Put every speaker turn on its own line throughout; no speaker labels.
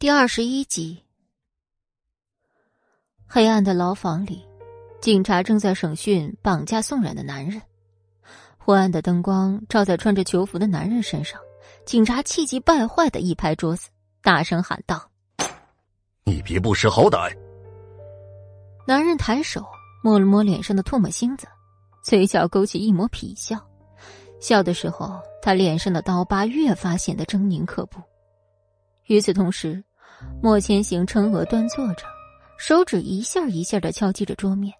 第二十一集，黑暗的牢房里，警察正在审讯绑架宋冉的男人。昏暗的灯光照在穿着囚服的男人身上，警察气急败坏的一拍桌子，大声喊道：“
你别不识好歹！”
男人抬手摸了摸脸上的唾沫星子，嘴角勾起一抹痞笑，笑的时候，他脸上的刀疤越发显得狰狞可怖。与此同时，莫千行撑额端坐着，手指一下一下的敲击着桌面，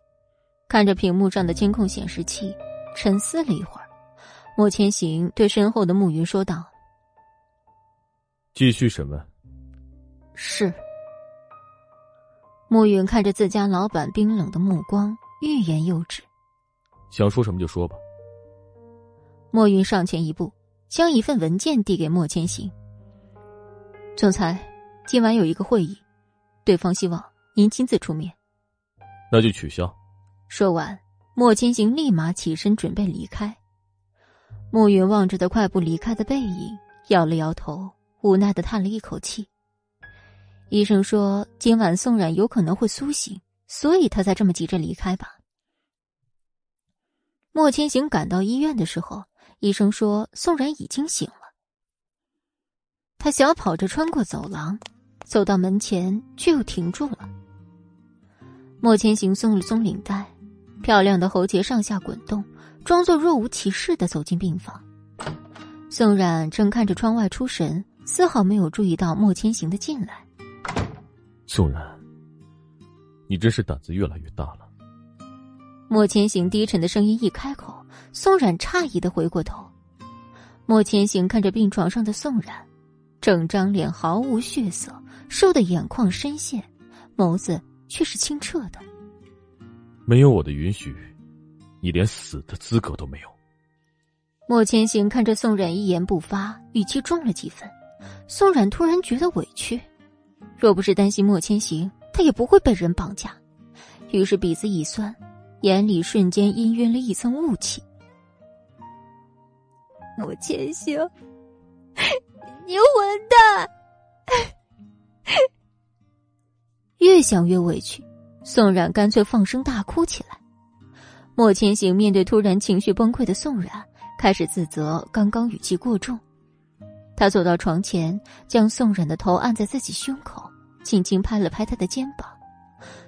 看着屏幕上的监控显示器，沉思了一会儿。莫千行对身后的暮云说道：“
继续审问。”
是。暮云看着自家老板冰冷的目光，欲言又止。
想说什么就说吧。
莫云上前一步，将一份文件递给莫千行。总裁。今晚有一个会议，对方希望您亲自出面。
那就取消。
说完，莫千行立马起身准备离开。暮云望着他快步离开的背影，摇了摇头，无奈的叹了一口气。医生说今晚宋冉有可能会苏醒，所以他才这么急着离开吧。莫千行赶到医院的时候，医生说宋冉已经醒了。他小跑着穿过走廊。走到门前，却又停住了。莫千行松了松领带，漂亮的喉结上下滚动，装作若无其事的走进病房。宋冉正看着窗外出神，丝毫没有注意到莫千行的进来。
宋冉，你真是胆子越来越大了。
莫千行低沉的声音一开口，宋冉诧异的回过头。莫千行看着病床上的宋冉，整张脸毫无血色。瘦的眼眶深陷，眸子却是清澈的。
没有我的允许，你连死的资格都没有。
莫千行看着宋冉一言不发，语气重了几分。宋冉突然觉得委屈，若不是担心莫千行，他也不会被人绑架。于是鼻子一酸，眼里瞬间氤氲了一层雾气。
莫千行，你混蛋！
越想越委屈，宋冉干脆放声大哭起来。莫千行面对突然情绪崩溃的宋冉，开始自责刚刚语气过重。他走到床前，将宋冉的头按在自己胸口，轻轻拍了拍他的肩膀。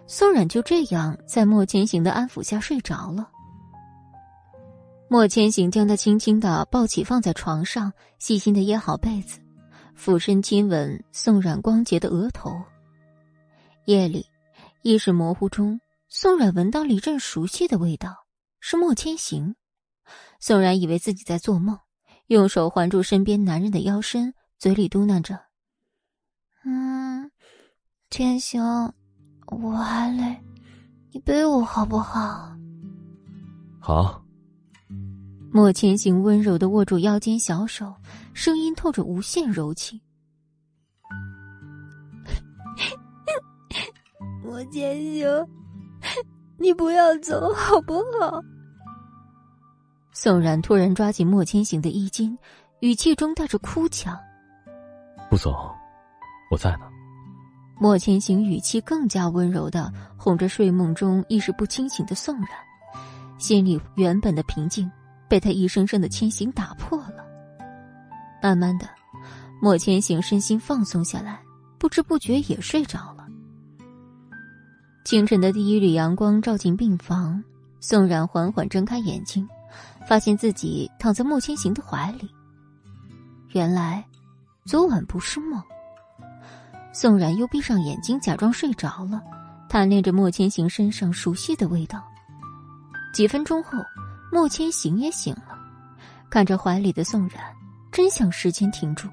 宋冉就这样在莫千行的安抚下睡着了。莫千行将他轻轻的抱起，放在床上，细心的掖好被子。俯身亲吻宋冉光洁的额头。夜里，意识模糊中，宋冉闻到了一阵熟悉的味道，是莫千行。宋冉以为自己在做梦，用手环住身边男人的腰身，嘴里嘟囔着：“
嗯，千行，我还累，你背我好不好？”
好。
莫千行温柔的握住腰间小手，声音透着无限柔情。
莫千行，你不要走好不好？
宋然突然抓紧莫千行的衣襟，语气中带着哭腔：“
不走，我在呢。”
莫千行语气更加温柔的哄着睡梦中意识不清醒的宋然，心里原本的平静。被他一声声的牵行打破了。慢慢的，莫千行身心放松下来，不知不觉也睡着了。清晨的第一缕阳光照进病房，宋冉缓缓睁开眼睛，发现自己躺在莫千行的怀里。原来，昨晚不是梦。宋冉又闭上眼睛，假装睡着了，贪恋着莫千行身上熟悉的味道。几分钟后。莫千行也醒了，看着怀里的宋冉，真想时间停住。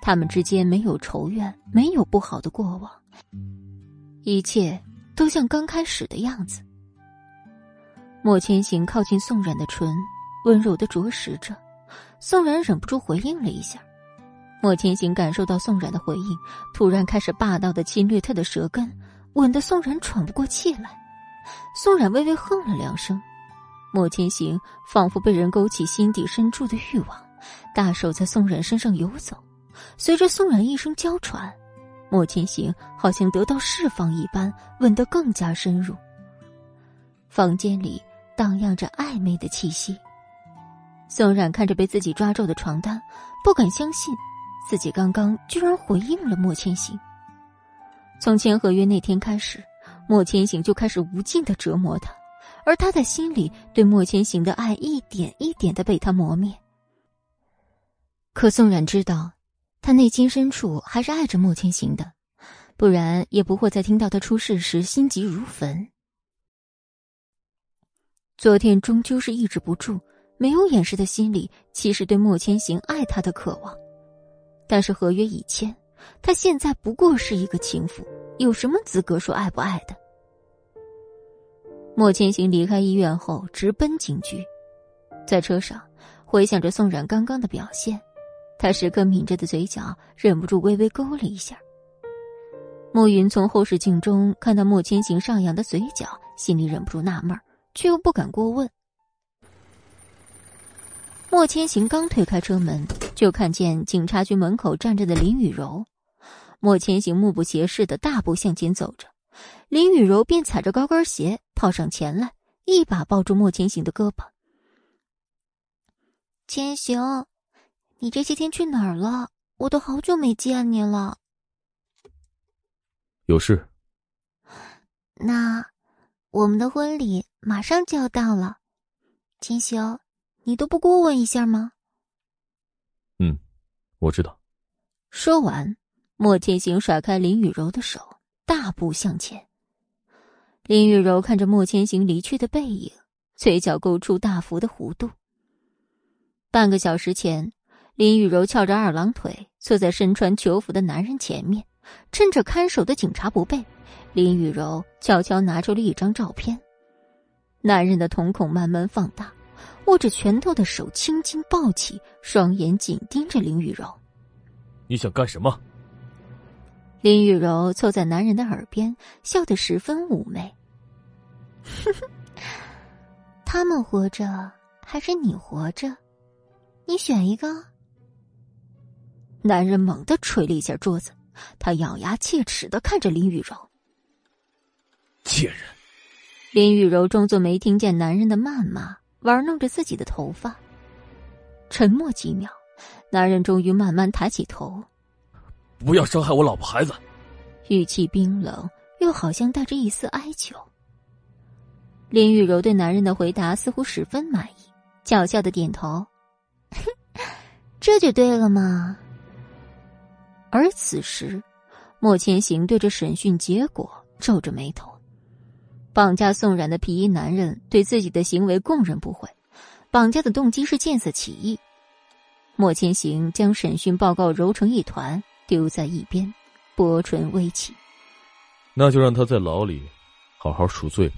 他们之间没有仇怨，没有不好的过往，一切都像刚开始的样子。莫千行靠近宋冉的唇，温柔的啄食着，宋冉忍不住回应了一下。莫千行感受到宋冉的回应，突然开始霸道的侵略他的舌根，吻得宋冉喘不过气来。宋冉微微哼了两声。莫千行仿佛被人勾起心底深处的欲望，大手在宋冉身上游走，随着宋冉一声娇喘，莫千行好像得到释放一般，吻得更加深入。房间里荡漾着暧昧的气息。宋冉看着被自己抓皱的床单，不敢相信，自己刚刚居然回应了莫千行。从签合约那天开始，莫千行就开始无尽的折磨他，而他的心里对莫千行的爱一点一点的被他磨灭。可宋冉知道，他内心深处还是爱着莫千行的，不然也不会在听到他出事时心急如焚。昨天终究是抑制不住，没有掩饰的心里其实对莫千行爱他的渴望，但是合约已签，他现在不过是一个情妇，有什么资格说爱不爱的？莫千行离开医院后，直奔警局，在车上回想着宋冉刚刚的表现。他时刻抿着的嘴角忍不住微微勾了一下。暮云从后视镜中看到莫千行上扬的嘴角，心里忍不住纳闷却又不敢过问。莫千行刚推开车门，就看见警察局门口站着的林雨柔。莫千行目不斜视的大步向前走着，林雨柔便踩着高跟鞋跑上前来，一把抱住莫千行的胳膊。
千行。你这些天去哪儿了？我都好久没见你了。
有事。
那我们的婚礼马上就要到了，千修，你都不过问一下吗？
嗯，我知道。
说完，莫千行甩开林雨柔的手，大步向前。林雨柔看着莫千行离去的背影，嘴角勾出大幅的弧度。半个小时前。林雨柔翘着二郎腿坐在身穿囚服的男人前面，趁着看守的警察不备，林雨柔悄悄拿出了一张照片。男人的瞳孔慢慢放大，握着拳头的手轻轻抱起，双眼紧盯着林雨柔。
你想干什么？
林雨柔凑在男人的耳边，笑得十分妩媚。
他们活着还是你活着？你选一个。
男人猛地捶了一下桌子，他咬牙切齿的看着林雨柔。
贱人！
林雨柔装作没听见男人的谩骂，玩弄着自己的头发。沉默几秒，男人终于慢慢抬起头：“
不要伤害我老婆孩子。”
语气冰冷，又好像带着一丝哀求。林雨柔对男人的回答似乎十分满意，狡笑的点头：“
这就对了嘛。”
而此时，莫千行对着审讯结果皱着眉头。绑架宋冉的皮衣男人对自己的行为供认不讳，绑架的动机是见色起意。莫千行将审讯报告揉成一团，丢在一边，薄唇微起。
那就让他在牢里好好赎罪吧。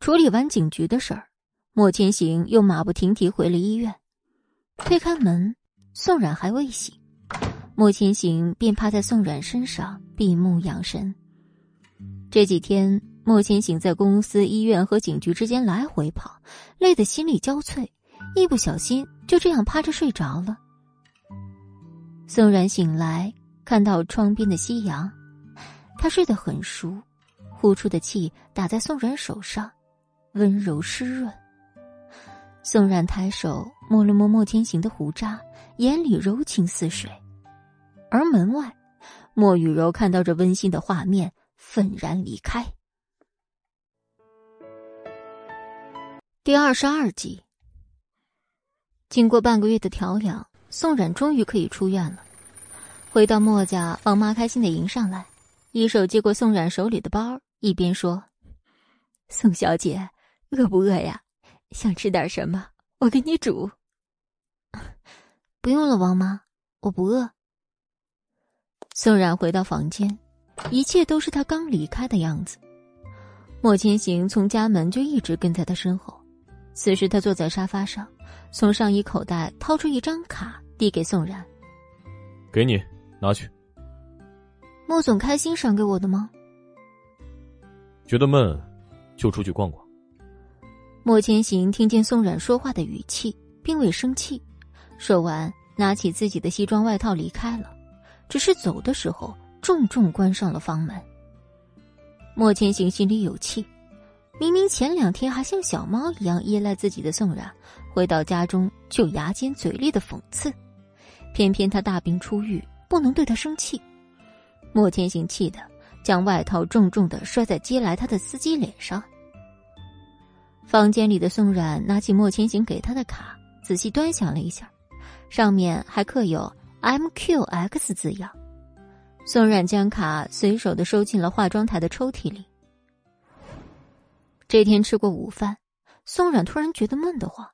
处理完警局的事儿，莫千行又马不停蹄回了医院。推开门，宋冉还未醒。莫千行便趴在宋冉身上闭目养神。这几天，莫千行在公司、医院和警局之间来回跑，累得心力交瘁，一不小心就这样趴着睡着了。宋冉醒来，看到窗边的夕阳，他睡得很熟，呼出的气打在宋冉手上，温柔湿润。宋冉抬手摸了摸莫千行的胡渣，眼里柔情似水。而门外，莫雨柔看到这温馨的画面，愤然离开。第二十二集，经过半个月的调养，宋冉终于可以出院了。回到莫家，王妈开心的迎上来，一手接过宋冉手里的包，一边说：“宋小姐，饿不饿呀？想吃点什么？我给你煮。”
不用了，王妈，我不饿。
宋冉回到房间，一切都是他刚离开的样子。莫千行从家门就一直跟在他身后。此时他坐在沙发上，从上衣口袋掏出一张卡，递给宋冉：“
给你，拿去。”
莫总开心赏给我的吗？
觉得闷，就出去逛逛。
莫千行听见宋冉说话的语气，并未生气，说完，拿起自己的西装外套离开了。只是走的时候重重关上了房门。莫千行心里有气，明明前两天还像小猫一样依赖自己的宋冉，回到家中就牙尖嘴利的讽刺，偏偏他大病初愈，不能对他生气。莫千行气得将外套重重的摔在接来他的司机脸上。房间里的宋冉拿起莫千行给他的卡，仔细端详了一下，上面还刻有 MQX 字样。宋冉将卡随手的收进了化妆台的抽屉里。这天吃过午饭，宋冉突然觉得闷得慌，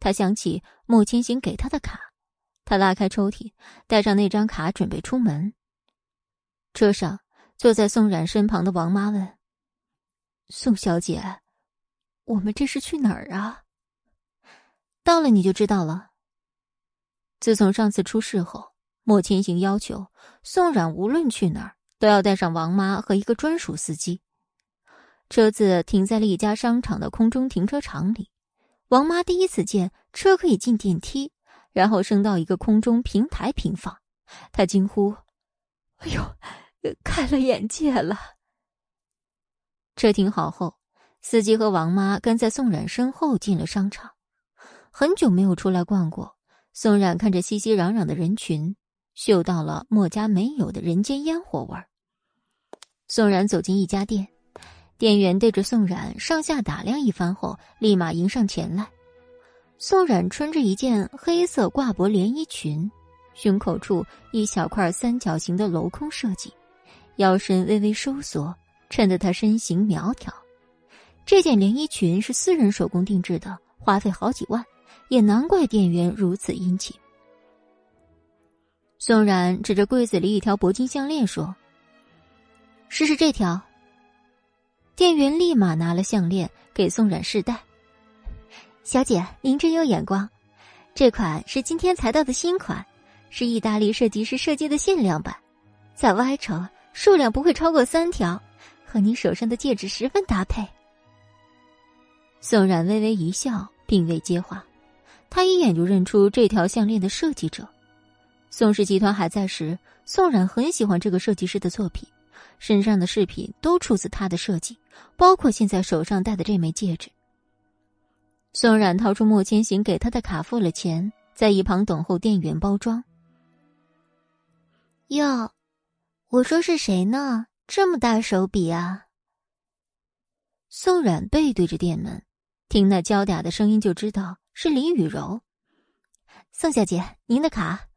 他想起莫千行给他的卡，他拉开抽屉，带上那张卡准备出门。车上，坐在宋冉身旁的王妈问：“宋小姐，我们这是去哪儿啊？”到了你就知道了。自从上次出事后。莫千行要求宋冉无论去哪儿都要带上王妈和一个专属司机。车子停在了一家商场的空中停车场里。王妈第一次见车可以进电梯，然后升到一个空中平台平放，她惊呼：“哎呦，开了眼界了！”车停好后，司机和王妈跟在宋冉身后进了商场。很久没有出来逛过，宋冉看着熙熙攘攘的人群。嗅到了墨家没有的人间烟火味儿。宋冉走进一家店，店员对着宋冉上下打量一番后，立马迎上前来。宋冉穿着一件黑色挂脖连衣裙，胸口处一小块三角形的镂空设计，腰身微微收缩，衬得她身形苗条。这件连衣裙是私人手工定制的，花费好几万，也难怪店员如此殷勤。宋冉指着柜子里一条铂金项链说：“试试这条。”店员立马拿了项链给宋冉试戴。小姐，您真有眼光，这款是今天才到的新款，是意大利设计师设计的限量版，在 Y 城数量不会超过三条，和你手上的戒指十分搭配。宋冉微微一笑，并未接话，他一眼就认出这条项链的设计者。宋氏集团还在时，宋冉很喜欢这个设计师的作品，身上的饰品都出自他的设计，包括现在手上戴的这枚戒指。宋冉掏出莫千行给他的卡，付了钱，在一旁等候店员包装。
哟，我说是谁呢？这么大手笔啊！
宋冉背对着店门，听那娇嗲的声音就知道是林雨柔。宋小姐，您的卡。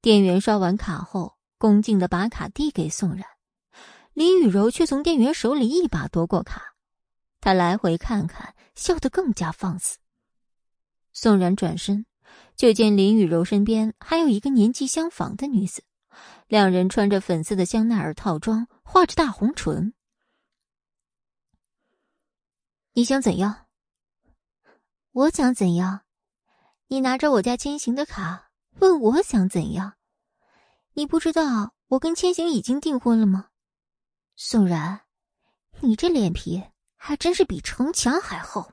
店员刷完卡后，恭敬的把卡递给宋冉，林雨柔却从店员手里一把夺过卡，她来回看看，笑得更加放肆。宋冉转身，就见林雨柔身边还有一个年纪相仿的女子，两人穿着粉色的香奈儿套装，画着大红唇。你想怎样？
我想怎样？你拿着我家千行的卡。问我想怎样？你不知道我跟千行已经订婚了吗？宋然，你这脸皮还真是比城墙还厚。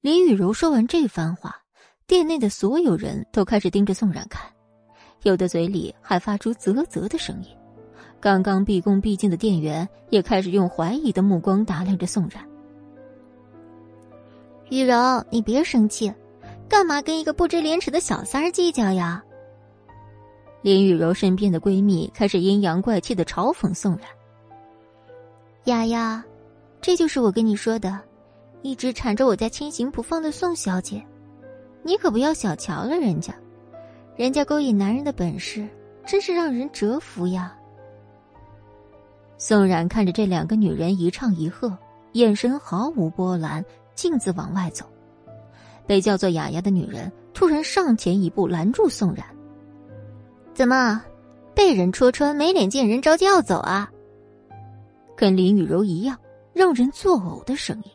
林雨柔说完这番话，店内的所有人都开始盯着宋冉看，有的嘴里还发出啧啧的声音。刚刚毕恭毕敬的店员也开始用怀疑的目光打量着宋冉。
雨柔，你别生气。干嘛跟一个不知廉耻的小三儿计较呀？
林雨柔身边的闺蜜开始阴阳怪气的嘲讽宋冉。
丫丫，这就是我跟你说的，一直缠着我家千行不放的宋小姐，你可不要小瞧了人家，人家勾引男人的本事真是让人折服呀。
宋冉看着这两个女人一唱一和，眼神毫无波澜，径自往外走。被叫做雅雅的女人突然上前一步拦住宋冉：“
怎么，被人戳穿没脸见人，着急要走啊？”
跟林雨柔一样让人作呕的声音。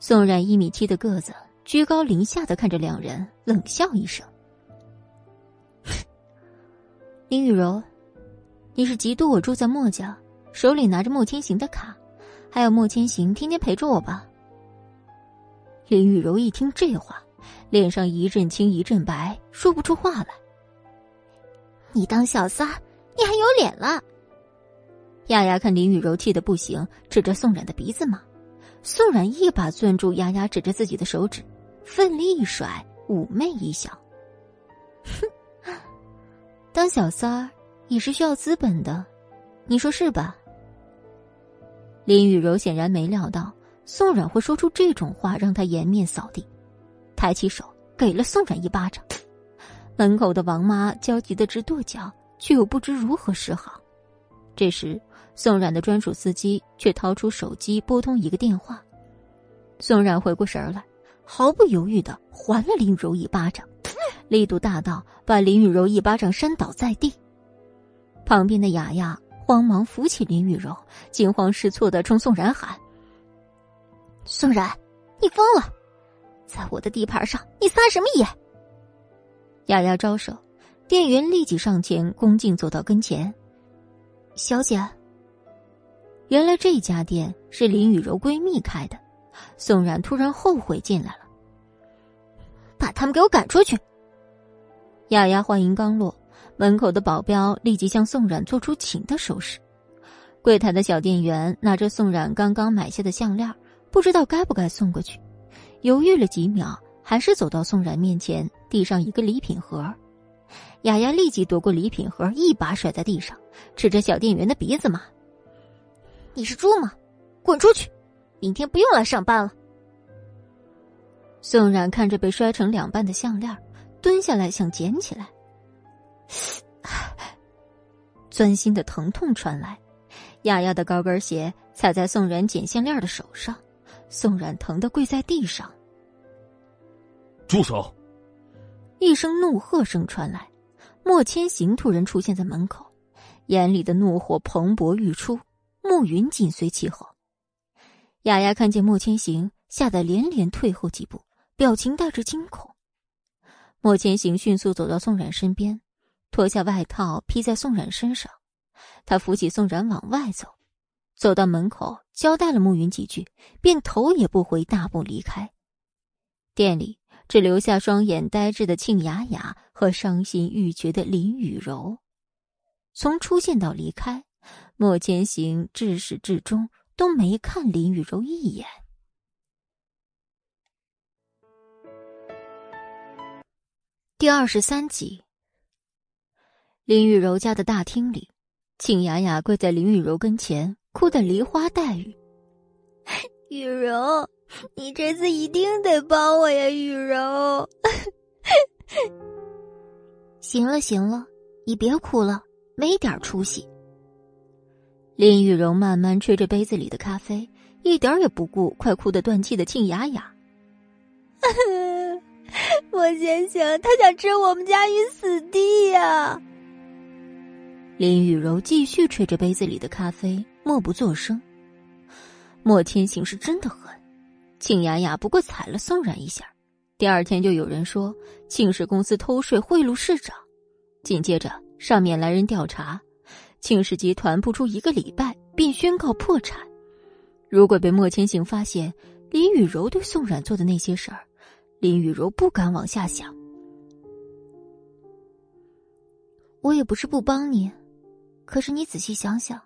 宋冉一米七的个子，居高临下的看着两人，冷笑一声：“ 林雨柔，你是嫉妒我住在墨家，手里拿着莫千行的卡，还有莫千行天天陪着我吧？”林雨柔一听这话，脸上一阵青一阵白，说不出话来。
你当小三，你还有脸了？
丫丫看林雨柔气得不行，指着宋冉的鼻子骂。宋冉一把攥住丫丫指着自己的手指，奋力一甩，妩媚一笑：“哼，当小三儿也是需要资本的，你说是吧？”林雨柔显然没料到宋冉会说出这种话，让他颜面扫地，抬起手给了宋冉一巴掌。门口的王妈焦急的直跺脚，却又不知如何是好。这时。宋冉的专属司机却掏出手机拨通一个电话，宋冉回过神来，毫不犹豫的还了林雨柔一巴掌，力度大到把林雨柔一巴掌扇倒在地。旁边的雅雅慌忙扶起林雨柔，惊慌失措的冲宋冉喊：“
宋冉，你疯了，在我的地盘上你撒什么野？”
雅雅招手，店员立即上前恭敬走到跟前：“小姐。”原来这家店是林雨柔闺蜜开的，宋冉突然后悔进来了。
把他们给我赶出去！
雅雅话音刚落，门口的保镖立即向宋冉做出请的手势。柜台的小店员拿着宋冉刚刚买下的项链，不知道该不该送过去，犹豫了几秒，还是走到宋冉面前，递上一个礼品盒。雅雅立即夺过礼品盒，一把甩在地上，指着小店员的鼻子骂。
你是猪吗？滚出去！明天不用来上班了。
宋冉看着被摔成两半的项链，蹲下来想捡起来，钻心的疼痛传来，丫丫的高跟鞋踩在宋冉捡项链的手上，宋冉疼得跪在地上。
住手！
一声怒喝声传来，莫千行突然出现在门口，眼里的怒火蓬勃欲出。暮云紧随其后，雅雅看见莫千行，吓得连连退后几步，表情带着惊恐。莫千行迅速走到宋冉身边，脱下外套披在宋冉身上，他扶起宋冉往外走，走到门口交代了暮云几句，便头也不回大步离开。店里只留下双眼呆滞的庆雅雅和伤心欲绝的林雨柔，从出现到离开。莫千行至始至终都没看林雨柔一眼。第二十三集，林雨柔家的大厅里，庆雅雅跪在林雨柔跟前，哭得梨花带雨。
雨柔，你这次一定得帮我呀，雨柔！行了行了，你别哭了，没点出息。
林雨柔慢慢吹着杯子里的咖啡，一点也不顾快哭得断气的庆雅雅。
我先生，他想置我们家于死地呀！
林雨柔继续吹着杯子里的咖啡，默不作声。莫千行是真的狠，庆雅雅不过踩了宋冉一下，第二天就有人说庆氏公司偷税贿赂市长，紧接着上面来人调查。庆氏集团不出一个礼拜便宣告破产。如果被莫千行发现林雨柔对宋冉做的那些事儿，林雨柔不敢往下想。
我也不是不帮你，可是你仔细想想，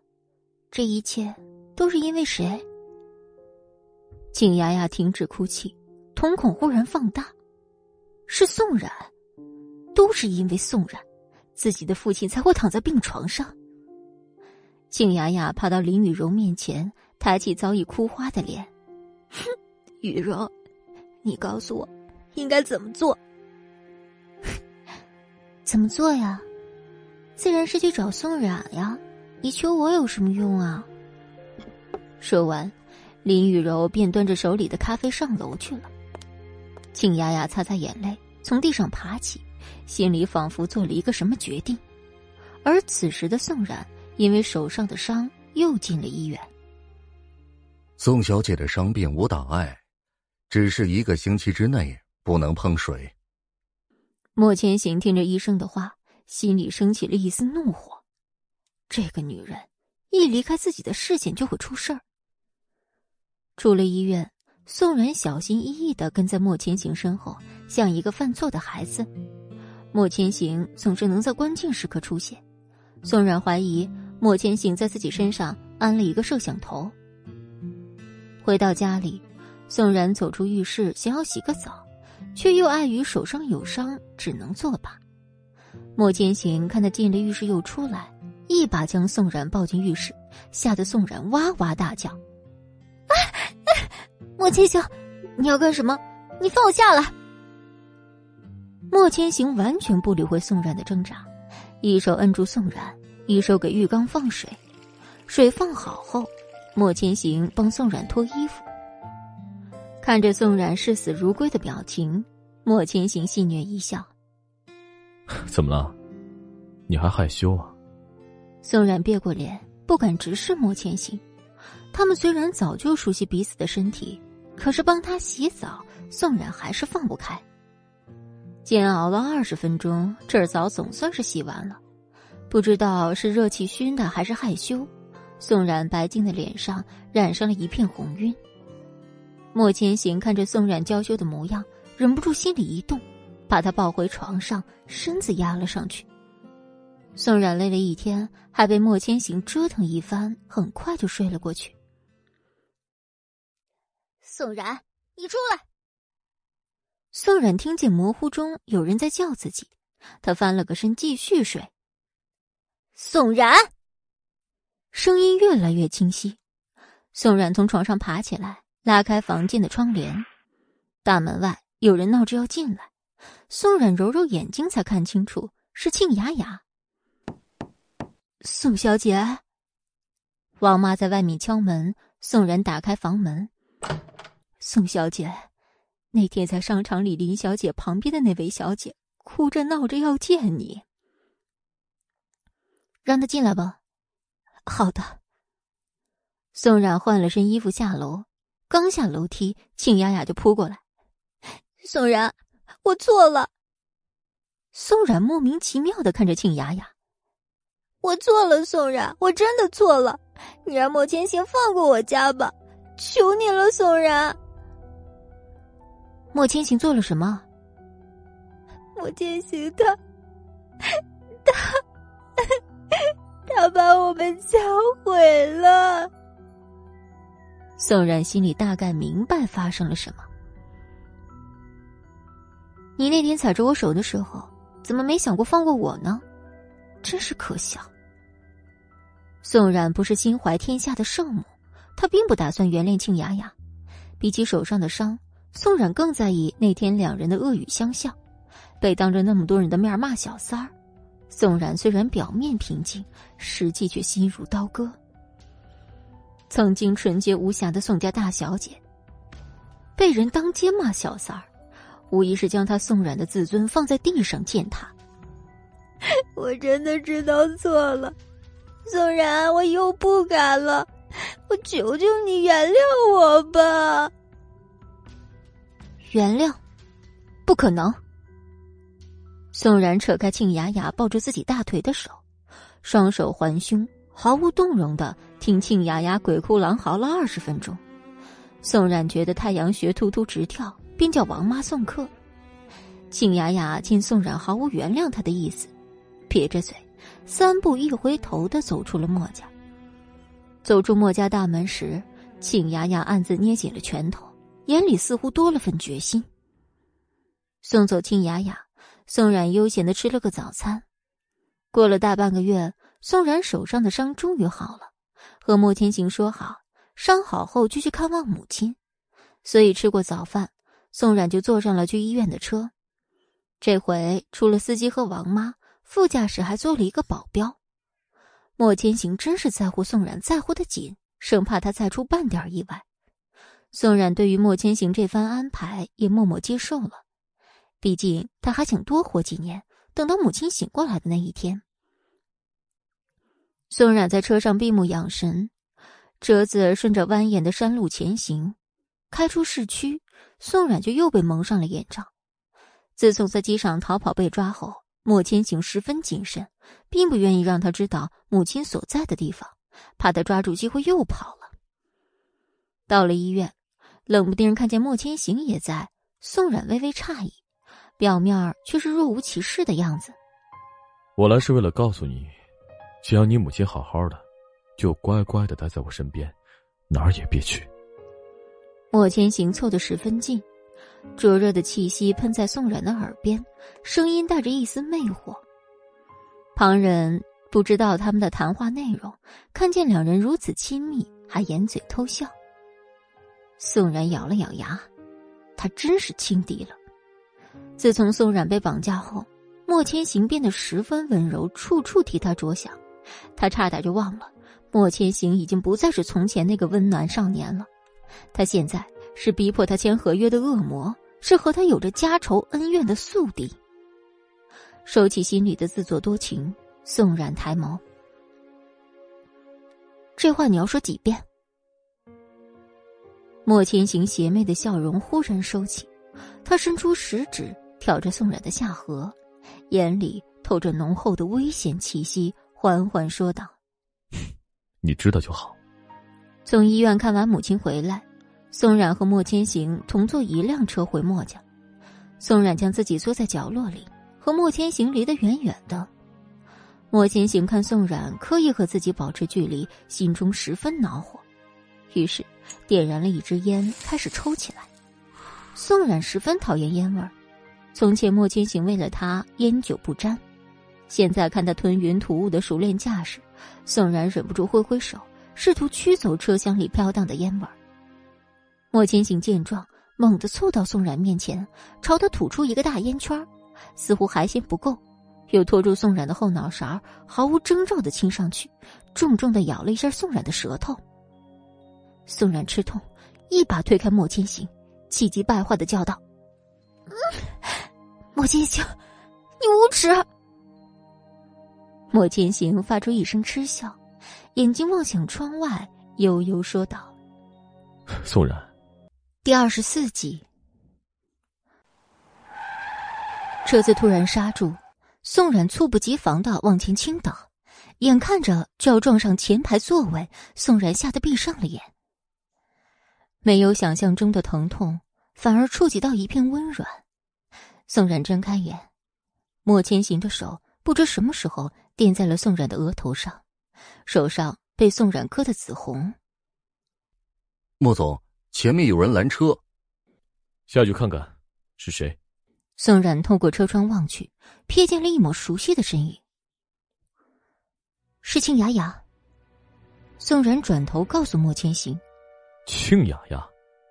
这一切都是因为谁？
庆雅雅停止哭泣，瞳孔忽然放大，是宋冉，都是因为宋冉，自己的父亲才会躺在病床上。静雅雅爬到林雨柔面前，抬起早已哭花的脸：“
哼，雨柔，你告诉我，应该怎么做？怎么做呀？自然是去找宋冉呀！你求我有什么用啊？”
说完，林雨柔便端着手里的咖啡上楼去了。静雅雅擦擦眼泪，从地上爬起，心里仿佛做了一个什么决定。而此时的宋冉。因为手上的伤又进了医院。
宋小姐的伤并无大碍，只是一个星期之内不能碰水。
莫千行听着医生的话，心里升起了一丝怒火。这个女人一离开自己的视线就会出事儿。出了医院，宋冉小心翼翼的跟在莫千行身后，像一个犯错的孩子。莫千行总是能在关键时刻出现。宋冉怀疑莫千行在自己身上安了一个摄像头。回到家里，宋冉走出浴室，想要洗个澡，却又碍于手上有伤，只能作罢。莫千行看他进了浴室又出来，一把将宋冉抱进浴室，吓得宋冉哇哇大叫：“
啊！莫千行，你要干什么？你放我下来！”
莫千行完全不理会宋冉的挣扎，一手摁住宋冉，一手给浴缸放水。水放好后，莫千行帮宋冉脱衣服。看着宋冉视死如归的表情，莫千行戏谑一笑：“
怎么了？你还害羞啊？”
宋冉别过脸，不敢直视莫千行。他们虽然早就熟悉彼此的身体，可是帮他洗澡，宋冉还是放不开。煎熬了二十分钟，这澡总算是洗完了。不知道是热气熏的还是害羞，宋冉白净的脸上染上了一片红晕。莫千行看着宋冉娇羞的模样，忍不住心里一动，把她抱回床上，身子压了上去。宋冉累了一天，还被莫千行折腾一番，很快就睡了过去。
宋冉，你出来！
宋冉听见模糊中有人在叫自己，他翻了个身继续睡。
宋冉，
声音越来越清晰。宋冉从床上爬起来，拉开房间的窗帘。大门外有人闹着要进来，宋冉揉揉眼睛才看清楚是庆雅雅。宋小姐，王妈在外面敲门。宋冉打开房门，宋小姐。那天在商场里，林小姐旁边的那位小姐哭着闹着要见你，让她进来吧。好的。宋冉换了身衣服下楼，刚下楼梯，庆雅雅就扑过来：“
宋冉，我错了。”
宋冉莫名其妙的看着庆雅雅：“
我错了，宋冉，我真的错了，你让莫千行放过我家吧，求你了，宋冉。”
莫千行做了什么？
莫千行他，他，他把我们家毁了。
宋冉心里大概明白发生了什么。你那天踩着我手的时候，怎么没想过放过我呢？真是可笑。宋冉不是心怀天下的圣母，她并不打算原谅庆雅雅。比起手上的伤。宋冉更在意那天两人的恶语相向，被当着那么多人的面骂小三儿。宋冉虽然表面平静，实际却心如刀割。曾经纯洁无瑕的宋家大小姐，被人当街骂小三儿，无疑是将她宋冉的自尊放在地上践踏。
我真的知道错了，宋然，我又不敢了，我求求你原谅我吧。
原谅，不可能。宋冉扯开庆雅雅抱住自己大腿的手，双手环胸，毫无动容的听庆雅雅鬼哭狼嚎了二十分钟。宋冉觉得太阳穴突突直跳，便叫王妈送客。庆雅雅见宋冉毫无原谅她的意思，撇着嘴，三步一回头的走出了墨家。走出墨家大门时，庆雅雅暗自捏紧了拳头。眼里似乎多了份决心。送走庆雅雅，宋冉悠闲的吃了个早餐。过了大半个月，宋冉手上的伤终于好了，和莫千行说好，伤好后就去看望母亲。所以吃过早饭，宋冉就坐上了去医院的车。这回除了司机和王妈，副驾驶还坐了一个保镖。莫千行真是在乎宋冉，在乎的紧，生怕他再出半点意外。宋冉对于莫千行这番安排也默默接受了，毕竟他还想多活几年，等到母亲醒过来的那一天。宋冉在车上闭目养神，车子顺着蜿蜒的山路前行，开出市区，宋冉就又被蒙上了眼罩。自从在机场逃跑被抓后，莫千行十分谨慎，并不愿意让他知道母亲所在的地方，怕他抓住机会又跑了。到了医院。冷不丁看见莫千行也在，宋冉微微诧异，表面却是若无其事的样子。
我来是为了告诉你，只要你母亲好好的，就乖乖的待在我身边，哪儿也别去。
莫千行凑得十分近，灼热的气息喷在宋冉的耳边，声音带着一丝魅惑。旁人不知道他们的谈话内容，看见两人如此亲密，还掩嘴偷笑。宋冉咬了咬牙，他真是轻敌了。自从宋冉被绑架后，莫千行变得十分温柔，处处替他着想。他差点就忘了，莫千行已经不再是从前那个温暖少年了。他现在是逼迫他签合约的恶魔，是和他有着家仇恩怨的宿敌。收起心里的自作多情，宋冉抬眸：“这话你要说几遍？”莫千行邪魅的笑容忽然收起，他伸出食指挑着宋冉的下颌，眼里透着浓厚的危险气息，缓缓说道：“
你知道就好。”
从医院看完母亲回来，宋冉和莫千行同坐一辆车回莫家。宋冉将自己缩在角落里，和莫千行离得远远的。莫千行看宋冉刻意和自己保持距离，心中十分恼火，于是点燃了一支烟，开始抽起来。宋冉十分讨厌烟味儿，从前莫千行为了他烟酒不沾，现在看他吞云吐雾的熟练架势，宋冉忍不住挥挥手。试图驱走车厢里飘荡的烟味儿。莫千行见状，猛地凑到宋冉面前，朝他吐出一个大烟圈似乎还嫌不够，又拖住宋冉的后脑勺，毫无征兆的亲上去，重重的咬了一下宋冉的舌头。宋冉吃痛，一把推开莫千行，气急败坏的叫道：“莫千行，你无耻！”莫千行发出一声嗤笑。眼睛望向窗外，悠悠说道：“
宋冉。”
第二十四集，车子突然刹住，宋冉猝不及防的往前倾倒，眼看着就要撞上前排座位，宋冉吓得闭上了眼。没有想象中的疼痛，反而触及到一片温软。宋冉睁开眼，莫千行的手不知什么时候垫在了宋冉的额头上。手上被宋冉磕得紫红。
莫总，前面有人拦车，
下去看看是谁。
宋冉透过车窗望去，瞥见了一抹熟悉的身影，是庆雅雅。宋冉转头告诉莫千行：“
庆雅雅，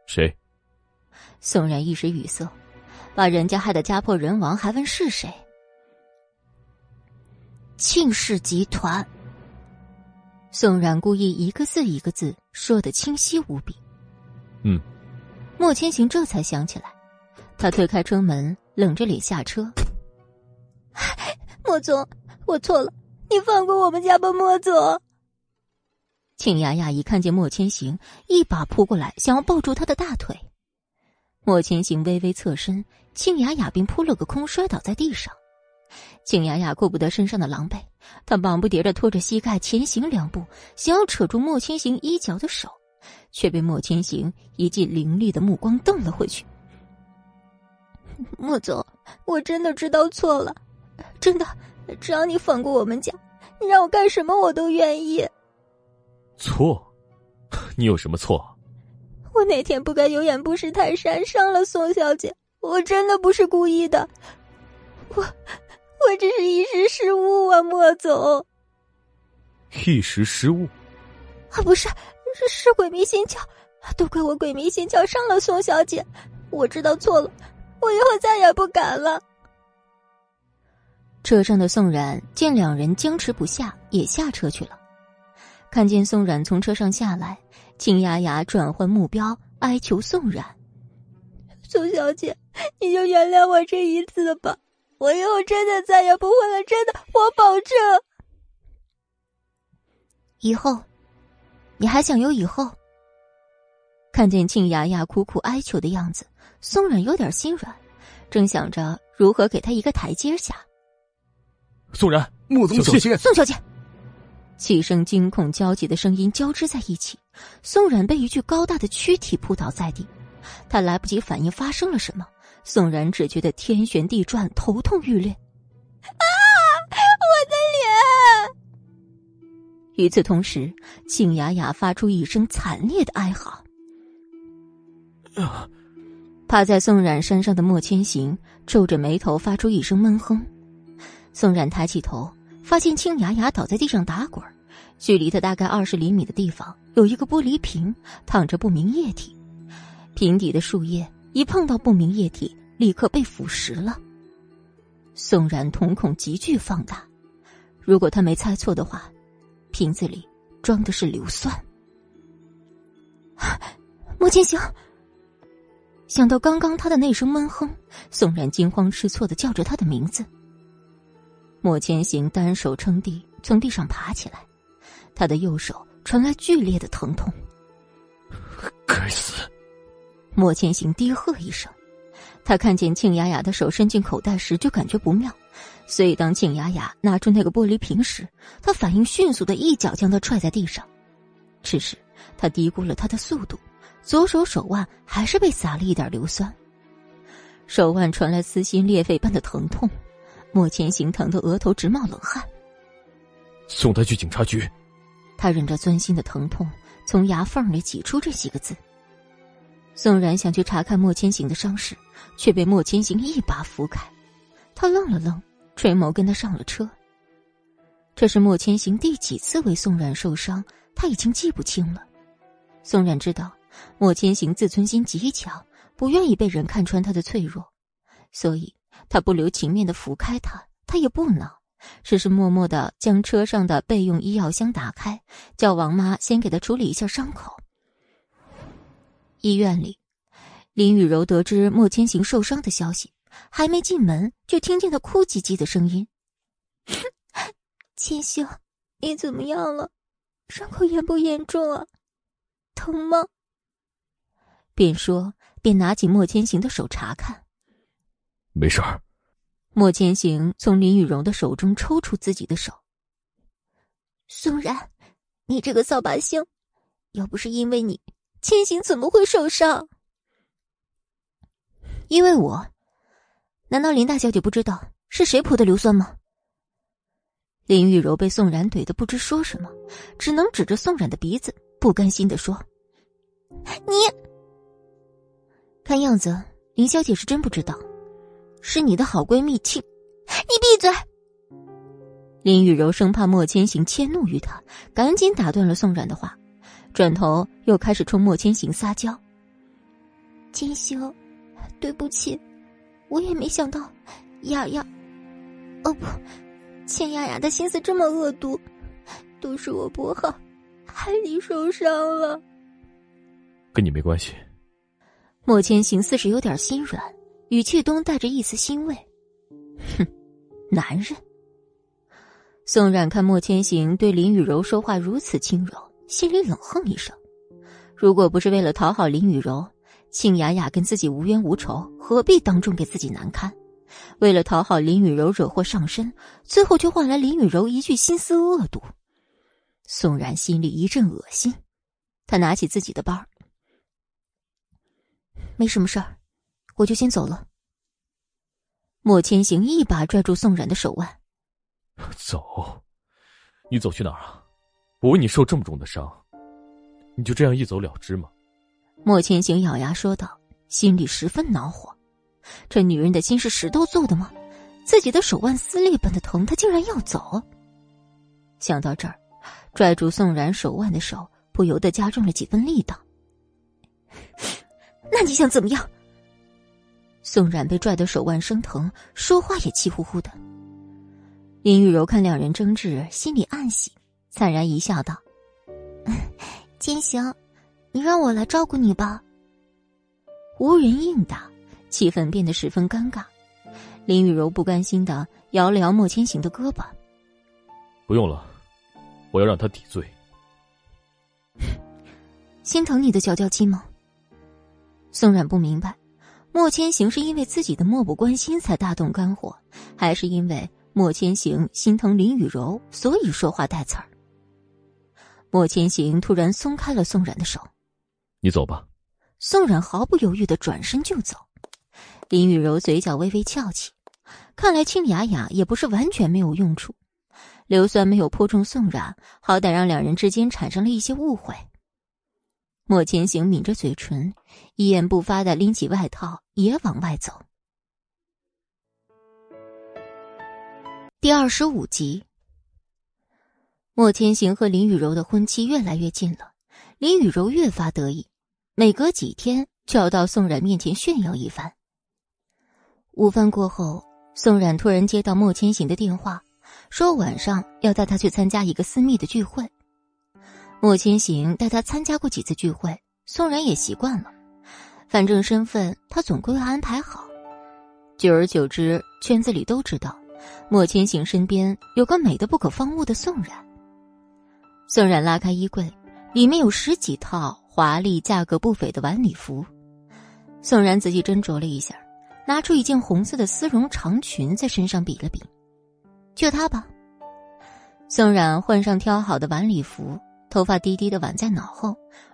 谁？”
宋冉一时语塞，把人家害得家破人亡，还问是谁？庆氏集团。宋冉故意一个字一个字说的清晰无比。
嗯，
莫千行这才想起来，他推开车门，冷着脸下车。
莫总，我错了，你放过我们家吧，莫总。
庆雅雅一看见莫千行，一把扑过来，想要抱住他的大腿。莫千行微微侧身，庆雅雅便扑了个空，摔倒在地上。庆雅雅顾不得身上的狼狈，她忙不迭的拖着膝盖前行两步，想要扯住莫千行衣角的手，却被莫千行一记凌厉的目光瞪了回去。
莫总，我真的知道错了，真的，只要你放过我们家，你让我干什么我都愿意。
错？你有什么错？
我那天不该有眼不识泰山，伤了宋小姐，我真的不是故意的，我。我只是一时失误啊，莫总。
一时失误？
啊，不是，是是鬼迷心窍，都怪我鬼迷心窍伤了宋小姐。我知道错了，我以后再也不敢了。
车上的宋冉见两人僵持不下，也下车去了。看见宋冉从车上下来，秦雅雅转换目标，哀求宋冉：“
宋小姐，你就原谅我这一次吧。”我以后真的再也不会了，真的，我保证。
以后，你还想有以后？看见庆雅雅苦苦哀求的样子，宋冉有点心软，正想着如何给她一个台阶下。
宋冉，
穆总小心！
宋小姐，几声惊恐焦急的声音交织在一起，宋冉被一具高大的躯体扑倒在地，他来不及反应发生了什么。宋然只觉得天旋地转，头痛欲裂。
啊！我的脸！
与此同时，静雅雅发出一声惨烈的哀嚎。趴在宋冉身上的莫千行皱着眉头，发出一声闷哼。宋冉抬起头，发现庆雅雅倒在地上打滚，距离他大概二十厘米的地方有一个玻璃瓶，躺着不明液体。瓶底的树叶一碰到不明液体，立刻被腐蚀了。宋冉瞳孔急剧放大，如果他没猜错的话，瓶子里装的是硫酸。
莫千行。
想到刚刚他的那声闷哼，宋冉惊慌失措的叫着他的名字。莫千行单手撑地，从地上爬起来，他的右手传来剧烈的疼痛。
该死！
莫千行低喝一声，他看见庆雅雅的手伸进口袋时就感觉不妙，所以当庆雅雅拿出那个玻璃瓶时，他反应迅速的一脚将她踹在地上。只是他低估了他的速度。左手手腕还是被撒了一点硫酸，手腕传来撕心裂肺般的疼痛，莫千行疼得额头直冒冷汗。
送他去警察局。
他忍着钻心的疼痛，从牙缝里挤出这几个字。宋然想去查看莫千行的伤势，却被莫千行一把扶开。他愣了愣，垂眸跟他上了车。这是莫千行第几次为宋冉受伤，他已经记不清了。宋冉知道。莫千行自尊心极强，不愿意被人看穿他的脆弱，所以他不留情面的扶开他。他也不恼，只是默默的将车上的备用医药箱打开，叫王妈先给他处理一下伤口。医院里，林雨柔得知莫千行受伤的消息，还没进门就听见他哭唧唧的声音：“
千行，你怎么样了？伤口严不严重啊？疼吗？”
便说，便拿起莫千行的手查看。
没事儿。
莫千行从林雨柔的手中抽出自己的手。
宋然，你这个扫把星，要不是因为你，千行怎么会受伤？
因为我？难道林大小姐不知道是谁泼的硫酸吗？林雨柔被宋冉怼得不知说什么，只能指着宋冉的鼻子，不甘心的说：“
你。”
看样子，林小姐是真不知道，是你的好闺蜜庆。
你闭嘴！
林雨柔生怕莫千行迁怒于她，赶紧打断了宋冉的话，转头又开始冲莫千行撒娇。
千行，对不起，我也没想到雅雅，哦不，千雅雅的心思这么恶毒，都是我不好，害你受伤了。
跟你没关系。
莫千行似是有点心软，语气中带着一丝欣慰。哼，男人。宋冉看莫千行对林雨柔说话如此轻柔，心里冷哼一声。如果不是为了讨好林雨柔，庆雅雅跟自己无冤无仇，何必当众给自己难堪？为了讨好林雨柔，惹祸上身，最后却换来林雨柔一句心思恶毒。宋冉心里一阵恶心，他拿起自己的包。没什么事儿，我就先走了。莫千行一把拽住宋冉的手腕，
走？你走去哪儿啊？我为你受这么重的伤，你就这样一走了之吗？
莫千行咬牙说道，心里十分恼火。这女人的心是石头做的吗？自己的手腕撕裂般的疼，她竟然要走。想到这儿，拽住宋冉手腕的手不由得加重了几分力道。
那你想怎么样？
宋冉被拽得手腕生疼，说话也气呼呼的。林雨柔看两人争执，心里暗喜，惨然一笑，道：“
金行，你让我来照顾你吧。”
无人应答，气氛变得十分尴尬。林雨柔不甘心的摇了摇莫千行的胳膊：“
不用了，我要让他抵罪。”
心疼你的小娇妻吗？宋冉不明白，莫千行是因为自己的漠不关心才大动肝火，还是因为莫千行心疼林雨柔，所以说话带刺儿。莫千行突然松开了宋冉的手，
你走吧。
宋冉毫不犹豫的转身就走，林雨柔嘴角微微翘起，看来清雅雅也不是完全没有用处。硫酸没有泼中宋冉，好歹让两人之间产生了一些误会。莫千行抿着嘴唇，一言不发的拎起外套，也往外走。第二十五集，莫千行和林雨柔的婚期越来越近了，林雨柔越发得意，每隔几天就要到宋冉面前炫耀一番。午饭过后，宋冉突然接到莫千行的电话，说晚上要带他去参加一个私密的聚会。莫千行带他参加过几次聚会，宋冉也习惯了。反正身份他总归会安排好。久而久之，圈子里都知道莫千行身边有个美的不可方物的宋冉。宋冉拉开衣柜，里面有十几套华丽、价格不菲的晚礼服。宋冉仔细斟酌了一下，拿出一件红色的丝绒长裙在身上比了比，就它吧。宋冉换上挑好的晚礼服。头发低低的挽在脑后，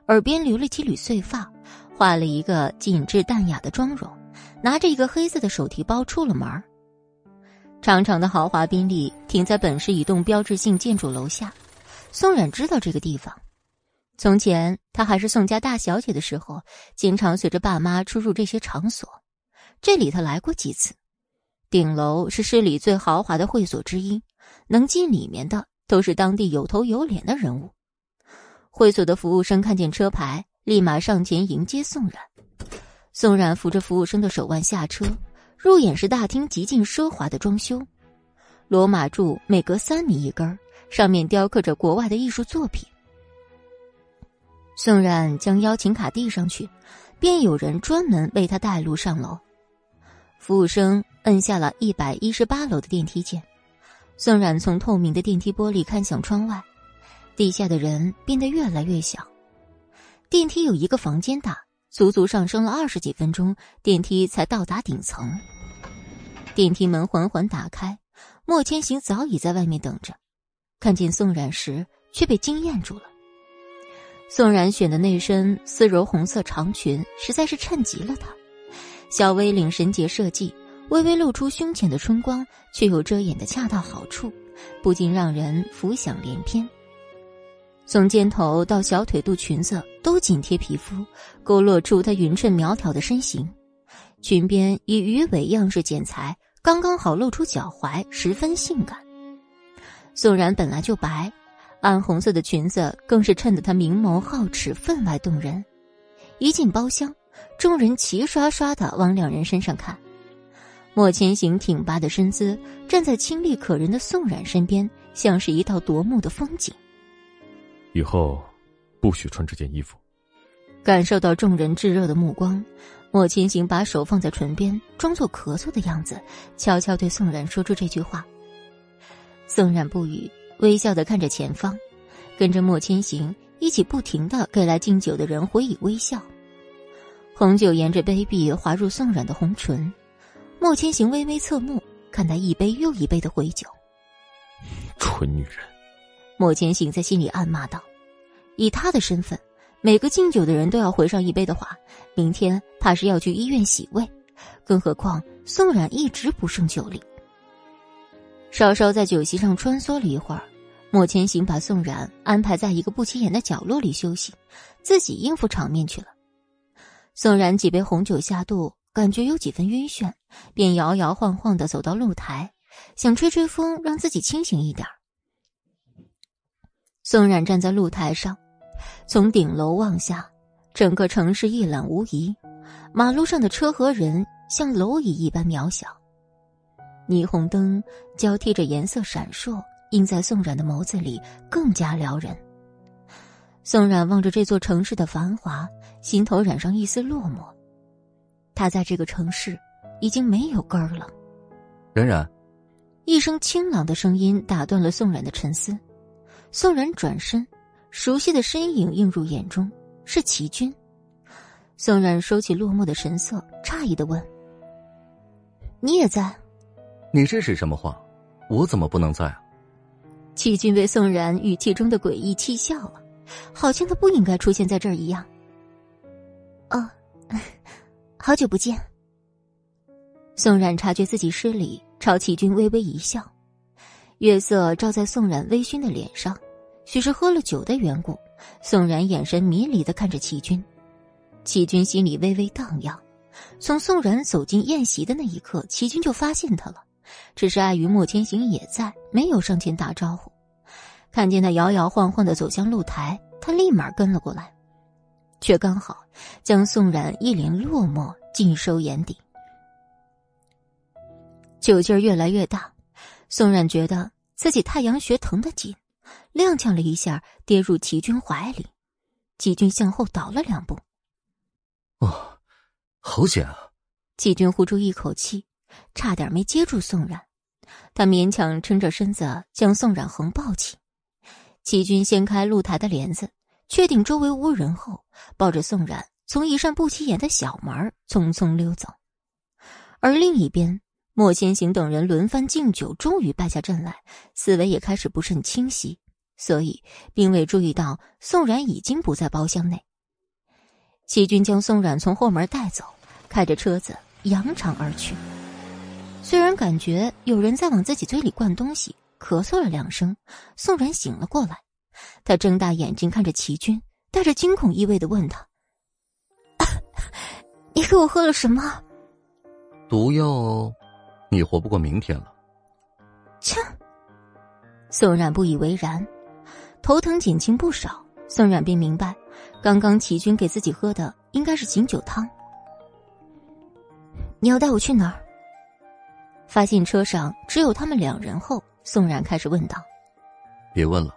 耳边留了几缕碎发，画了一个紧致淡雅的妆容，拿着一个黑色的手提包出了门长长的豪华宾利停在本市一栋标志性建筑楼下。宋冉知道这个地方，从前她还是宋家大小姐的时候，经常随着爸妈出入这些场所。这里她来过几次。顶楼是市里最豪华的会所之一，能进里面的都是当地有头有脸的人物。会所的服务生看见车牌，立马上前迎接宋冉。宋冉扶着服务生的手腕下车，入眼是大厅极尽奢华的装修，罗马柱每隔三米一根，上面雕刻着国外的艺术作品。宋冉将邀请卡递上去，便有人专门为他带路上楼。服务生摁下了一百一十八楼的电梯键，宋冉从透明的电梯玻璃看向窗外。地下的人变得越来越小，电梯有一个房间大，足足上升了二十几分钟，电梯才到达顶层。电梯门缓缓打开，莫千行早已在外面等着，看见宋冉时却被惊艳住了。宋冉选的那身丝柔红色长裙实在是衬极了她，小 V 领神结设计，微微露出胸前的春光，却又遮掩的恰到好处，不禁让人浮想联翩。从肩头到小腿肚，裙子都紧贴皮肤，勾勒出她匀称苗条的身形。裙边以鱼尾样式剪裁，刚刚好露出脚踝，十分性感。宋然本来就白，暗红色的裙子更是衬得她明眸皓齿，分外动人。一进包厢，众人齐刷刷的往两人身上看。莫千行挺拔的身姿，站在清丽可人的宋冉身边，像是一道夺目的风景。
以后，不许穿这件衣服。
感受到众人炙热的目光，莫千行把手放在唇边，装作咳嗽的样子，悄悄对宋冉说出这句话。宋冉不语，微笑的看着前方，跟着莫千行一起不停的给来敬酒的人回以微笑。红酒沿着杯壁滑入宋冉的红唇，莫千行微微侧目，看他一杯又一杯的回酒。
蠢女人。
莫千行在心里暗骂道：“以他的身份，每个敬酒的人都要回上一杯的话，明天怕是要去医院洗胃。更何况宋冉一直不胜酒力。”稍稍在酒席上穿梭了一会儿，莫千行把宋冉安排在一个不起眼的角落里休息，自己应付场面去了。宋冉几杯红酒下肚，感觉有几分晕眩，便摇摇晃晃的走到露台，想吹吹风，让自己清醒一点。宋冉站在露台上，从顶楼望下，整个城市一览无遗，马路上的车和人像蝼蚁一般渺小。霓虹灯交替着颜色闪烁，映在宋冉的眸子里，更加撩人。宋冉望着这座城市的繁华，心头染上一丝落寞。他在这个城市已经没有根儿了。
冉冉，
一声清朗的声音打断了宋冉的沉思。宋冉转身，熟悉的身影映入眼中，是齐军。宋冉收起落寞的神色，诧异的问：“你也在？”“
你这是什么话？我怎么不能在啊？”
齐军被宋然语气中的诡异气笑了，好像他不应该出现在这儿一样。“哦，好久不见。”宋冉察觉自己失礼，朝齐军微微一笑。月色照在宋冉微醺的脸上，许是喝了酒的缘故。宋冉眼神迷离的看着齐军，齐军心里微微荡漾。从宋冉走进宴席的那一刻，齐军就发现他了，只是碍于莫千行也在，没有上前打招呼。看见他摇摇晃晃的走向露台，他立马跟了过来，却刚好将宋冉一脸落寞尽收眼底。酒劲儿越来越大，宋冉觉得自己太阳穴疼得紧，踉跄了一下，跌入齐军怀里。齐军向后倒了两步，
哦，好险啊！
齐军呼出一口气，差点没接住宋冉，他勉强撑着身子将宋冉横抱起。齐军掀开露台的帘子，确定周围无人后，抱着宋冉从一扇不起眼的小门匆匆溜走。而另一边，莫千行等人轮番敬酒，终于败下阵来，思维也开始不甚清晰，所以并未注意到宋冉已经不在包厢内。齐军将宋冉从后门带走，开着车子扬长而去。虽然感觉有人在往自己嘴里灌东西。咳嗽了两声，宋冉醒了过来。他睁大眼睛看着齐军，带着惊恐意味的问他：“你给我喝了什么？”“
毒药，你活不过明天了。”
切！宋冉不以为然，头疼减轻不少。宋冉便明白，刚刚齐军给自己喝的应该是醒酒汤。你要带我去哪儿？发现车上只有他们两人后。宋冉开始问道：“
别问了，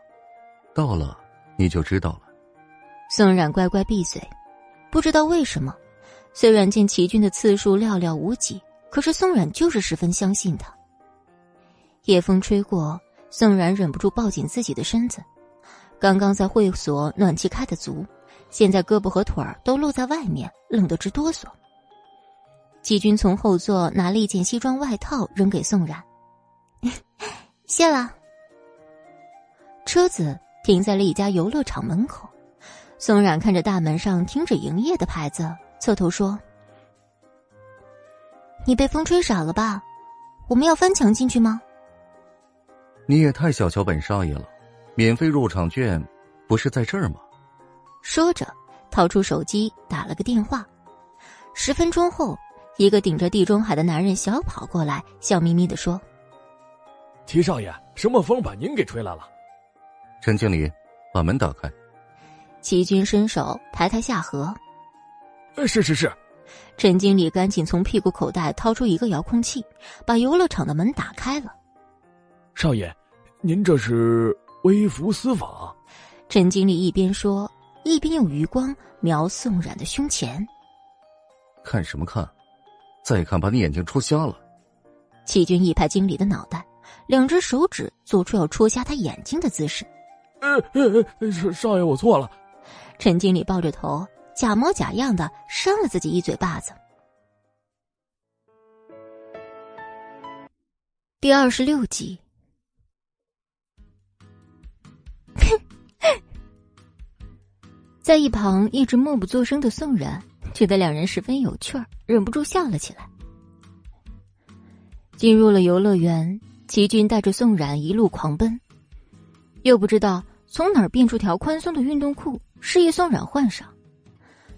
到了你就知道了。”
宋冉乖乖闭嘴。不知道为什么，虽然见齐军的次数寥寥无几，可是宋冉就是十分相信他。夜风吹过，宋冉忍不住抱紧自己的身子。刚刚在会所暖气开的足，现在胳膊和腿儿都露在外面，冷得直哆嗦。齐军从后座拿了一件西装外套扔给宋冉。谢了。车子停在了一家游乐场门口，宋冉看着大门上停止营业的牌子，侧头说：“你被风吹傻了吧？我们要翻墙进去吗？”
你也太小瞧本少爷了，免费入场券不是在这儿吗？
说着，掏出手机打了个电话。十分钟后，一个顶着地中海的男人小跑过来，笑眯眯的说。
齐少爷，什么风把您给吹来了？
陈经理，把门打开。
齐军伸手抬抬下颌。
是是是。
陈经理赶紧从屁股口袋掏出一个遥控器，把游乐场的门打开了。
少爷，您这是微服私访？
陈经理一边说，一边用余光瞄宋冉的胸前。
看什么看？再看把你眼睛戳瞎了。
齐军一拍经理的脑袋。两只手指做出要戳瞎他眼睛的姿势。
呃呃，少少爷，我错了。
陈经理抱着头，假模假样的扇了自己一嘴巴子。第二十六集，在一旁一直默不作声的宋冉，觉得两人十分有趣儿，忍不住笑了起来。进入了游乐园。齐军带着宋冉一路狂奔，又不知道从哪儿变出条宽松的运动裤，示意宋冉换上。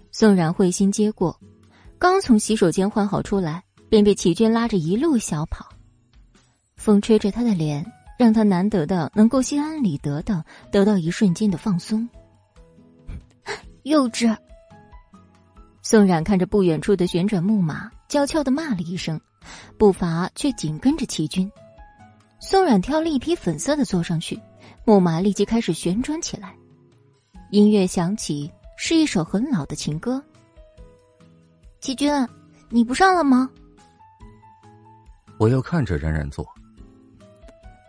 宋冉会心接过，刚从洗手间换好出来，便被齐军拉着一路小跑。风吹着他的脸，让他难得的能够心安理得的得到一瞬间的放松。幼稚！宋冉看着不远处的旋转木马，娇俏的骂了一声，步伐却紧跟着齐军。宋冉挑了一匹粉色的坐上去，木马立即开始旋转起来。音乐响起，是一首很老的情歌。齐军，你不上了吗？
我要看着冉冉坐。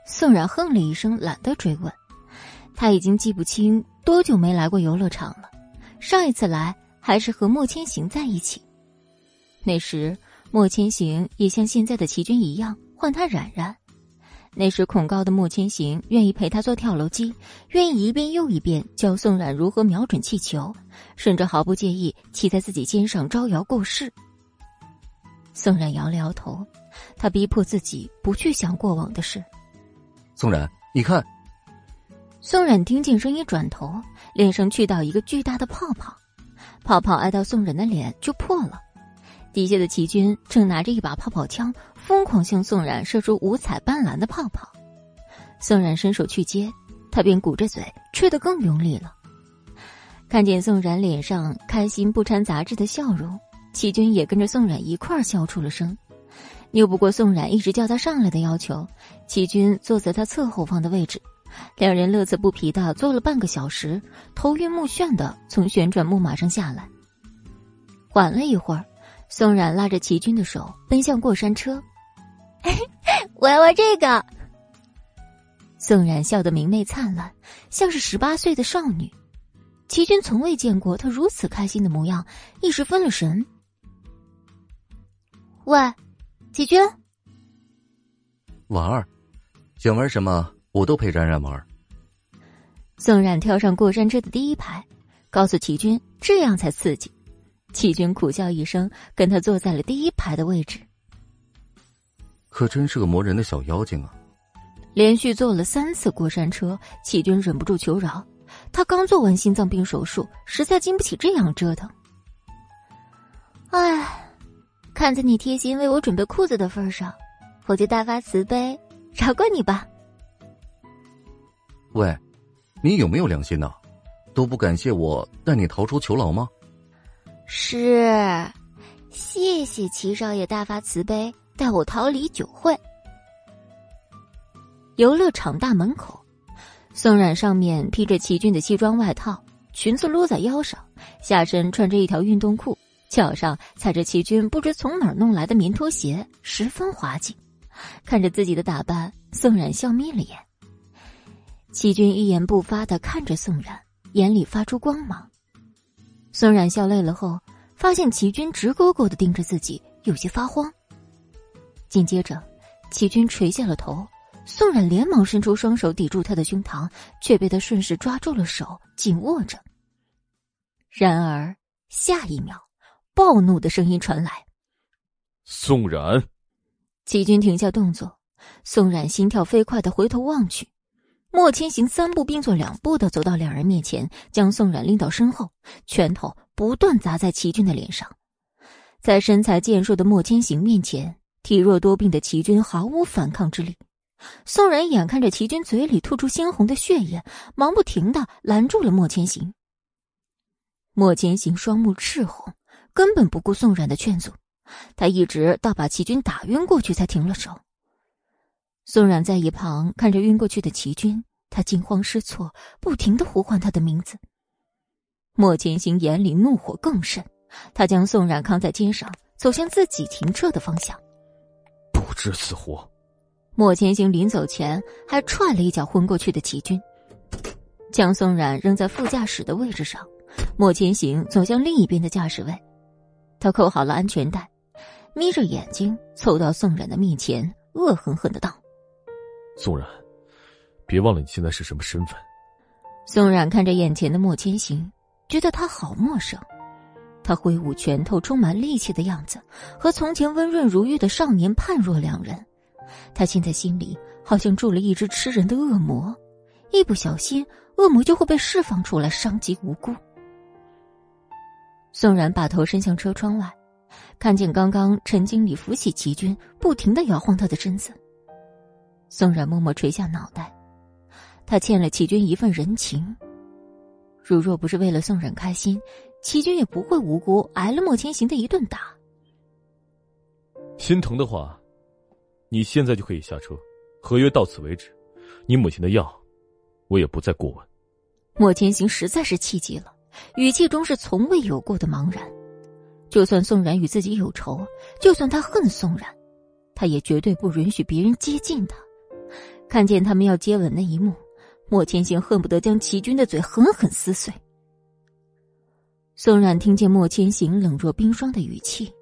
宋冉哼了一声，懒得追问。他已经记不清多久没来过游乐场了，上一次来还是和莫千行在一起。那时莫千行也像现在的齐军一样唤他冉冉。那时恐高的莫千行愿意陪他坐跳楼机，愿意一遍又一遍教宋冉如何瞄准气球，甚至毫不介意骑在自己肩上招摇过市。宋冉摇了摇头，他逼迫自己不去想过往的事。
宋冉，你看。
宋冉听见声音，转头，脸上去到一个巨大的泡泡，泡泡挨到宋冉的脸就破了。底下的齐军正拿着一把泡泡枪，疯狂向宋冉射出五彩斑斓的泡泡。宋冉伸手去接，他便鼓着嘴吹得更用力了。看见宋冉脸上开心不掺杂质的笑容，齐军也跟着宋冉一块儿笑出了声。拗不过宋冉一直叫他上来的要求，齐军坐在他侧后方的位置。两人乐此不疲的坐了半个小时，头晕目眩的从旋转木马上下来。缓了一会儿，宋冉拉着齐军的手奔向过山车。
我要玩这个。
宋冉笑得明媚灿烂，像是十八岁的少女。齐军从未见过她如此开心的模样，一时分了神。
喂，齐军，
婉儿，想玩什么？我都陪冉冉玩。
宋冉跳上过山车的第一排，告诉齐军这样才刺激。齐军苦笑一声，跟他坐在了第一排的位置。
可真是个磨人的小妖精啊！
连续坐了三次过山车，齐军忍不住求饶。他刚做完心脏病手术，实在经不起这样折腾。
唉，看在你贴心为我准备裤子的份上，我就大发慈悲，饶过你吧。
喂，你有没有良心呢？都不感谢我带你逃出囚牢吗？
是，谢谢齐少爷大发慈悲带我逃离酒会。
游乐场大门口，宋冉上面披着齐军的西装外套，裙子撸在腰上，下身穿着一条运动裤，脚上踩着齐军不知从哪儿弄来的棉拖鞋，十分滑稽。看着自己的打扮，宋冉笑眯了眼。齐军一言不发的看着宋冉，眼里发出光芒。宋冉笑累了后，发现齐军直勾勾的盯着自己，有些发慌。紧接着，齐军垂下了头，宋冉连忙伸出双手抵住他的胸膛，却被他顺势抓住了手，紧握着。然而，下一秒，暴怒的声音传来：“
宋冉！”
齐军停下动作，宋冉心跳飞快的回头望去。莫千行三步并作两步的走到两人面前，将宋冉拎到身后，拳头不断砸在齐军的脸上。在身材健硕的莫千行面前，体弱多病的齐军毫无反抗之力。宋冉眼看着齐军嘴里吐出鲜红的血液，忙不停的拦住了莫千行。莫千行双目赤红，根本不顾宋冉的劝阻，他一直到把齐军打晕过去才停了手。宋冉在一旁看着晕过去的齐军，他惊慌失措，不停的呼唤他的名字。莫千行眼里怒火更甚，他将宋冉扛在肩上，走向自己停车的方向。
不知死活！
莫千行临走前还踹了一脚昏过去的齐军，将宋冉扔在副驾驶的位置上。莫千行走向另一边的驾驶位，他扣好了安全带，眯着眼睛凑到宋冉的面前，恶狠狠的道。
宋冉，别忘了你现在是什么身份。
宋冉看着眼前的莫千行，觉得他好陌生。他挥舞拳头，充满力气的样子，和从前温润如玉的少年判若两人。他现在心里好像住了一只吃人的恶魔，一不小心，恶魔就会被释放出来，伤及无辜。宋冉把头伸向车窗外，看见刚刚陈经理扶起齐军，不停的摇晃他的身子。宋冉默默垂下脑袋，他欠了齐军一份人情。如若不是为了宋冉开心，齐军也不会无辜挨了莫千行的一顿打。
心疼的话，你现在就可以下车，合约到此为止。你母亲的药，我也不再过问。
莫千行实在是气急了，语气中是从未有过的茫然。就算宋冉与自己有仇，就算他恨宋冉，他也绝对不允许别人接近他。看见他们要接吻那一幕，莫千行恨不得将齐军的嘴狠狠撕碎。宋冉听见莫千行冷若冰霜的语气，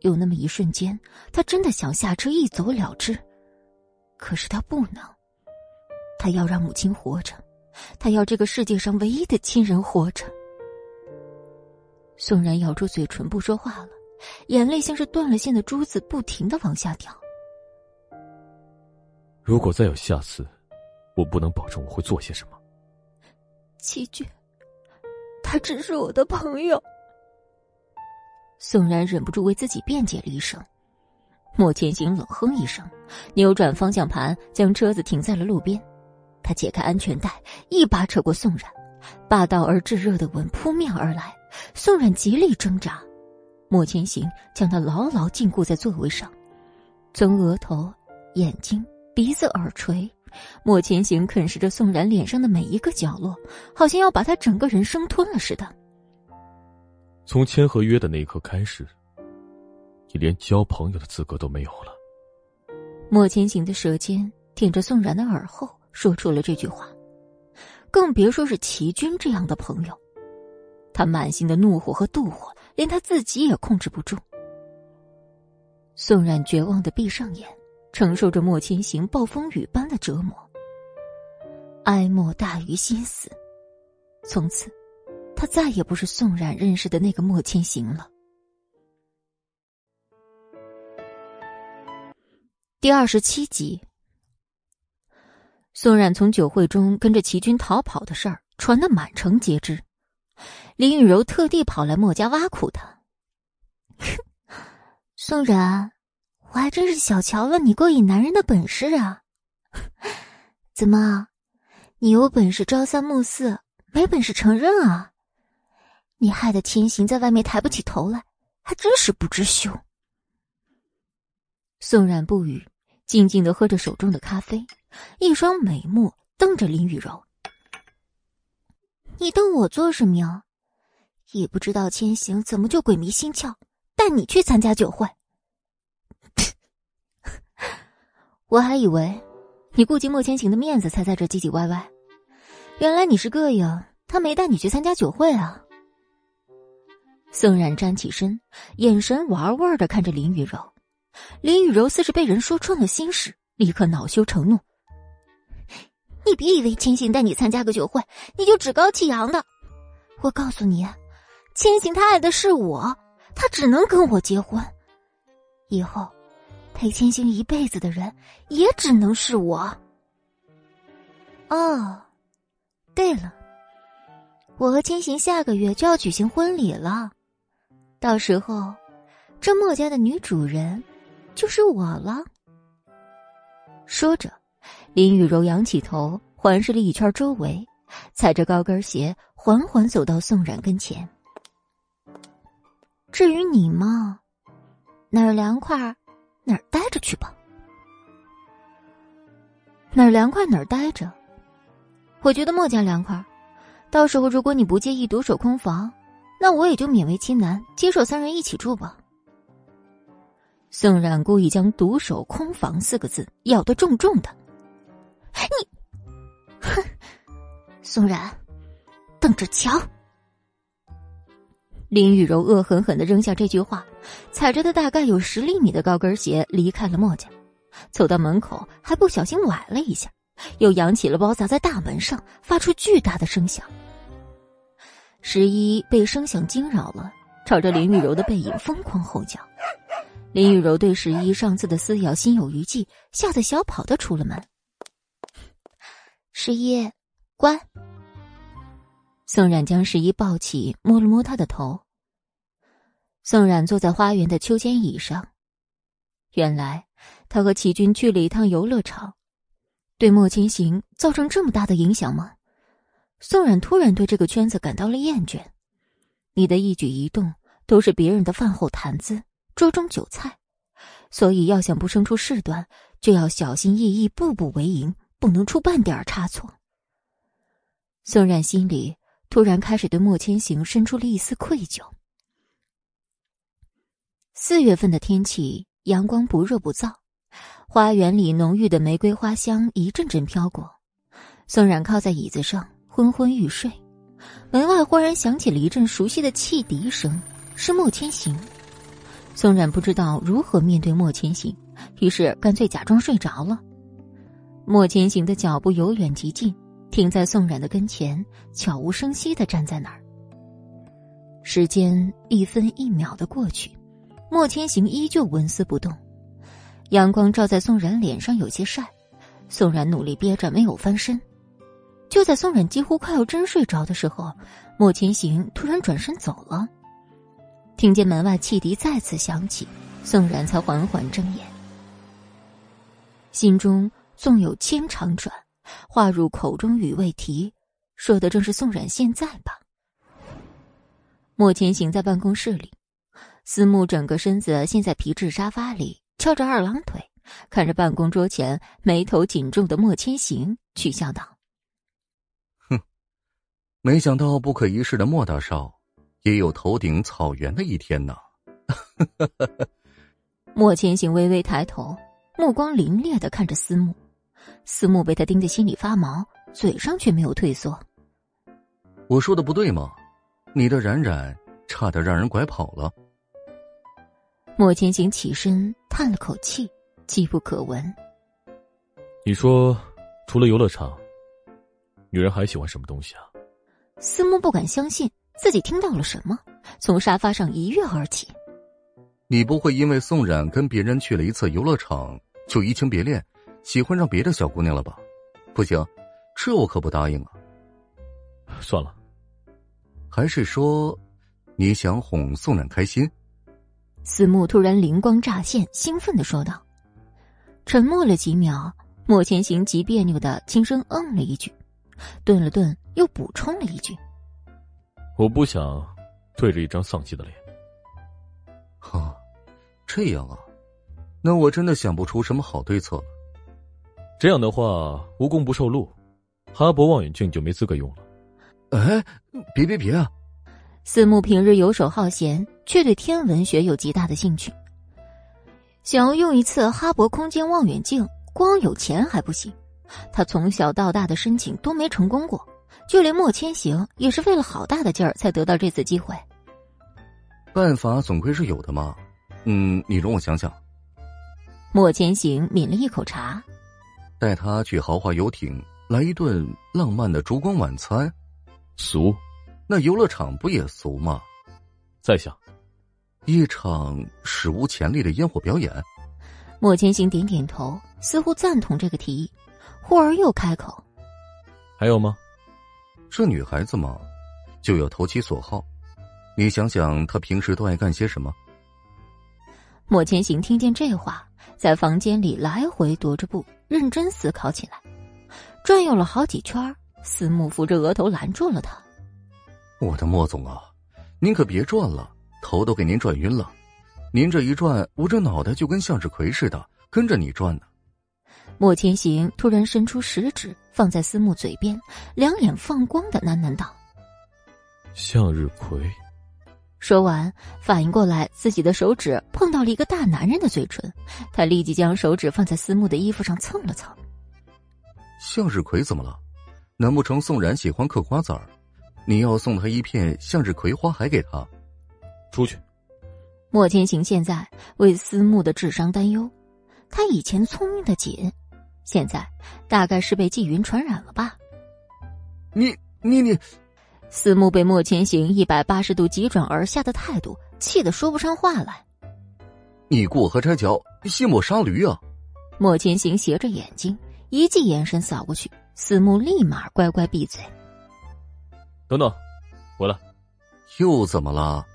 有那么一瞬间，他真的想下车一走了之。可是他不能，他要让母亲活着，他要这个世界上唯一的亲人活着。宋冉咬住嘴唇不说话了，眼泪像是断了线的珠子，不停的往下掉。
如果再有下次，我不能保证我会做些什么。
齐军，他只是我的朋友。宋然忍不住为自己辩解了一声。莫千行冷哼一声，扭转方向盘，将车子停在了路边。他解开安全带，一把扯过宋冉，霸道而炙热的吻扑面而来。宋冉极力挣扎，莫千行将他牢牢禁锢在座位上，从额头、眼睛、鼻子、耳垂，莫千行啃食着宋然脸上的每一个角落，好像要把他整个人生吞了似的。
从签合约的那一刻开始。你连交朋友的资格都没有了。
莫千行的舌尖舔着宋然的耳后，说出了这句话，更别说是齐军这样的朋友。他满心的怒火和妒火，连他自己也控制不住。宋冉绝望的闭上眼，承受着莫千行暴风雨般的折磨。哀莫大于心死，从此，他再也不是宋冉认识的那个莫千行了。第二十七集，宋冉从酒会中跟着齐军逃跑的事儿传得满城皆知，林雨柔特地跑来莫家挖苦他：“
宋冉，我还真是小瞧了你勾引男人的本事啊！怎么，你有本事朝三暮四，没本事承认啊？你害得天行在外面抬不起头来，还真是不知羞。”
宋冉不语，静静的喝着手中的咖啡，一双美目瞪着林雨柔。
你瞪我做什么呀？也不知道千行怎么就鬼迷心窍，带你去参加酒会。
我还以为你顾及莫千行的面子才在这唧唧歪歪，原来你是膈应他没带你去参加酒会啊！宋冉站起身，眼神玩味的看着林雨柔。林雨柔似是被人说穿了心事，立刻恼羞成怒：“
你别以为千行带你参加个酒会，你就趾高气扬的。我告诉你，千行他爱的是我，他只能跟我结婚。以后陪千行一辈子的人，也只能是我。哦，对了，我和千行下个月就要举行婚礼了，到时候这墨家的女主人。”就是我了。
说着，林雨柔仰起头，环视了一圈周围，踩着高跟鞋缓缓走到宋冉跟前。
至于你嘛，哪儿凉快哪儿待着去吧。
哪儿凉快哪儿待着。我觉得莫家凉快，到时候如果你不介意独守空房，那我也就勉为其难接受三人一起住吧。宋冉故意将“独守空房”四个字咬得重重的。
你，哼！宋冉，等着瞧！
林雨柔恶狠狠的扔下这句话，踩着的大概有十厘米的高跟鞋离开了墨家，走到门口还不小心崴了一下，又扬起了包砸在大门上，发出巨大的声响。十一被声响惊扰了，朝着林雨柔的背影疯狂吼叫。林雨柔对十一上次的撕咬心有余悸，吓得小跑的出了门。
十一，乖。
宋冉将十一抱起，摸了摸他的头。宋冉坐在花园的秋千椅上。原来他和齐军去了一趟游乐场，对莫千行造成这么大的影响吗？宋冉突然对这个圈子感到了厌倦。你的一举一动都是别人的饭后谈资。桌中酒菜，所以要想不生出事端，就要小心翼翼，步步为营，不能出半点差错。宋冉心里突然开始对莫千行生出了一丝愧疚。四月份的天气，阳光不热不燥，花园里浓郁的玫瑰花香一阵阵飘过。宋冉靠在椅子上昏昏欲睡，门外忽然响起了一阵熟悉的汽笛声，是莫千行。宋冉不知道如何面对莫千行，于是干脆假装睡着了。莫千行的脚步由远及近，停在宋冉的跟前，悄无声息的站在那儿。时间一分一秒的过去，莫千行依旧纹丝不动。阳光照在宋冉脸上，有些晒。宋冉努力憋着没有翻身。就在宋冉几乎快要真睡着的时候，莫千行突然转身走了。听见门外汽笛再次响起，宋冉才缓缓睁眼，心中纵有千长转，话入口中语未提，说的正是宋冉现在吧。莫千行在办公室里，思慕整个身子陷在皮质沙发里，翘着二郎腿，看着办公桌前眉头紧皱的莫千行，取笑道。
哼没想到不可一世的莫大少，也有头顶草原的一天呢。
莫千行微微抬头，目光凌冽的看着思慕，思慕被他盯得心里发毛，嘴上却没有退缩。
我说的不对吗？你的冉冉差点让人拐跑了。
莫千行起身叹了口气，机不可闻。
你说，除了游乐场，女人还喜欢什么东西啊？
思慕不敢相信自己听到了什么，从沙发上一跃而起。
你不会因为宋冉跟别人去了一次游乐场就移情别恋，喜欢上别的小姑娘了吧？不行，这我可不答应啊！
算了，
还是说你想哄宋冉开心？
思慕突然灵光乍现，兴奋的说道。沉默了几秒，莫千行极别扭的轻声嗯了一句。顿了顿，又补充了一句：“
我不想对着一张丧气的脸。”
哈，这样啊，那我真的想不出什么好对策了。
这样的话，无功不受禄，哈勃望远镜就没资格用了。
哎，别别别啊！
思慕平日游手好闲，却对天文学有极大的兴趣，想要用一次哈勃空间望远镜，光有钱还不行。他从小到大的申请都没成功过，就连莫千行也是费了好大的劲儿才得到这次机会。
办法总归是有的嘛，嗯，你容我想想。
莫千行抿了一口茶，
带他去豪华游艇，来一顿浪漫的烛光晚餐，
俗？
那游乐场不也俗吗？
再想，
一场史无前例的烟火表演。
莫千行点点头，似乎赞同这个提议。忽而又开口：“
还有吗？
这女孩子嘛，就要投其所好。你想想，她平时都爱干些什么？”
莫千行听见这话，在房间里来回踱着步，认真思考起来。转悠了好几圈，司慕扶着额头拦住了他：“
我的莫总啊，您可别转了，头都给您转晕了。您这一转，我这脑袋就跟向日葵似的，跟着你转呢。”
莫千行突然伸出食指放在思慕嘴边，两眼放光的喃喃道：“
向日葵。”
说完，反应过来自己的手指碰到了一个大男人的嘴唇，他立即将手指放在思慕的衣服上蹭了蹭。
向日葵怎么了？难不成宋然喜欢嗑瓜子儿？你要送他一片向日葵花海给他？
出去。
莫千行现在为思慕的智商担忧，他以前聪明的紧。现在大概是被纪云传染了吧？
你你你，
思慕被莫千行一百八十度急转而下的态度气得说不上话来。
你过河拆桥，卸磨杀驴啊！
莫千行斜着眼睛，一记眼神扫过去，思慕立马乖乖闭嘴。
等等，回来，
又怎么了？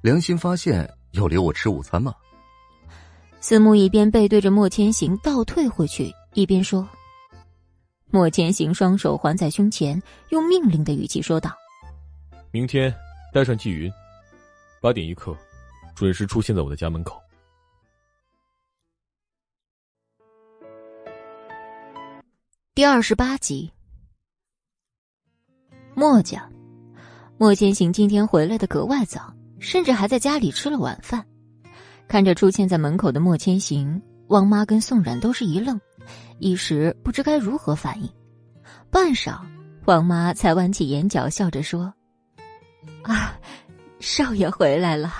良心发现要留我吃午餐吗？
思慕一边背对着莫千行倒退回去。一边说，莫千行双手环在胸前，用命令的语气说道：“
明天带上季云，八点一刻，准时出现在我的家门口。”
第二十八集，莫家，莫千行今天回来的格外早，甚至还在家里吃了晚饭。看着出现在门口的莫千行，王妈跟宋冉都是一愣。一时不知该如何反应，半晌，王妈才弯起眼角，笑着说：“啊，少爷回来了。”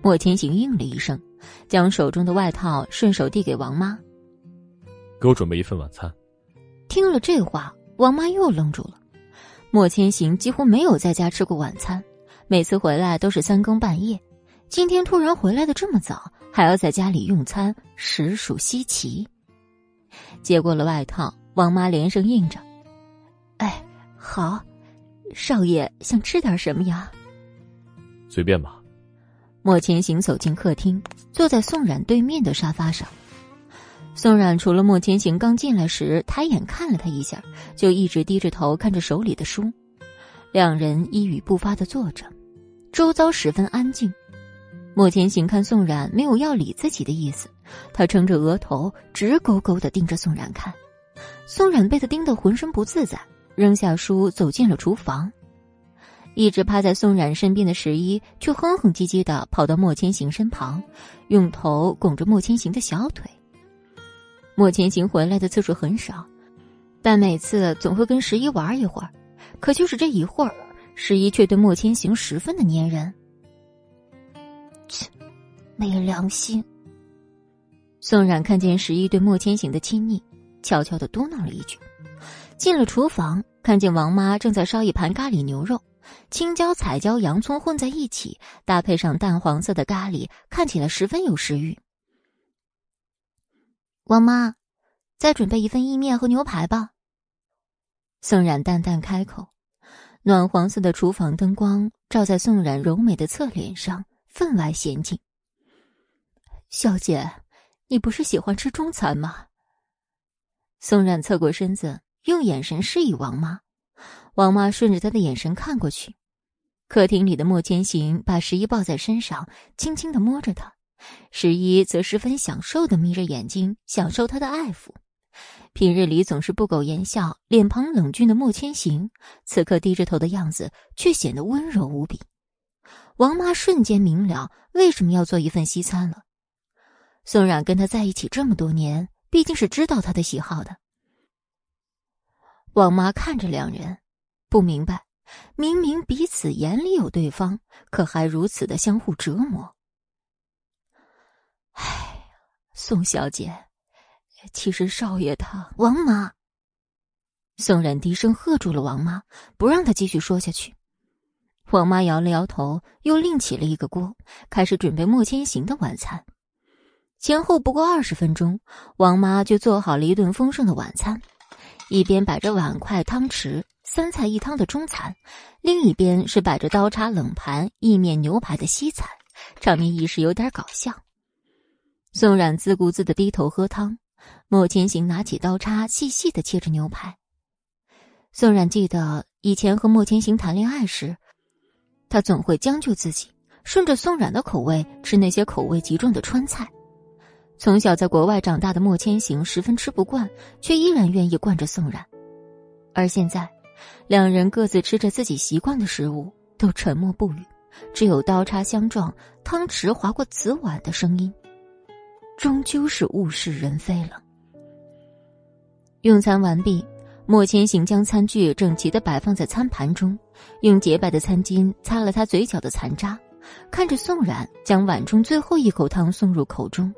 莫千行应了一声，将手中的外套顺手递给王妈：“
给我准备一份晚餐。”
听了这话，王妈又愣住了。莫千行几乎没有在家吃过晚餐，每次回来都是三更半夜，今天突然回来的这么早，还要在家里用餐，实属稀奇。接过了外套，王妈连声应着：“哎，好，少爷想吃点什么呀？”
随便吧。
莫千行走进客厅，坐在宋冉对面的沙发上。宋冉除了莫千行刚进来时抬眼看了他一下，就一直低着头看着手里的书。两人一语不发的坐着，周遭十分安静。莫千行看宋冉没有要理自己的意思，他撑着额头，直勾勾的盯着宋冉看。宋冉被他盯得浑身不自在，扔下书走进了厨房。一直趴在宋冉身边的十一却哼哼唧唧的跑到莫千行身旁，用头拱着莫千行的小腿。莫千行回来的次数很少，但每次总会跟十一玩一会儿。可就是这一会儿，十一却对莫千行十分的粘人。
切，没良心！
宋冉看见十一对莫千行的亲昵，悄悄的嘟囔了一句。进了厨房，看见王妈正在烧一盘咖喱牛肉，青椒、彩椒、洋葱混在一起，搭配上淡黄色的咖喱，看起来十分有食欲。
王妈，再准备一份意面和牛排吧。
宋冉淡淡开口，暖黄色的厨房灯光照在宋冉柔美的侧脸上，分外娴静。小姐，你不是喜欢吃中餐吗？宋冉侧过身子，用眼神示意王妈。王妈顺着他的眼神看过去，客厅里的莫千行把十一抱在身上，轻轻的摸着他，十一则十分享受的眯着眼睛，享受他的爱抚。平日里总是不苟言笑、脸庞冷峻的莫千行，此刻低着头的样子却显得温柔无比。王妈瞬间明了为什么要做一份西餐了。宋冉跟他在一起这么多年，毕竟是知道他的喜好的。王妈看着两人，不明白，明明彼此眼里有对方，可还如此的相互折磨。唉，宋小姐。其实少爷他
王妈，
宋冉低声喝住了王妈，不让她继续说下去。王妈摇了摇头，又另起了一个锅，开始准备莫千行的晚餐。前后不过二十分钟，王妈就做好了一顿丰盛的晚餐，一边摆着碗筷汤匙三菜一汤的中餐，另一边是摆着刀叉冷盘意面牛排的西餐，场面一时有点搞笑。宋冉自顾自的低头喝汤。莫千行拿起刀叉，细细的切着牛排。宋冉记得以前和莫千行谈恋爱时，他总会将就自己，顺着宋冉的口味吃那些口味极重的川菜。从小在国外长大的莫千行十分吃不惯，却依然愿意惯着宋冉。而现在，两人各自吃着自己习惯的食物，都沉默不语，只有刀叉相撞、汤匙划过瓷碗的声音。终究是物是人非了。用餐完毕，莫千行将餐具整齐的摆放在餐盘中，用洁白的餐巾擦了他嘴角的残渣，看着宋冉将碗中最后一口汤送入口中，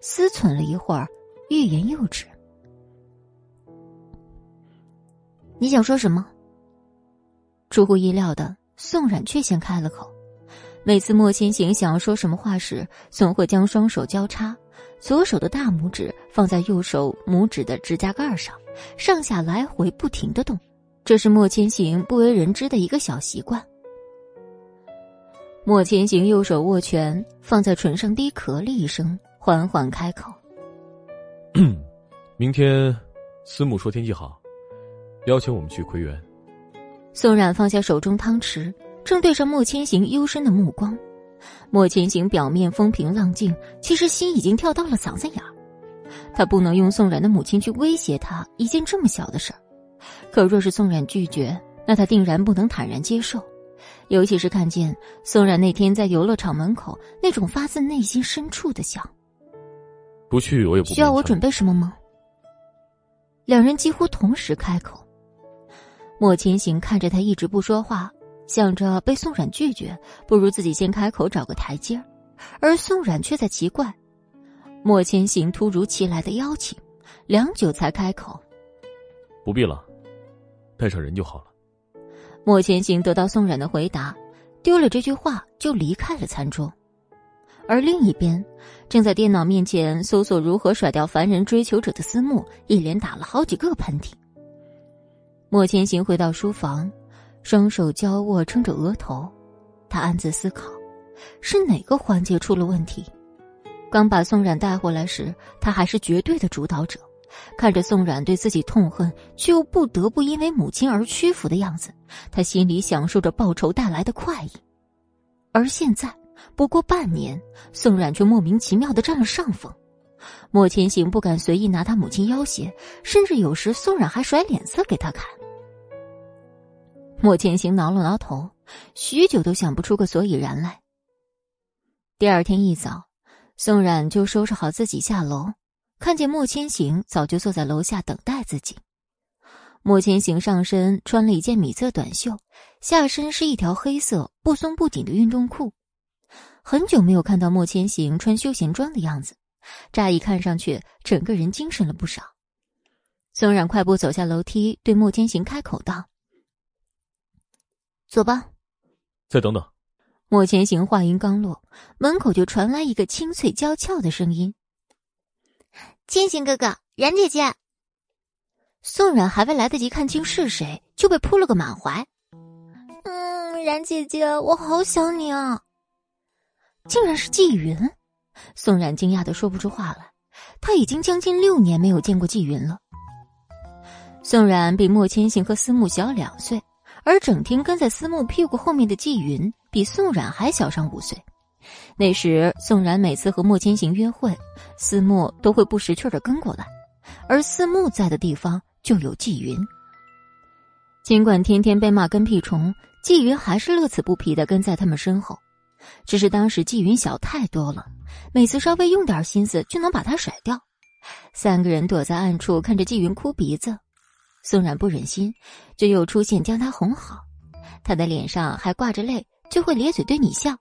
思忖了一会儿，欲言又止。
你想说什么？
出乎意料的，宋冉却先开了口。每次莫千行想要说什么话时，总会将双手交叉。左手的大拇指放在右手拇指的指甲盖上，上下来回不停的动，这是莫千行不为人知的一个小习惯。莫千行右手握拳放在唇上，低咳了一声，缓缓开口：“
明天，司母说天气好，邀请我们去葵园。”
宋冉放下手中汤匙，正对上莫千行幽深的目光。莫千行表面风平浪静，其实心已经跳到了嗓子眼儿。他不能用宋冉的母亲去威胁他一件这么小的事儿，可若是宋冉拒绝，那他定然不能坦然接受。尤其是看见宋冉那天在游乐场门口那种发自内心深处的想。
不去我也不
需要我准备什么吗？两人几乎同时开口。莫千行看着他一直不说话。想着被宋冉拒绝，不如自己先开口找个台阶儿，而宋冉却在奇怪莫千行突如其来的邀请，良久才开口：“
不必了，带上人就好了。”
莫千行得到宋冉的回答，丢了这句话就离开了餐桌。而另一边，正在电脑面前搜索如何甩掉凡人追求者的思慕，一连打了好几个喷嚏。莫千行回到书房，双手交握撑着额头，他暗自思考：是哪个环节出了问题？刚把宋冉带回来时，他还是绝对的主导者。看着宋冉对自己痛恨却又不得不因为母亲而屈服的样子，他心里享受着报仇带来的快意。而现在，不过半年，宋冉却莫名其妙的占了上风。莫千行不敢随意拿他母亲要挟，甚至有时宋冉还甩脸色给他看。莫千行挠了挠头，许久都想不出个所以然来。第二天一早，宋冉就收拾好自己下楼。看见莫千行早就坐在楼下等待自己。莫千行上身穿了一件米色短袖，下身是一条黑色不松不紧的运动裤。很久没有看到莫千行穿休闲装的样子，乍一看上去整个人精神了不少。宋冉快步走下楼梯，对莫千行开口道：“走吧。”
再等等。
莫千行话音刚落，门口就传来一个清脆娇俏的声音。
千行哥哥，冉姐姐。
宋冉还未来得及看清是谁，就被扑了个满怀。
嗯，冉姐姐，我好想你啊！
竟然是纪云。宋冉惊讶的说不出话来。他已经将近六年没有见过纪云了。宋冉比莫千行和思慕小两岁，而整天跟在思慕屁股后面的季云比宋冉还小上五岁。那时，宋冉每次和莫千行约会，思慕都会不识趣的跟过来，而思慕在的地方就有季云。尽管天天被骂跟屁虫，季云还是乐此不疲的跟在他们身后。只是当时季云小太多了，每次稍微用点心思就能把他甩掉。三个人躲在暗处看着季云哭鼻子，宋冉不忍心，就又出现将他哄好。他的脸上还挂着泪，就会咧嘴对你笑。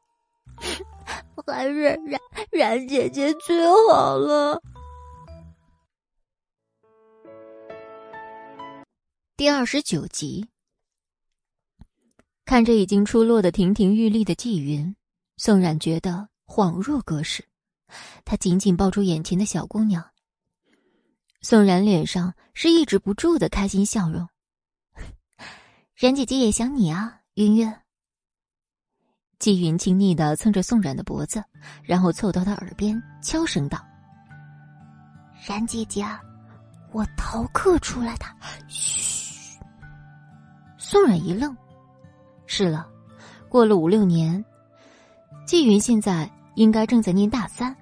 还是冉冉姐姐最好了。
第二十九集，看着已经出落的亭亭玉立的季云，宋冉觉得恍若隔世。他紧紧抱住眼前的小姑娘。宋冉脸上是抑制不住的开心笑容。冉姐姐也想你啊，云云。季云亲昵的蹭着宋冉的脖子，然后凑到他耳边悄声道：“
冉姐姐，我逃课出来的。”嘘。
宋冉一愣，是了，过了五六年，季云现在应该正在念大三。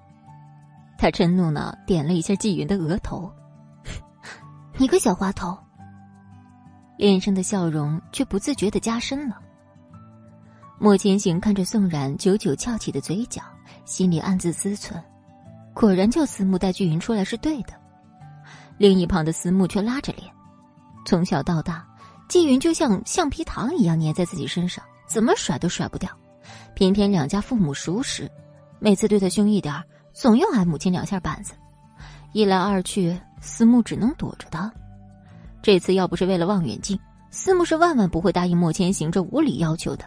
他嗔怒呢，点了一下季云的额头：“你个小滑头。”脸上的笑容却不自觉的加深了。莫千行看着宋冉久久翘起的嘴角，心里暗自思忖：果然叫思慕带巨云出来是对的。另一旁的思慕却拉着脸，从小到大，季云就像橡皮糖一样粘在自己身上，怎么甩都甩不掉。偏偏两家父母熟识，每次对他凶一点，总要挨母亲两下板子。一来二去，思慕只能躲着他。这次要不是为了望远镜，思慕是万万不会答应莫千行这无理要求的。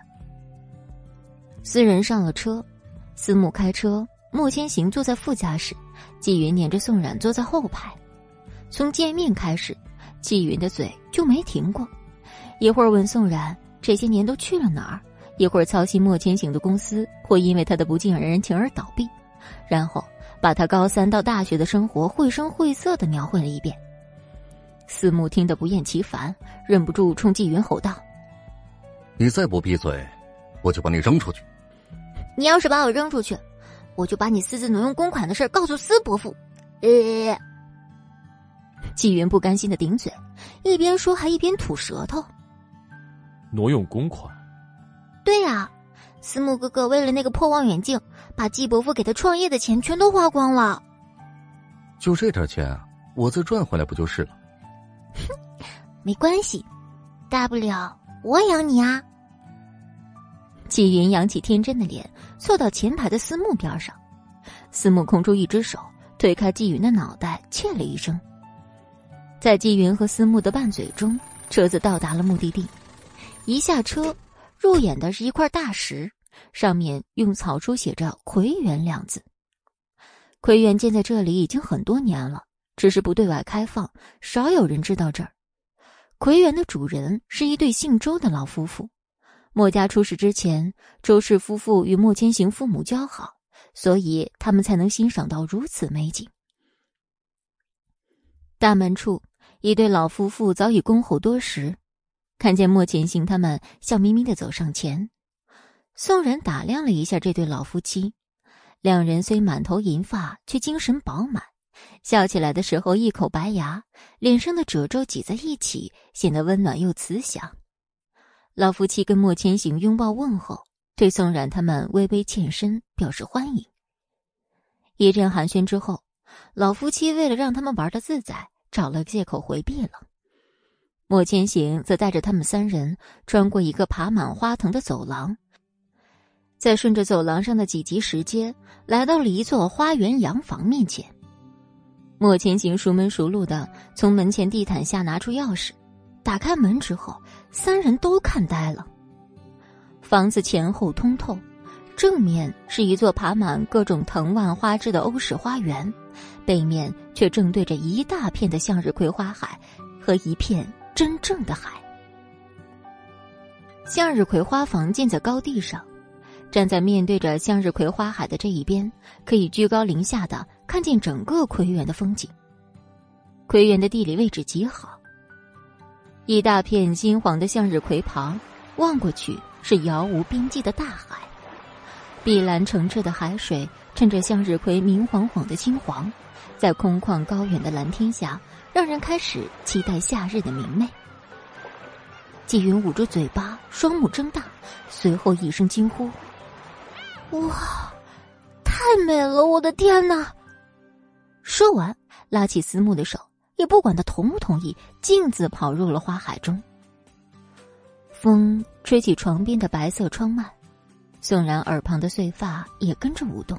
四人上了车，思慕开车，莫千行坐在副驾驶，纪云撵着宋冉坐在后排。从见面开始，纪云的嘴就没停过，一会儿问宋冉这些年都去了哪儿，一会儿操心莫千行的公司会因为他的不近人情而倒闭，然后把他高三到大学的生活绘声绘色的描绘了一遍。思慕听得不厌其烦，忍不住冲纪云吼道：“
你再不闭嘴，我就把你扔出去！”
你要是把我扔出去，我就把你私自挪用公款的事告诉司伯父。呃，
纪云不甘心的顶嘴，一边说还一边吐舌头。
挪用公款？
对呀，司慕哥哥为了那个破望远镜，把季伯父给他创业的钱全都花光了。
就这点钱，我再赚回来不就是了？
哼，没关系，大不了我养你啊。
季云扬起天真的脸，凑到前排的思慕边上。思慕空出一只手，推开季云的脑袋，切了一声。在季云和思慕的拌嘴中，车子到达了目的地。一下车，入眼的是一块大石，上面用草书写着“葵园”两字。葵园建在这里已经很多年了，只是不对外开放，少有人知道这儿。葵园的主人是一对姓周的老夫妇。墨家出事之前，周氏夫妇与莫千行父母交好，所以他们才能欣赏到如此美景。大门处，一对老夫妇早已恭候多时，看见莫千行他们笑眯眯的走上前，宋然打量了一下这对老夫妻，两人虽满头银发，却精神饱满。笑起来的时候，一口白牙，脸上的褶皱挤在一起，显得温暖又慈祥。老夫妻跟莫千行拥抱问候，对宋冉他们微微欠身表示欢迎。一阵寒暄之后，老夫妻为了让他们玩的自在，找了借口回避了。莫千行则带着他们三人穿过一个爬满花藤的走廊，再顺着走廊上的几级石阶，来到了一座花园洋房面前。莫千行熟门熟路的从门前地毯下拿出钥匙，打开门之后，三人都看呆了。房子前后通透，正面是一座爬满各种藤蔓花枝的欧式花园，背面却正对着一大片的向日葵花海和一片真正的海。向日葵花房建在高地上。站在面对着向日葵花海的这一边，可以居高临下的看见整个葵园的风景。葵园的地理位置极好，一大片金黄的向日葵旁，望过去是遥无边际的大海，碧蓝澄澈的海水趁着向日葵明晃晃的金黄，在空旷高远的蓝天下，让人开始期待夏日的明媚。纪云捂住嘴巴，双目睁大，随后一声惊呼。哇，太美了！我的天哪！说完，拉起思慕的手，也不管他同不同意，径自跑入了花海中。风吹起床边的白色窗幔，宋然耳旁的碎发也跟着舞动。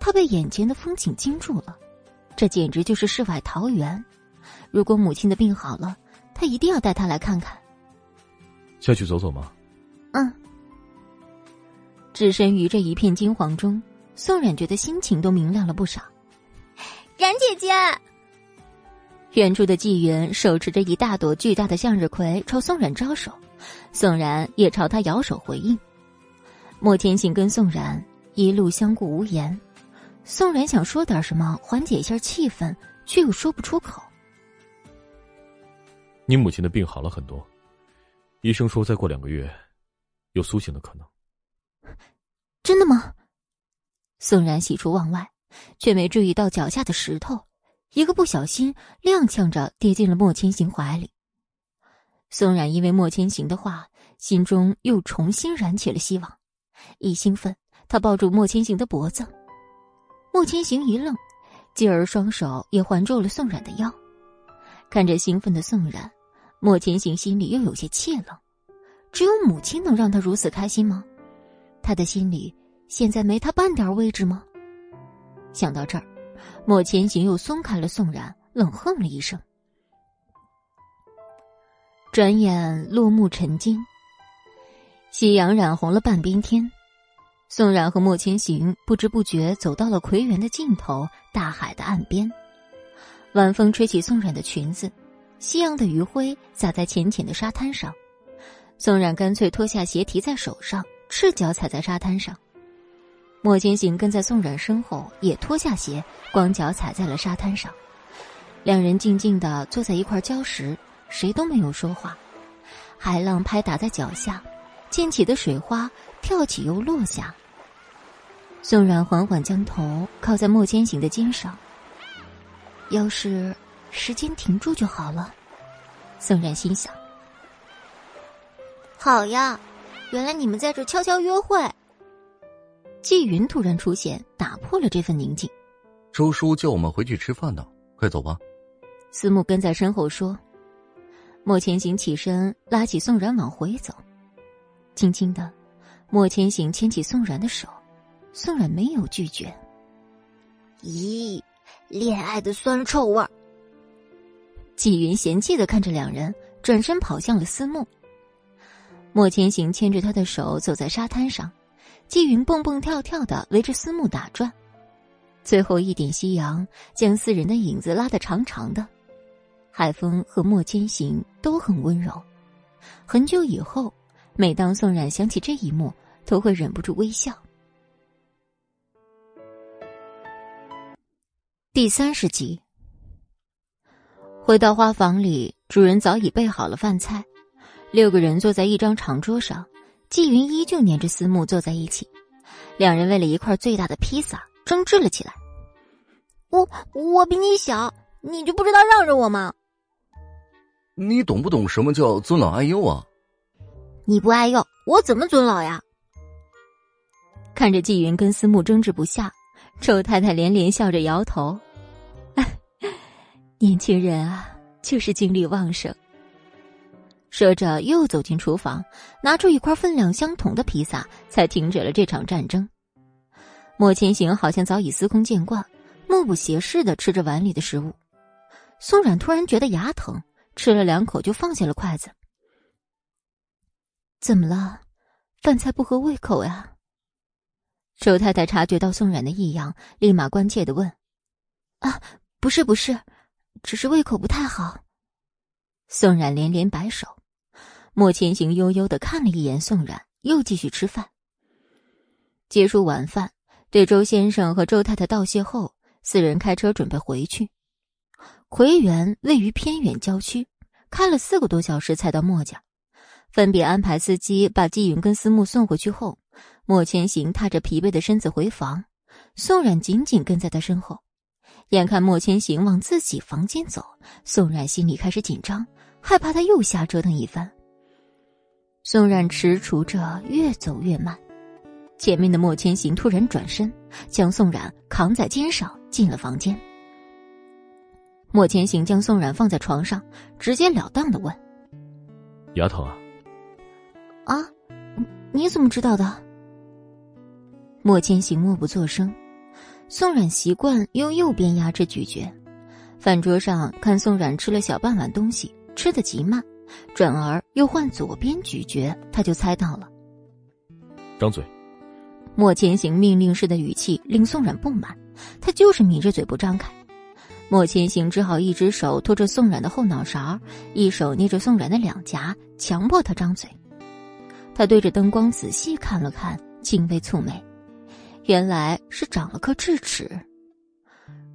他被眼前的风景惊住了，这简直就是世外桃源。如果母亲的病好了，他一定要带她来看看。
下去走走吗？
嗯。置身于这一片金黄中，宋冉觉得心情都明亮了不少。
冉姐姐，
远处的纪元手持着一大朵巨大的向日葵朝宋冉招手，宋冉也朝他摇手回应。莫千行跟宋冉一路相顾无言，宋冉想说点什么缓解一下气氛，却又说不出口。
你母亲的病好了很多，医生说再过两个月，有苏醒的可能。
真的吗？宋然喜出望外，却没注意到脚下的石头，一个不小心踉跄着跌进了莫千行怀里。宋冉因为莫千行的话，心中又重新燃起了希望。一兴奋，他抱住莫千行的脖子。莫千行一愣，继而双手也环住了宋冉的腰。看着兴奋的宋冉，莫千行心里又有些气冷。只有母亲能让他如此开心吗？他的心里现在没他半点位置吗？想到这儿，莫千行又松开了宋冉，冷哼了一声。转眼落幕沉静，夕阳染红了半边天。宋冉和莫千行不知不觉走到了葵园的尽头，大海的岸边。晚风吹起宋冉的裙子，夕阳的余晖洒在浅浅的沙滩上。宋冉干脆脱下鞋提在手上。赤脚踩在沙滩上，莫千行跟在宋冉身后，也脱下鞋，光脚踩在了沙滩上。两人静静的坐在一块礁石，谁都没有说话。海浪拍打在脚下，溅起的水花跳起又落下。宋冉缓缓将头靠在莫千行的肩上。要是时间停住就好了，宋冉心想。
好呀。原来你们在这悄悄约会。
季云突然出现，打破了这份宁静。
周叔叫我们回去吃饭呢，快走吧。
思慕跟在身后说。莫千行起身，拉起宋然往回走。轻轻的，莫千行牵起宋然的手，宋然没有拒绝。
咦，恋爱的酸臭味儿。
季云嫌弃的看着两人，转身跑向了思慕。莫千行牵着他的手走在沙滩上，纪云蹦蹦跳跳的围着思慕打转，最后一点夕阳将四人的影子拉得长长的。海风和莫千行都很温柔。很久以后，每当宋冉想起这一幕，都会忍不住微笑。第三十集，回到花房里，主人早已备好了饭菜，六个人坐在一张长桌上。季云依旧黏着思慕坐在一起，两人为了一块最大的披萨争执了起来。
我我比你小，你就不知道让着我吗？
你懂不懂什么叫尊老爱幼啊？
你不爱幼，我怎么尊老呀？
看着季云跟思慕争执不下，周太太连连笑着摇头：“年轻人啊，就是精力旺盛。”说着，又走进厨房，拿出一块分量相同的披萨，才停止了这场战争。莫千行好像早已司空见惯，目不斜视的吃着碗里的食物。宋冉突然觉得牙疼，吃了两口就放下了筷子。怎么了？饭菜不合胃口呀？周太太察觉到宋冉的异样，立马关切的问：“啊，不是不是，只是胃口不太好。”宋冉连连摆手。莫千行悠悠的看了一眼宋冉，又继续吃饭。结束晚饭，对周先生和周太太道谢后，四人开车准备回去。奎园位于偏远郊区，开了四个多小时才到莫家。分别安排司机把季云跟思慕送回去后，莫千行踏着疲惫的身子回房，宋冉紧紧跟在他身后。眼看莫千行往自己房间走，宋冉心里开始紧张，害怕他又瞎折腾一番。宋冉踟蹰着越走越慢，前面的莫千行突然转身，将宋冉扛在肩上进了房间。莫千行将宋冉放在床上，直截了当的问：“
丫头啊？”“
啊，你怎么知道的？”
莫千行默不作声。宋冉习惯用右边牙齿咀嚼，饭桌上看宋冉吃了小半碗东西，吃的极慢。转而又换左边咀嚼，他就猜到了。
张嘴。
莫千行命令式的语气令宋冉不满，他就是抿着嘴不张开。莫千行只好一只手托着宋冉的后脑勺，一手捏着宋冉的两颊，强迫他张嘴。他对着灯光仔细看了看，轻微蹙眉，原来是长了颗智齿。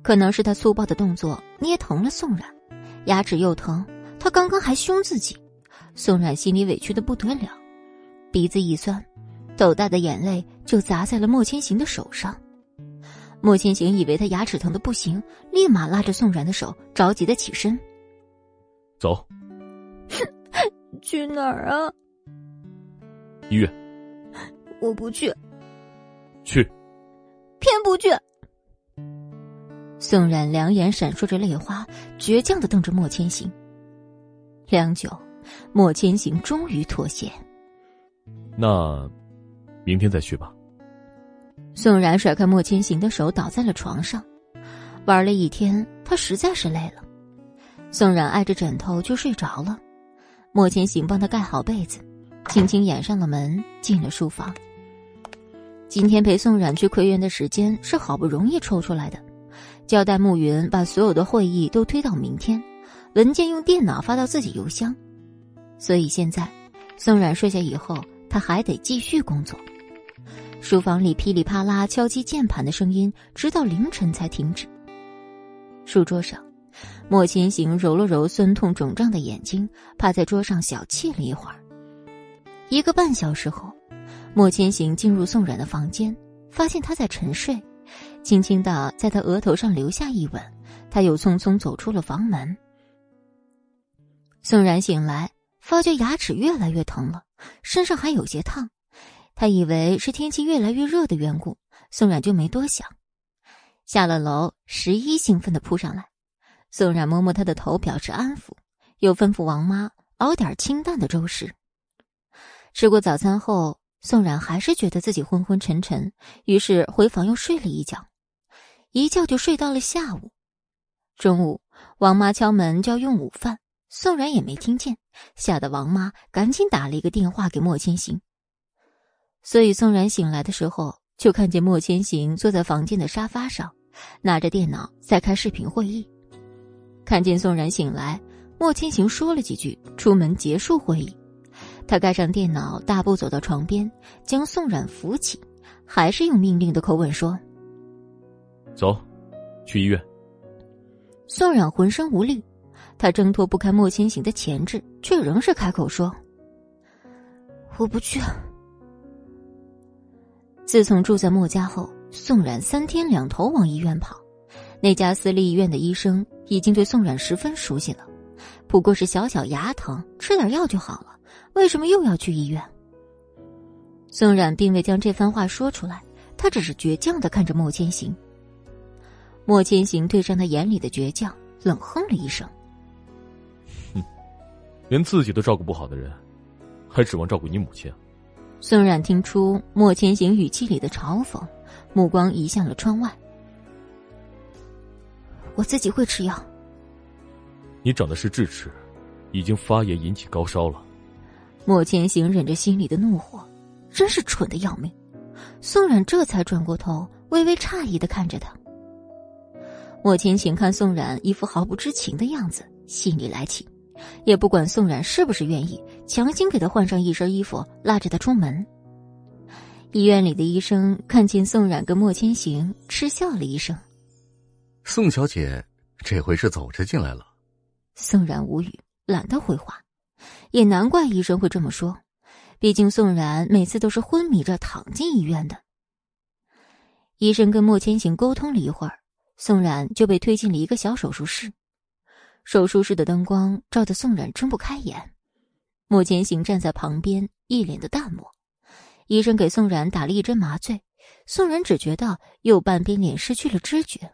可能是他粗暴的动作捏疼了宋冉，牙齿又疼。他刚刚还凶自己，宋冉心里委屈的不得了，鼻子一酸，斗大的眼泪就砸在了莫千行的手上。莫千行以为他牙齿疼的不行，立马拉着宋冉的手，着急的起身。
走。
去哪儿啊？
医院。
我不去。
去。
偏不去。
宋冉两眼闪烁着泪花，倔强的瞪着莫千行。良久，莫千行终于妥协。
那，明天再去吧。
宋冉甩开莫千行的手，倒在了床上。玩了一天，他实在是累了。宋冉挨着枕头就睡着了。莫千行帮他盖好被子，轻轻掩上了门，进了书房。今天陪宋冉去奎园的时间是好不容易抽出来的，交代暮云把所有的会议都推到明天。文件用电脑发到自己邮箱，所以现在宋冉睡下以后，他还得继续工作。书房里噼里啪啦敲击键盘的声音，直到凌晨才停止。书桌上，莫千行揉了揉酸痛肿胀的眼睛，趴在桌上小憩了一会儿。一个半小时后，莫千行进入宋冉的房间，发现他在沉睡，轻轻的在他额头上留下一吻，他又匆匆走出了房门。宋冉醒来，发觉牙齿越来越疼了，身上还有些烫。他以为是天气越来越热的缘故，宋冉就没多想。下了楼，十一兴奋的扑上来。宋冉摸摸他的头，表示安抚，又吩咐王妈熬点清淡的粥食。吃过早餐后，宋冉还是觉得自己昏昏沉沉，于是回房又睡了一觉，一觉就睡到了下午。中午，王妈敲门就要用午饭。宋冉也没听见，吓得王妈赶紧打了一个电话给莫千行。所以宋冉醒来的时候，就看见莫千行坐在房间的沙发上，拿着电脑在开视频会议。看见宋冉醒来，莫千行说了几句，出门结束会议。他盖上电脑，大步走到床边，将宋冉扶起，还是用命令的口吻说：“
走，去医院。”
宋冉浑身无力，他挣脱不开莫千行的钳制，却仍是开口说：“
我不去。”
自从住在莫家后，宋冉三天两头往医院跑。那家私立医院的医生已经对宋冉十分熟悉了，不过是小小牙疼，吃点药就好了。为什么又要去医院？宋冉并未将这番话说出来，他只是倔强的看着莫千行。莫千行对上他眼里的倔强，冷哼了一声：“
哼，连自己都照顾不好的人，还指望照顾你母亲？”
宋冉听出莫千行语气里的嘲讽，目光移向了窗外。
我自己会吃药。
你长的是智齿，已经发炎引起高烧了。
莫千行忍着心里的怒火，真是蠢的要命。宋冉这才转过头，微微诧异的看着他。莫千行看宋冉一副毫不知情的样子，心里来气，也不管宋冉是不是愿意，强行给他换上一身衣服，拉着他出门。医院里的医生看见宋冉跟莫千行，嗤笑了一声：“
宋小姐，这回是走着进来了。”
宋冉无语，懒得回话。也难怪医生会这么说，毕竟宋冉每次都是昏迷着躺进医院的。医生跟莫千行沟通了一会儿，宋冉就被推进了一个小手术室。手术室的灯光照得宋冉睁不开眼，莫千行站在旁边，一脸的淡漠。医生给宋冉打了一针麻醉，宋冉只觉得右半边脸失去了知觉。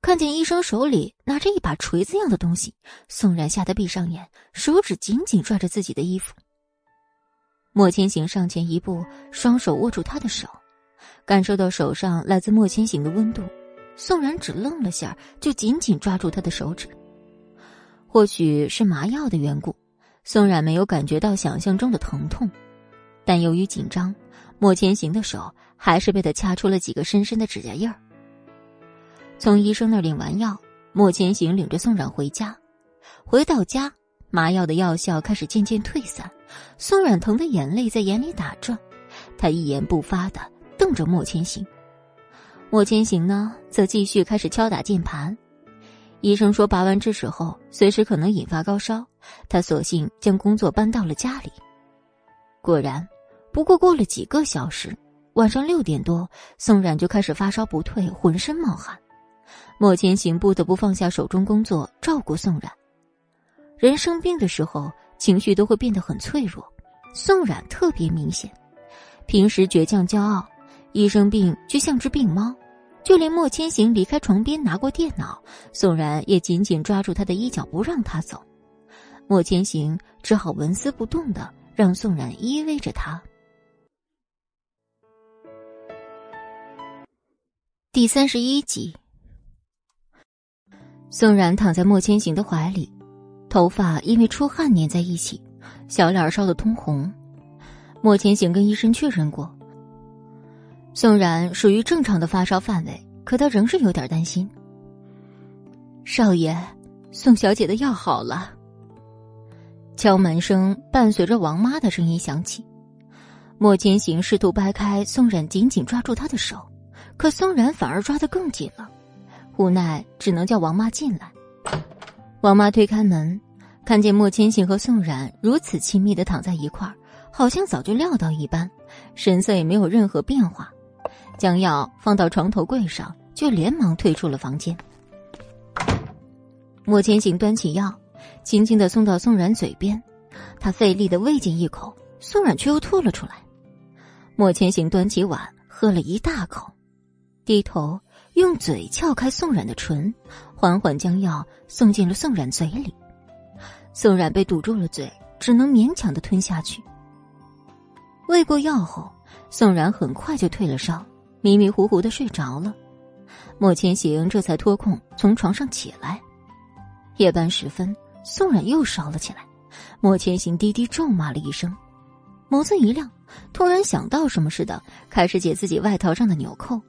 看见医生手里拿着一把锤子样的东西，宋冉吓得闭上眼，手指紧紧抓着自己的衣服。莫千行上前一步，双手握住他的手，感受到手上来自莫千行的温度，宋冉只愣了下，就紧紧抓住他的手指。或许是麻药的缘故，宋冉没有感觉到想象中的疼痛，但由于紧张，莫千行的手还是被他掐出了几个深深的指甲印儿。从医生那儿领完药，莫千行领着宋冉回家。回到家，麻药的药效开始渐渐退散，宋冉疼的眼泪在眼里打转，他一言不发的瞪着莫千行。莫千行呢，则继续开始敲打键盘。医生说拔完智齿后，随时可能引发高烧，他索性将工作搬到了家里。果然，不过过了几个小时，晚上六点多，宋冉就开始发烧不退，浑身冒汗。莫千行不得不放下手中工作，照顾宋冉。人生病的时候，情绪都会变得很脆弱，宋冉特别明显。平时倔强骄傲，一生病就像只病猫。就连莫千行离开床边拿过电脑，宋冉也紧紧抓住他的衣角不让他走。莫千行只好纹丝不动的让宋冉依偎着他。第三十一集。宋冉躺在莫千行的怀里，头发因为出汗粘在一起，小脸烧得通红。莫千行跟医生确认过，宋冉属于正常的发烧范围，可他仍是有点担心。少爷，宋小姐的药好了。敲门声伴随着王妈的声音响起，莫千行试图掰开宋冉紧紧抓住他的手，可宋冉反而抓得更紧了。无奈，只能叫王妈进来。王妈推开门，看见莫千行和宋冉如此亲密的躺在一块儿，好像早就料到一般，神色也没有任何变化。将药放到床头柜上，就连忙退出了房间。莫千行端起药，轻轻的送到宋冉嘴边，他费力的喂进一口，宋冉却又吐了出来。莫千行端起碗，喝了一大口，低头。用嘴撬开宋冉的唇，缓缓将药送进了宋冉嘴里。宋冉被堵住了嘴，只能勉强的吞下去。喂过药后，宋冉很快就退了烧，迷迷糊糊的睡着了。莫千行这才脱空从床上起来。夜半时分，宋冉又烧了起来。莫千行低低咒骂了一声：“眸子一亮，突然想到什么似的，开始解自己外套上的纽扣，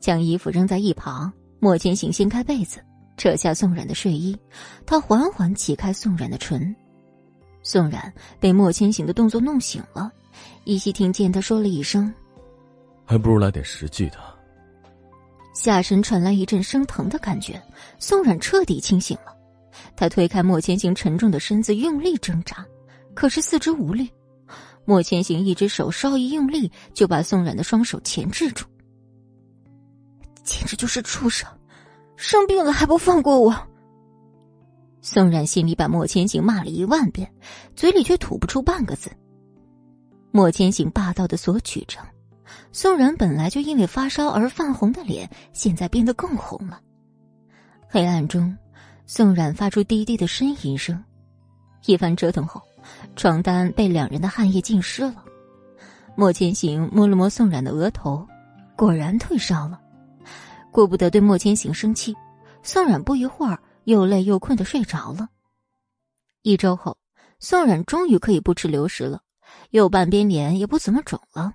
将衣服扔在一旁。莫千行掀开被子，扯下宋冉的睡衣，他缓缓挤开宋冉的唇。宋冉被莫千行的动作弄醒了，依稀听见他说了一声：“
还不如来点实际的。”
下身传来一阵生疼的感觉，宋冉彻底清醒了。他推开莫千行沉重的身子，用力挣扎，可是四肢无力。莫千行一只手稍一用力，就把宋冉的双手钳制住。简直就是畜生，生病了还不放过我！宋冉心里把莫千行骂了一万遍，嘴里却吐不出半个字。莫千行霸道的索取着，宋冉本来就因为发烧而泛红的脸，现在变得更红了。黑暗中。宋冉发出低低的呻吟声，一番折腾后，床单被两人的汗液浸湿了。莫千行摸了摸宋冉的额头，果然退烧了。顾不得对莫千行生气，宋冉不一会儿又累又困的睡着了。一周后，宋冉终于可以不吃流食了，右半边脸也不怎么肿了。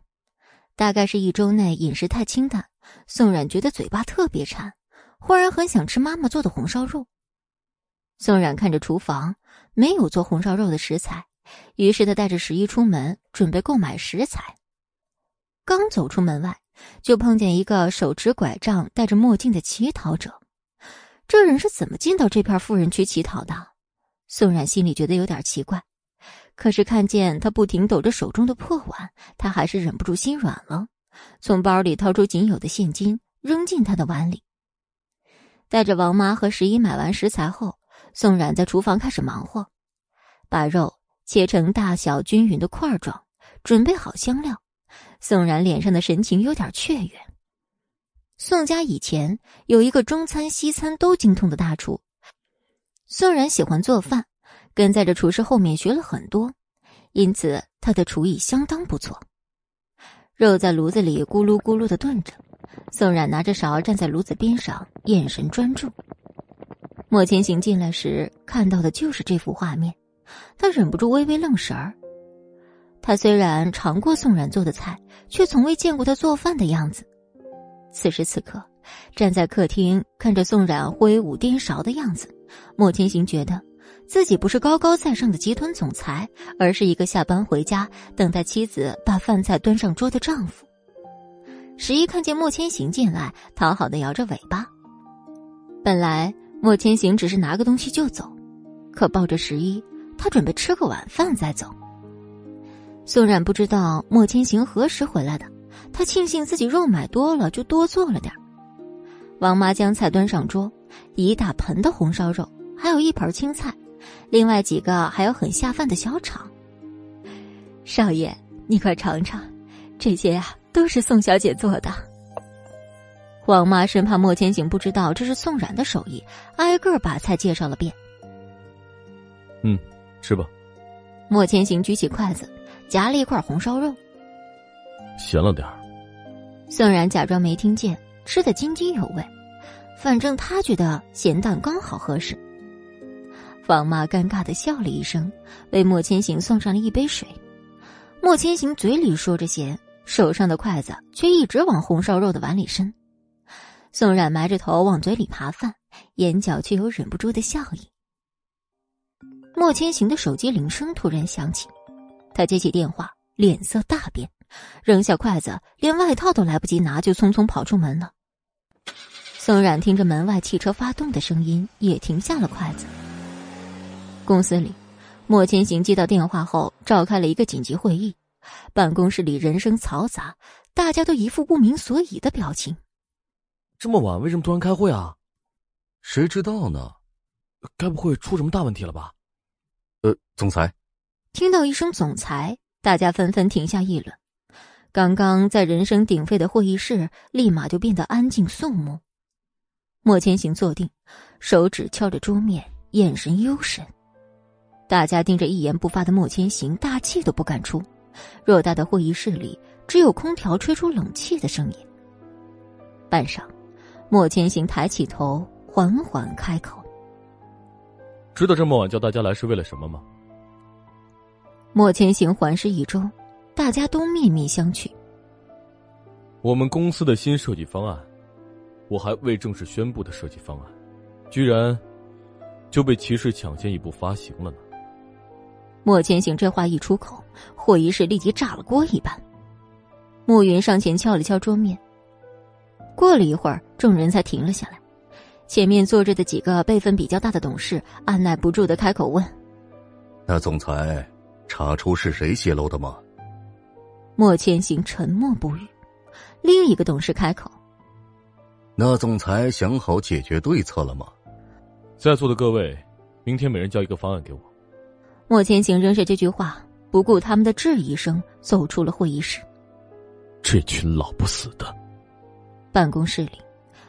大概是一周内饮食太清淡，宋冉觉得嘴巴特别馋，忽然很想吃妈妈做的红烧肉。宋冉看着厨房没有做红烧肉的食材，于是他带着十一出门，准备购买食材。刚走出门外，就碰见一个手持拐杖、戴着墨镜的乞讨者。这人是怎么进到这片富人区乞讨的？宋冉心里觉得有点奇怪，可是看见他不停抖着手中的破碗，他还是忍不住心软了，从包里掏出仅有的现金，扔进他的碗里。带着王妈和十一买完食材后。宋冉在厨房开始忙活，把肉切成大小均匀的块状，准备好香料。宋然脸上的神情有点雀跃。宋家以前有一个中餐西餐都精通的大厨，宋然喜欢做饭，跟在这厨师后面学了很多，因此他的厨艺相当不错。肉在炉子里咕噜咕噜的炖着，宋冉拿着勺站在炉子边上，眼神专注。莫千行进来时看到的就是这幅画面，他忍不住微微愣神儿。他虽然尝过宋冉做的菜，却从未见过他做饭的样子。此时此刻，站在客厅看着宋冉挥舞颠勺的样子，莫千行觉得自己不是高高在上的集团总裁，而是一个下班回家等待妻子把饭菜端上桌的丈夫。十一看见莫千行进来，讨好的摇着尾巴。本来。莫千行只是拿个东西就走，可抱着十一，他准备吃个晚饭再走。宋冉不知道莫千行何时回来的，他庆幸自己肉买多了，就多做了点王妈将菜端上桌，一大盆的红烧肉，还有一盆青菜，另外几个还有很下饭的小炒。少爷，你快尝尝，这些呀都是宋小姐做的。王妈生怕莫千行不知道这是宋冉的手艺，挨个把菜介绍了遍。
嗯，吃吧。
莫千行举起筷子，夹了一块红烧肉。
咸了点儿。
宋冉假装没听见，吃的津津有味。反正他觉得咸淡刚好合适。王妈尴尬的笑了一声，为莫千行送上了一杯水。莫千行嘴里说着咸，手上的筷子却一直往红烧肉的碗里伸。宋冉埋着头往嘴里扒饭，眼角却有忍不住的笑意。莫千行的手机铃声突然响起，他接起电话，脸色大变，扔下筷子，连外套都来不及拿，就匆匆跑出门了。宋冉听着门外汽车发动的声音，也停下了筷子。公司里，莫千行接到电话后，召开了一个紧急会议。办公室里人声嘈杂，大家都一副不明所以的表情。
这么晚，为什么突然开会啊？
谁知道呢？
该不会出什么大问题了吧？
呃，总裁，
听到一声“总裁”，大家纷纷停下议论。刚刚在人声鼎沸的会议室，立马就变得安静肃穆。莫千行坐定，手指敲着桌面，眼神幽深。大家盯着一言不发的莫千行，大气都不敢出。偌大的会议室里，只有空调吹出冷气的声音。半晌。莫千行抬起头，缓缓开口：“
知道这么晚叫大家来是为了什么吗？”
莫千行环视一周，大家都面面相觑。
我们公司的新设计方案，我还未正式宣布的设计方案，居然就被骑士抢先一步发行了呢。
莫千行这话一出口，会议室立即炸了锅一般。暮云上前敲了敲桌面。过了一会儿，众人才停了下来。前面坐着的几个辈分比较大的董事按耐不住的开口问：“
那总裁查出是谁泄露的吗？”
莫千行沉默不语。另一个董事开口：“
那总裁想好解决对策了吗？”
在座的各位，明天每人交一个方案给我。
莫千行扔下这句话，不顾他们的质疑声，走出了会议室。
这群老不死的！
办公室里，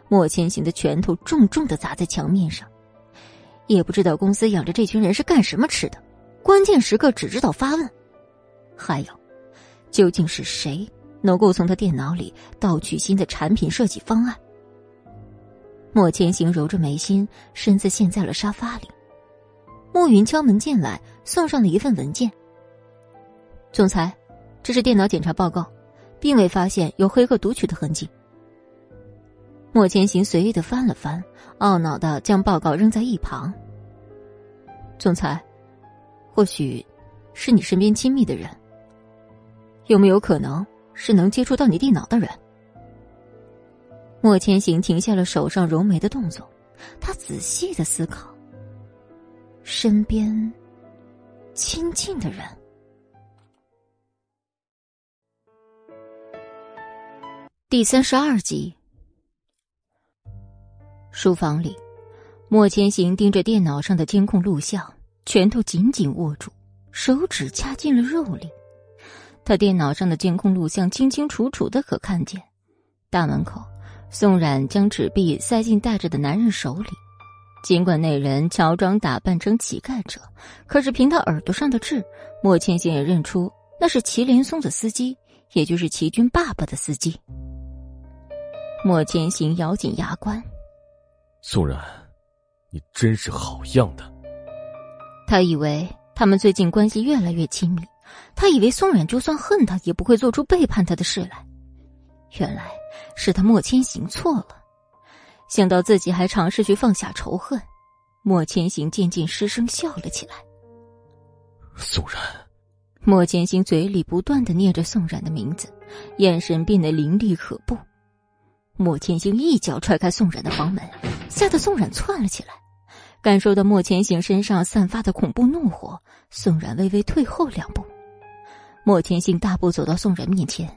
莫千行的拳头重重的砸在墙面上。也不知道公司养着这群人是干什么吃的，关键时刻只知道发问。还有，究竟是谁能够从他电脑里盗取新的产品设计方案？莫千行揉着眉心，身子陷在了沙发里。暮云敲门进来，送上了一份文件。总裁，这是电脑检查报告。并未发现有黑客读取的痕迹。莫千行随意的翻了翻，懊恼的将报告扔在一旁。总裁，或许是你身边亲密的人，有没有可能是能接触到你电脑的人？莫千行停下了手上揉眉的动作，他仔细的思考。身边亲近的人。第三十二集，书房里，莫千行盯着电脑上的监控录像，拳头紧紧握住，手指掐进了肉里。他电脑上的监控录像清清楚楚的可看见，大门口，宋冉将纸币塞进带着的男人手里。尽管那人乔装打扮成乞丐者，可是凭他耳朵上的痣，莫千行也认出那是祁连松的司机，也就是祁军爸爸的司机。莫千行咬紧牙关，
宋冉，你真是好样的。
他以为他们最近关系越来越亲密，他以为宋冉就算恨他，也不会做出背叛他的事来。原来是他莫千行错了。想到自己还尝试去放下仇恨，莫千行渐渐失声笑了起来。
宋然，
莫千行嘴里不断的念着宋冉的名字，眼神变得凌厉可怖。莫千行一脚踹开宋冉的房门，吓得宋冉窜了起来。感受到莫千行身上散发的恐怖怒火，宋冉微微退后两步。莫千行大步走到宋冉面前，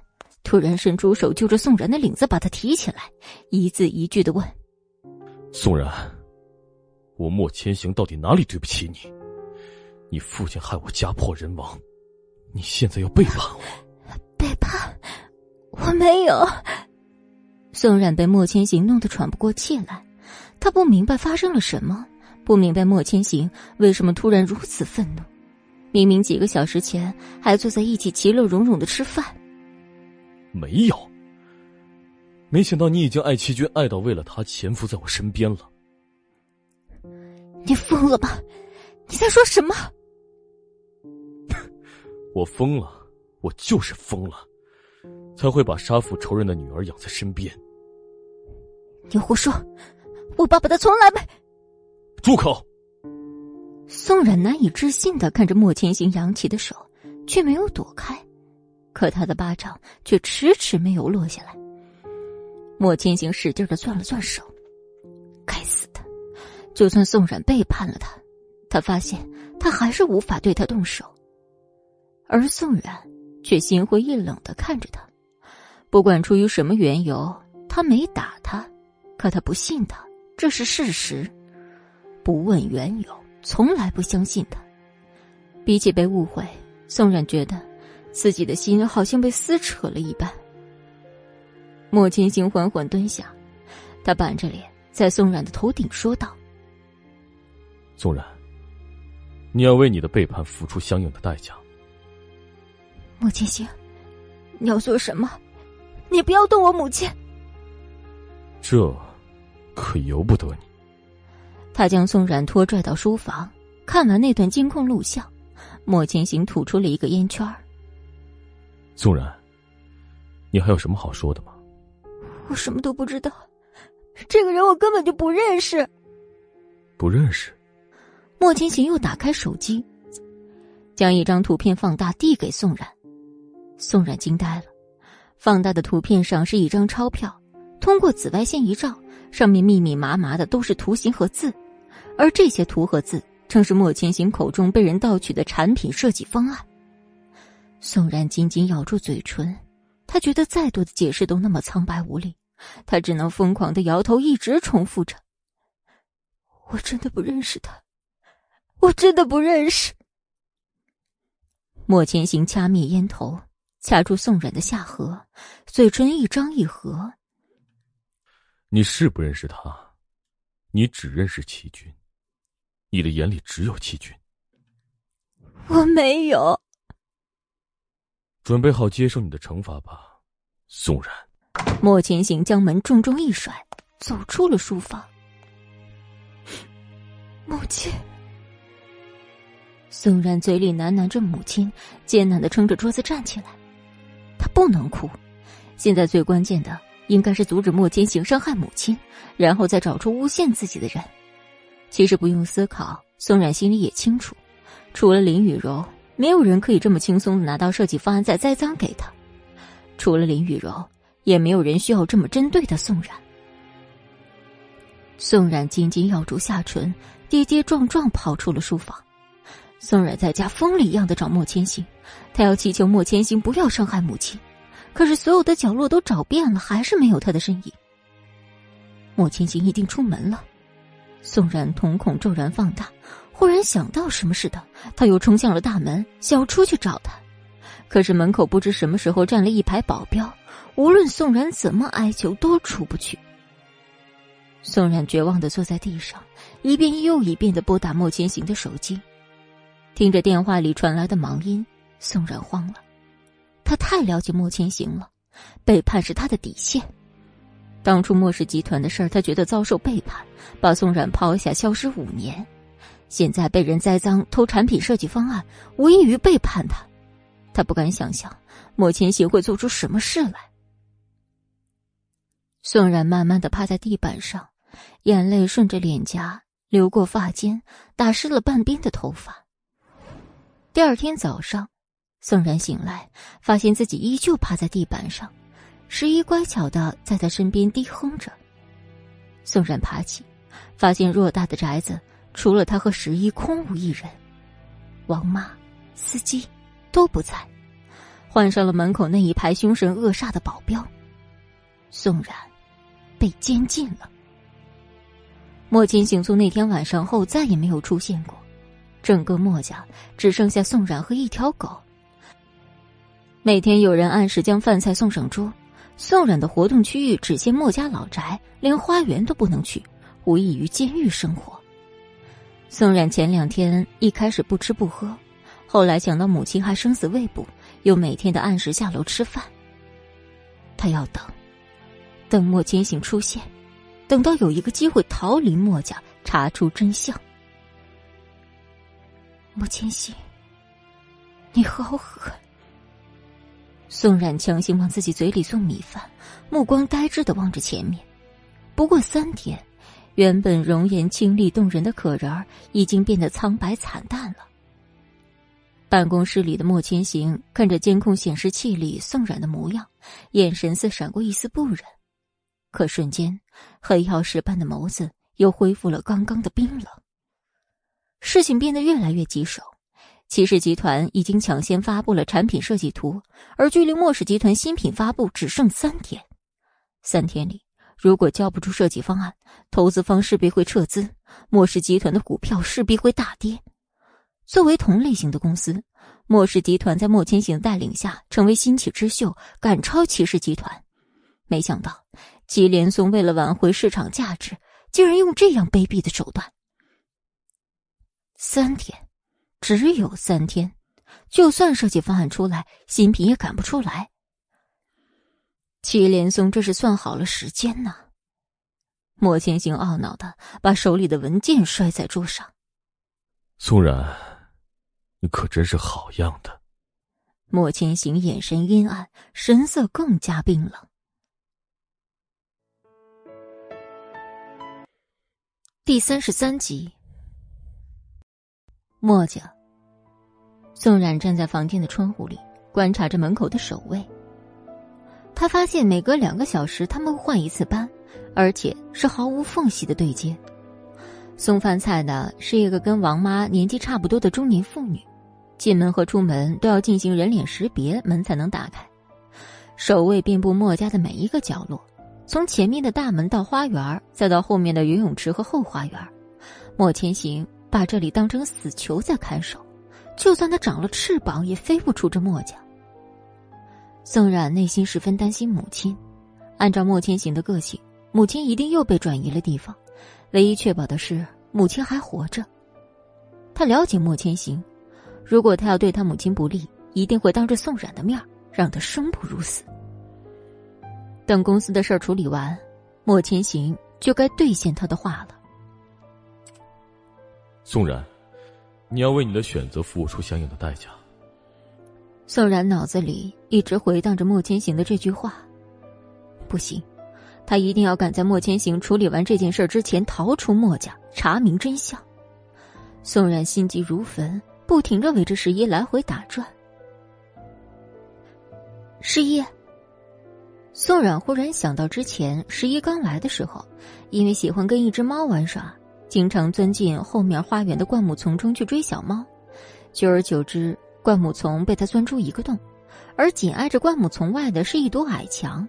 突然伸出手揪着宋冉的领子，把他提起来，一字一句的问：“
宋冉，我莫千行到底哪里对不起你？你父亲害我家破人亡，你现在要背叛我？
背叛？我没有。”
宋冉被莫千行弄得喘不过气来，他不明白发生了什么，不明白莫千行为什么突然如此愤怒。明明几个小时前还坐在一起其乐融融的吃饭。
没有，没想到你已经爱齐君爱到为了他潜伏在我身边了。
你疯了吧？你在说什么？
我疯了，我就是疯了，才会把杀父仇人的女儿养在身边。
你胡说！我爸爸他从来没……
住口！
宋冉难以置信的看着莫千行扬起的手，却没有躲开，可他的巴掌却迟迟没有落下来。莫千行使劲的攥了攥手，该死的！就算宋冉背叛了他，他发现他还是无法对他动手，而宋冉却心灰意冷的看着他，不管出于什么缘由，他没打他。可他不信他，这是事实。不问缘由，从来不相信他。比起被误会，宋冉觉得自己的心好像被撕扯了一般。莫千行缓缓蹲下，他板着脸在宋冉的头顶说道：“
宋冉，你要为你的背叛付出相应的代价。”
莫千行，你要做什么？你不要动我母亲。
这。可由不得你。
他将宋冉拖拽到书房，看完那段监控录像，莫千行吐出了一个烟圈
宋冉，你还有什么好说的吗？
我什么都不知道，这个人我根本就不认识。
不认识。
莫千行又打开手机，将一张图片放大递给宋冉。宋冉惊呆了，放大的图片上是一张钞票，通过紫外线一照，上面密密麻麻的都是图形和字，而这些图和字正是莫千行口中被人盗取的产品设计方案。宋然紧紧咬住嘴唇，他觉得再多的解释都那么苍白无力，他只能疯狂的摇头，一直重复着：“我真的不认识他。”我真的不认识。莫千行掐灭烟头，掐住宋冉的下颌，嘴唇一张一合。
你是不认识他，你只认识齐军，你的眼里只有齐军。
我没有。
准备好接受你的惩罚吧，宋然。
莫千行将门重重一甩，走出了书房。
母亲。
宋然嘴里喃喃着母亲，艰难的撑着桌子站起来。他不能哭，现在最关键的应该是阻止莫千行伤害母亲，然后再找出诬陷自己的人。其实不用思考，宋冉心里也清楚，除了林雨柔，没有人可以这么轻松的拿到设计方案再栽赃给他。除了林雨柔，也没有人需要这么针对的宋冉。宋冉紧紧咬住下唇，跌跌撞撞跑出了书房。宋冉在家疯了一样的找莫千行，他要祈求莫千行不要伤害母亲，可是所有的角落都找遍了，还是没有他的身影。莫千行一定出门了。宋冉瞳孔骤然放大，忽然想到什么似的，他又冲向了大门，想要出去找他，可是门口不知什么时候站了一排保镖，无论宋冉怎么哀求，都出不去。宋冉绝望的坐在地上，一遍又一遍的拨打莫千行的手机。听着电话里传来的忙音，宋冉慌了。他太了解莫千行了，背叛是他的底线。当初莫氏集团的事儿，他觉得遭受背叛，把宋冉抛下，消失五年。现在被人栽赃偷产品设计方案，无异于背叛他。他不敢想象莫千行会做出什么事来。宋冉慢慢的趴在地板上，眼泪顺着脸颊流过发间，打湿了半边的头发。第二天早上，宋然醒来，发现自己依旧趴在地板上，十一乖巧的在他身边低哼着。宋冉爬起，发现偌大的宅子除了他和十一空无一人，王妈、司机都不在，换上了门口那一排凶神恶煞的保镖。宋冉被监禁了。莫千行从那天晚上后再也没有出现过。整个墨家只剩下宋冉和一条狗。每天有人按时将饭菜送上桌，宋冉的活动区域只限墨家老宅，连花园都不能去，无异于监狱生活。宋冉前两天一开始不吃不喝，后来想到母亲还生死未卜，又每天的按时下楼吃饭。他要等，等莫千行出现，等到有一个机会逃离墨家，查出真相。莫千行，你好狠！宋冉强行往自己嘴里送米饭，目光呆滞的望着前面。不过三天，原本容颜清丽动人的可人儿已经变得苍白惨淡了。办公室里的莫千行看着监控显示器里宋冉的模样，眼神似闪过一丝不忍，可瞬间，黑曜石般的眸子又恢复了刚刚的冰冷。事情变得越来越棘手，骑士集团已经抢先发布了产品设计图，而距离莫氏集团新品发布只剩三天。三天里，如果交不出设计方案，投资方势必会撤资，莫氏集团的股票势必会大跌。作为同类型的公司，莫氏集团在莫千行带领下成为新起之秀，赶超骑士集团。没想到，祁连松为了挽回市场价值，竟然用这样卑鄙的手段。三天，只有三天，就算设计方案出来，新品也赶不出来。祁连松这是算好了时间呢。莫千行懊恼的把手里的文件摔在桌上。
宋然，你可真是好样的。
莫千行眼神阴暗，神色更加冰冷。第三十三集，墨家。宋冉站在房间的窗户里，观察着门口的守卫。他发现每隔两个小时他们换一次班，而且是毫无缝隙的对接。送饭菜的是一个跟王妈年纪差不多的中年妇女，进门和出门都要进行人脸识别，门才能打开。守卫遍布墨家的每一个角落，从前面的大门到花园，再到后面的游泳池和后花园，莫千行把这里当成死囚在看守，就算他长了翅膀，也飞不出这墨家。宋冉内心十分担心母亲，按照莫千行的个性，母亲一定又被转移了地方。唯一确保的是，母亲还活着。他了解莫千行，如果他要对他母亲不利，一定会当着宋冉的面让他生不如死。等公司的事儿处理完，莫千行就该兑现他的话了。
宋冉，你要为你的选择付出相应的代价。
宋然脑子里一直回荡着莫千行的这句话，不行。他一定要赶在莫千行处理完这件事之前逃出墨家，查明真相。宋冉心急如焚，不停的围着十一来回打转。十一，宋冉忽然想到之前十一刚来的时候，因为喜欢跟一只猫玩耍，经常钻进后面花园的灌木丛中去追小猫。久而久之，灌木丛被他钻出一个洞，而紧挨着灌木丛外的是一堵矮墙。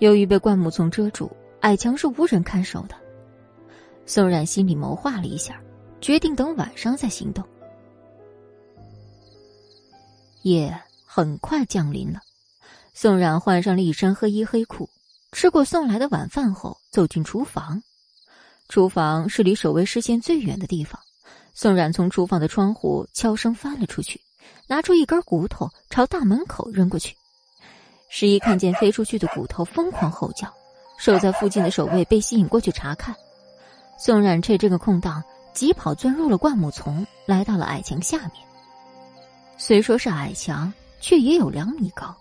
由于被灌木丛遮住，矮墙是无人看守的。宋冉心里谋划了一下，决定等晚上再行动。夜很快降临了，宋冉换上了一身黑衣黑裤，吃过送来的晚饭后，走进厨房。厨房是离守卫视线最远的地方。宋冉从厨房的窗户悄声翻了出去，拿出一根骨头朝大门口扔过去。十一看见飞出去的骨头，疯狂吼叫。守在附近的守卫被吸引过去查看。宋冉趁这个空档，急跑钻入了灌木丛，来到了矮墙下面。虽说是矮墙，却也有两米高。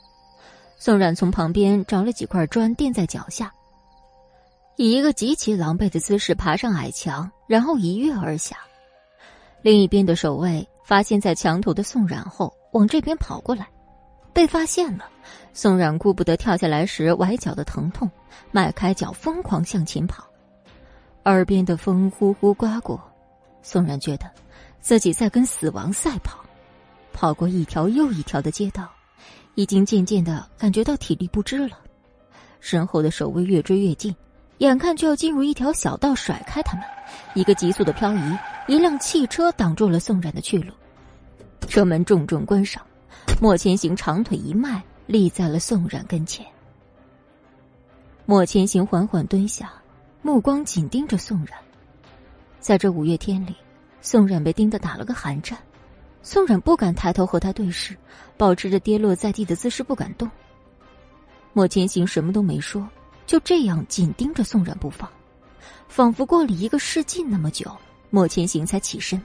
宋冉从旁边找了几块砖垫在脚下，以一个极其狼狈的姿势爬上矮墙，然后一跃而下。另一边的守卫发现在墙头的宋冉后，往这边跑过来。被发现了，宋冉顾不得跳下来时崴脚的疼痛，迈开脚疯狂向前跑。耳边的风呼呼刮过，宋冉觉得自己在跟死亡赛跑，跑过一条又一条的街道，已经渐渐的感觉到体力不支了。身后的守卫越追越近，眼看就要进入一条小道，甩开他们，一个急速的漂移，一辆汽车挡住了宋冉的去路，车门重重关上。莫千行长腿一迈，立在了宋冉跟前。莫千行缓缓蹲下，目光紧盯着宋冉。在这五月天里，宋冉被盯得打了个寒战。宋冉不敢抬头和他对视，保持着跌落在地的姿势不敢动。莫千行什么都没说，就这样紧盯着宋冉不放，仿佛过了一个世纪那么久，莫千行才起身，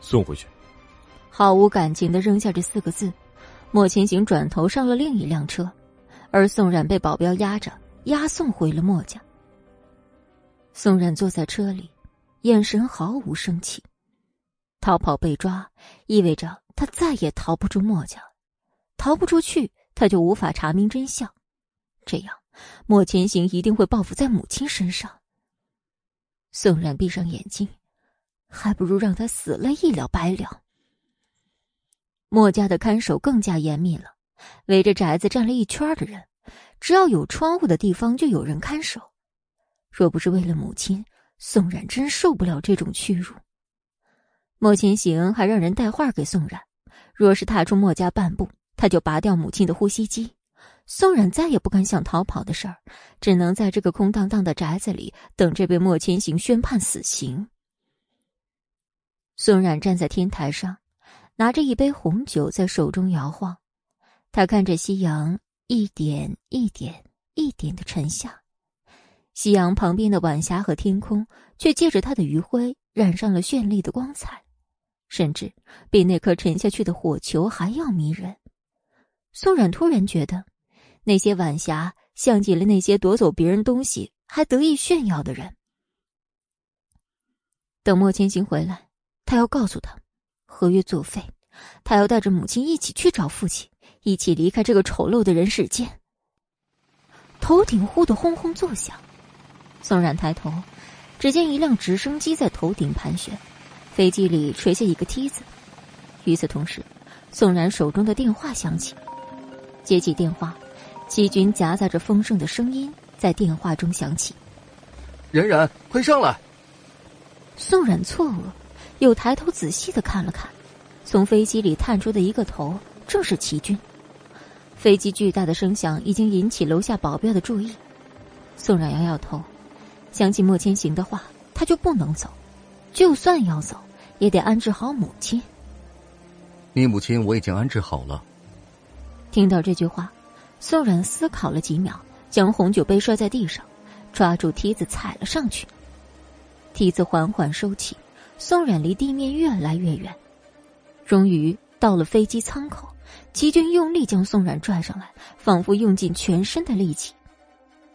送回去。
毫无感情的扔下这四个字，莫千行转头上了另一辆车，而宋冉被保镖押着押送回了莫家。宋冉坐在车里，眼神毫无生气。逃跑被抓，意味着他再也逃不出墨家，逃不出去，他就无法查明真相。这样，莫千行一定会报复在母亲身上。宋冉闭上眼睛，还不如让他死了一了百了。莫家的看守更加严密了，围着宅子站了一圈的人，只要有窗户的地方就有人看守。若不是为了母亲，宋冉真受不了这种屈辱。莫千行还让人带话给宋冉，若是踏出莫家半步，他就拔掉母亲的呼吸机。宋冉再也不敢想逃跑的事儿，只能在这个空荡荡的宅子里等着被莫千行宣判死刑。宋冉站在天台上。拿着一杯红酒在手中摇晃，他看着夕阳一点一点一点的沉下，夕阳旁边的晚霞和天空却借着他的余晖染上了绚丽的光彩，甚至比那颗沉下去的火球还要迷人。宋冉突然觉得，那些晚霞像极了那些夺走别人东西还得意炫耀的人。等莫千行回来，他要告诉他，合约作废，他要带着母亲一起去找父亲，一起离开这个丑陋的人世间。头顶忽的轰轰作响，宋冉抬头，只见一辆直升机在头顶盘旋，飞机里垂下一个梯子。与此同时，宋冉手中的电话响起，接起电话，齐军夹杂着丰盛的声音在电话中响起：“
冉冉，快上来！”
宋冉错愕，又抬头仔细的看了看，从飞机里探出的一个头正是齐军。飞机巨大的声响已经引起楼下保镖的注意。宋冉摇摇头，想起莫千行的话，他就不能走，就算要走，也得安置好母亲。
你母亲我已经安置好了。
听到这句话，宋冉思考了几秒，将红酒杯摔在地上，抓住梯子踩了上去。梯子缓缓收起，宋冉离地面越来越远，终于到了飞机舱口。齐军用力将宋冉拽上来，仿佛用尽全身的力气。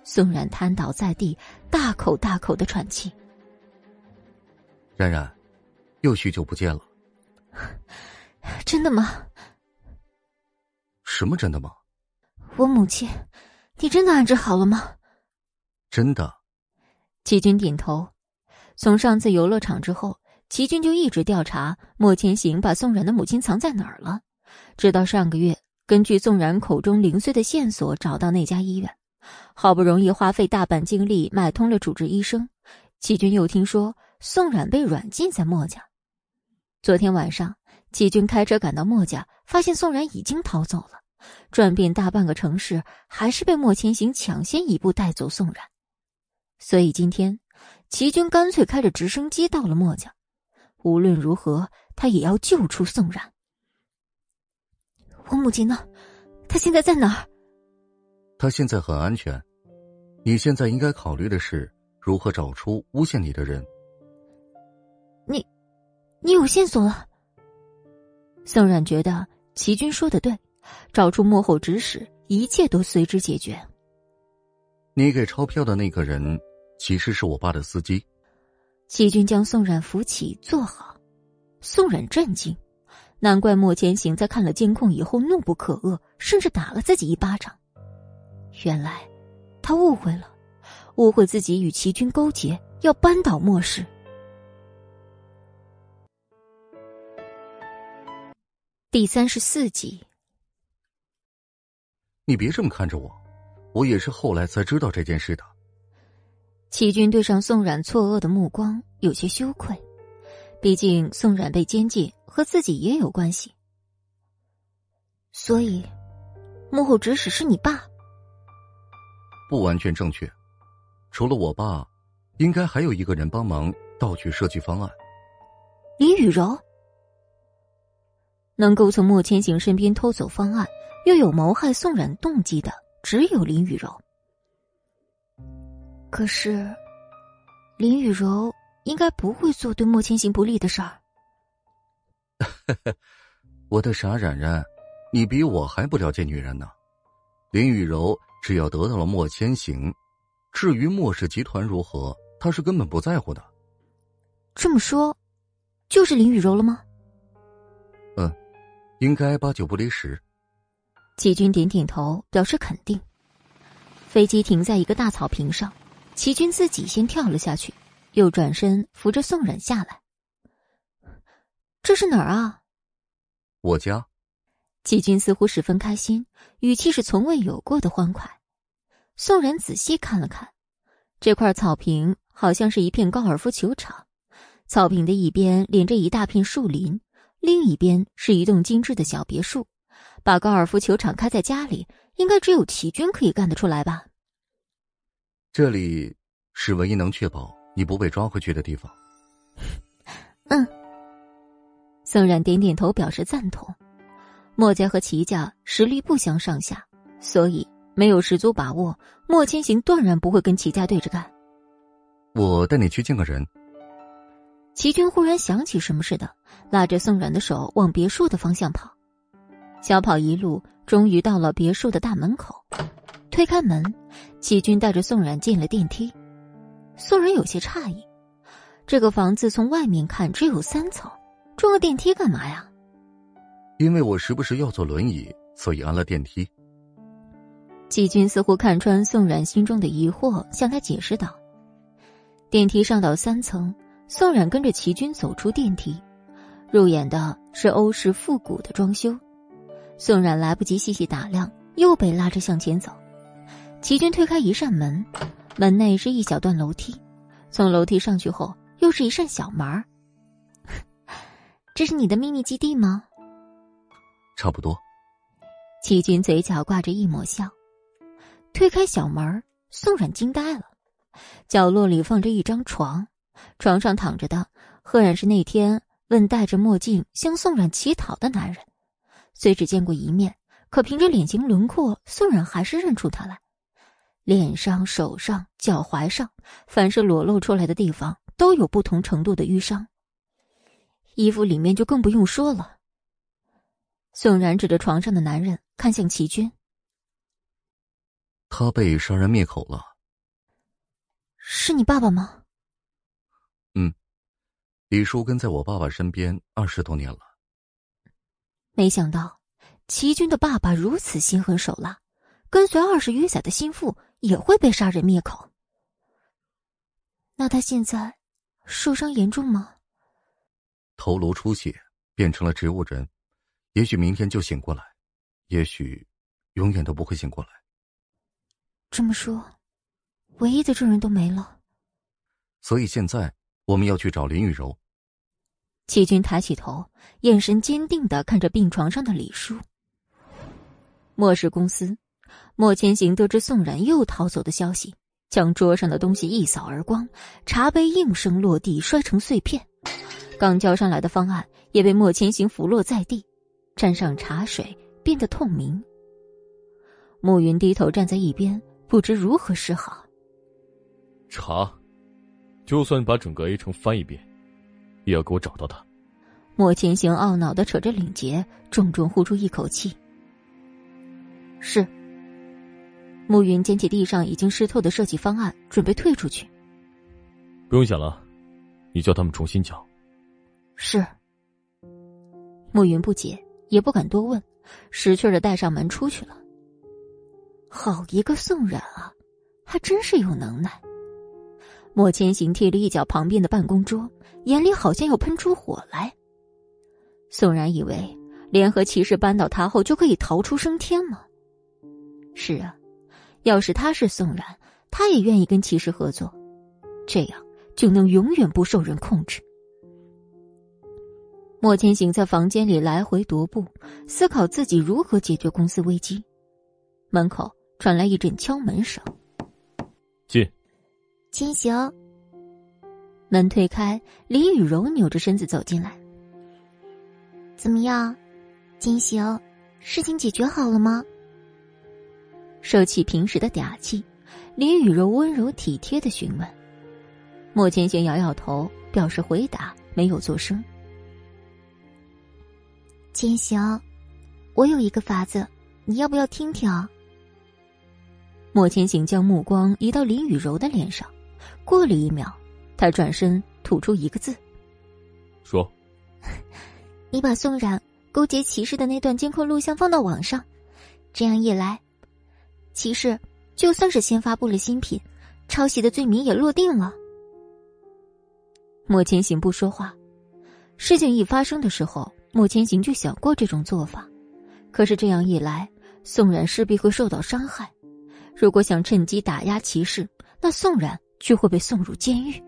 宋冉瘫倒在地，大口大口的喘气。
冉冉，又许久不见了。
真的吗？
什么真的吗？
我母亲，你真的安置好了吗？
真的。
齐军点头。从上次游乐场之后，齐军就一直调查莫千行把宋冉的母亲藏在哪儿了。直到上个月，根据宋冉口中零碎的线索找到那家医院，好不容易花费大半精力买通了主治医生，齐军又听说宋冉被软禁在墨家。昨天晚上，齐军开车赶到墨家，发现宋冉已经逃走了，转遍大半个城市，还是被莫千行抢先一步带走宋冉。所以今天，齐军干脆开着直升机到了墨家，无论如何，他也要救出宋冉。我母亲呢？她现在在哪儿？
她现在很安全。你现在应该考虑的是如何找出诬陷你的人。
你，你有线索了？宋冉觉得齐军说的对，找出幕后指使，一切都随之解决。
你给钞票的那个人，其实是我爸的司机。
齐军将宋冉扶起，坐好。宋冉震惊。难怪莫千行在看了监控以后怒不可遏，甚至打了自己一巴掌。原来，他误会了，误会自己与齐军勾结，要扳倒莫氏。第三十四集。
你别这么看着我，我也是后来才知道这件事的。
齐军对上宋冉错愕的目光，有些羞愧。毕竟宋冉被监禁。和自己也有关系，所以幕后指使是你爸。
不完全正确，除了我爸，应该还有一个人帮忙盗取设计方案。
林雨柔能够从莫千行身边偷走方案，又有谋害宋冉动机的，只有林雨柔。可是林雨柔应该不会做对莫千行不利的事儿。
我的傻冉冉，你比我还不了解女人呢。林雨柔只要得到了莫千行，至于莫氏集团如何，她是根本不在乎的。
这么说，就是林雨柔了吗？
嗯，应该八九不离十。
齐军点点头，表示肯定。飞机停在一个大草坪上，齐军自己先跳了下去，又转身扶着宋冉下来。这是哪儿啊？
我家。
齐军似乎十分开心，语气是从未有过的欢快。宋冉仔细看了看，这块草坪好像是一片高尔夫球场。草坪的一边连着一大片树林，另一边是一栋精致的小别墅。把高尔夫球场开在家里，应该只有齐军可以干得出来吧？
这里是唯一能确保你不被抓回去的地方。
嗯。宋冉点点头，表示赞同。墨家和齐家实力不相上下，所以没有十足把握，莫千行断然不会跟齐家对着干。
我带你去见个人。
齐军忽然想起什么似的，拉着宋冉的手往别墅的方向跑。小跑一路，终于到了别墅的大门口。推开门，齐军带着宋冉进了电梯。宋冉有些诧异，这个房子从外面看只有三层，装个电梯干嘛呀？
因为我时不时要坐轮椅，所以安了电梯。
齐军似乎看穿宋冉心中的疑惑，向他解释道：“电梯上到三层，宋冉跟着齐军走出电梯，入眼的是欧式复古的装修。宋冉来不及细细打量，又被拉着向前走。齐军推开一扇门，门内是一小段楼梯，从楼梯上去后，又是一扇小门儿。这是你的秘密基地吗？
差不多。
齐军嘴角挂着一抹笑。推开小门，宋冉惊呆了。角落里放着一张床，床上躺着的，赫然是那天问戴着墨镜向宋冉乞讨的男人。虽只见过一面，可凭着脸型轮廓，宋冉还是认出他来。脸上、手上、脚踝上，凡是裸露出来的地方，都有不同程度的淤伤。衣服里面就更不用说了。宋然指着床上的男人，看向齐军。
他被杀人灭口了。
是你爸爸吗？
嗯，李叔跟在我爸爸身边二十多年了。
没想到齐军的爸爸如此心狠手辣，跟随二十余载的心腹也会被杀人灭口。那他现在受伤严重吗？
头颅出血，变成了植物人，也许明天就醒过来，也许永远都不会醒过来。
这么说，唯一的证人都没了。
所以现在我们要去找林雨柔。
齐军抬起头，眼神坚定的看着病床上的李叔。莫氏公司，莫千行得知宋冉又逃走的消息，将桌上的东西一扫而光，茶杯应声落地，摔成碎片。刚交上来的方案也被莫千行拂落在地，沾上茶水，变得透明。暮云低头站在一边。不知如何是好。
查，就算把整个 A 城翻一遍，也要给我找到他。
莫千行懊恼的扯着领结，重重呼出一口气。是。暮云捡起地上已经湿透的设计方案，准备退出去。
不用想了，你叫他们重新讲。
是。暮云不解，也不敢多问，识趣的带上门出去了。好一个宋冉啊，还真是有能耐。莫千行踢了一脚旁边的办公桌，眼里好像要喷出火来。宋冉以为联合骑士扳倒他后就可以逃出升天吗？是啊，要是他是宋冉，他也愿意跟骑士合作，这样就能永远不受人控制。莫千行在房间里来回踱步，思考自己如何解决公司危机。门口。传来一阵敲门声，
进。
千行。
门推开，林雨柔扭着身子走进来。
怎么样，金行，事情解决好了吗？
收起平时的嗲气，林雨柔温柔体贴的询问。莫千行摇摇头，表示回答，没有作声。
千行，我有一个法子，你要不要听听？
莫千行将目光移到林雨柔的脸上，过了一秒，他转身吐出一个字：“
说。”
你把宋冉勾结骑士的那段监控录像放到网上，这样一来，骑士就算是先发布了新品，抄袭的罪名也落定了。
莫千行不说话。事情一发生的时候，莫千行就想过这种做法，可是这样一来，宋冉势必会受到伤害。如果想趁机打压骑士，那宋冉就会被送入监狱。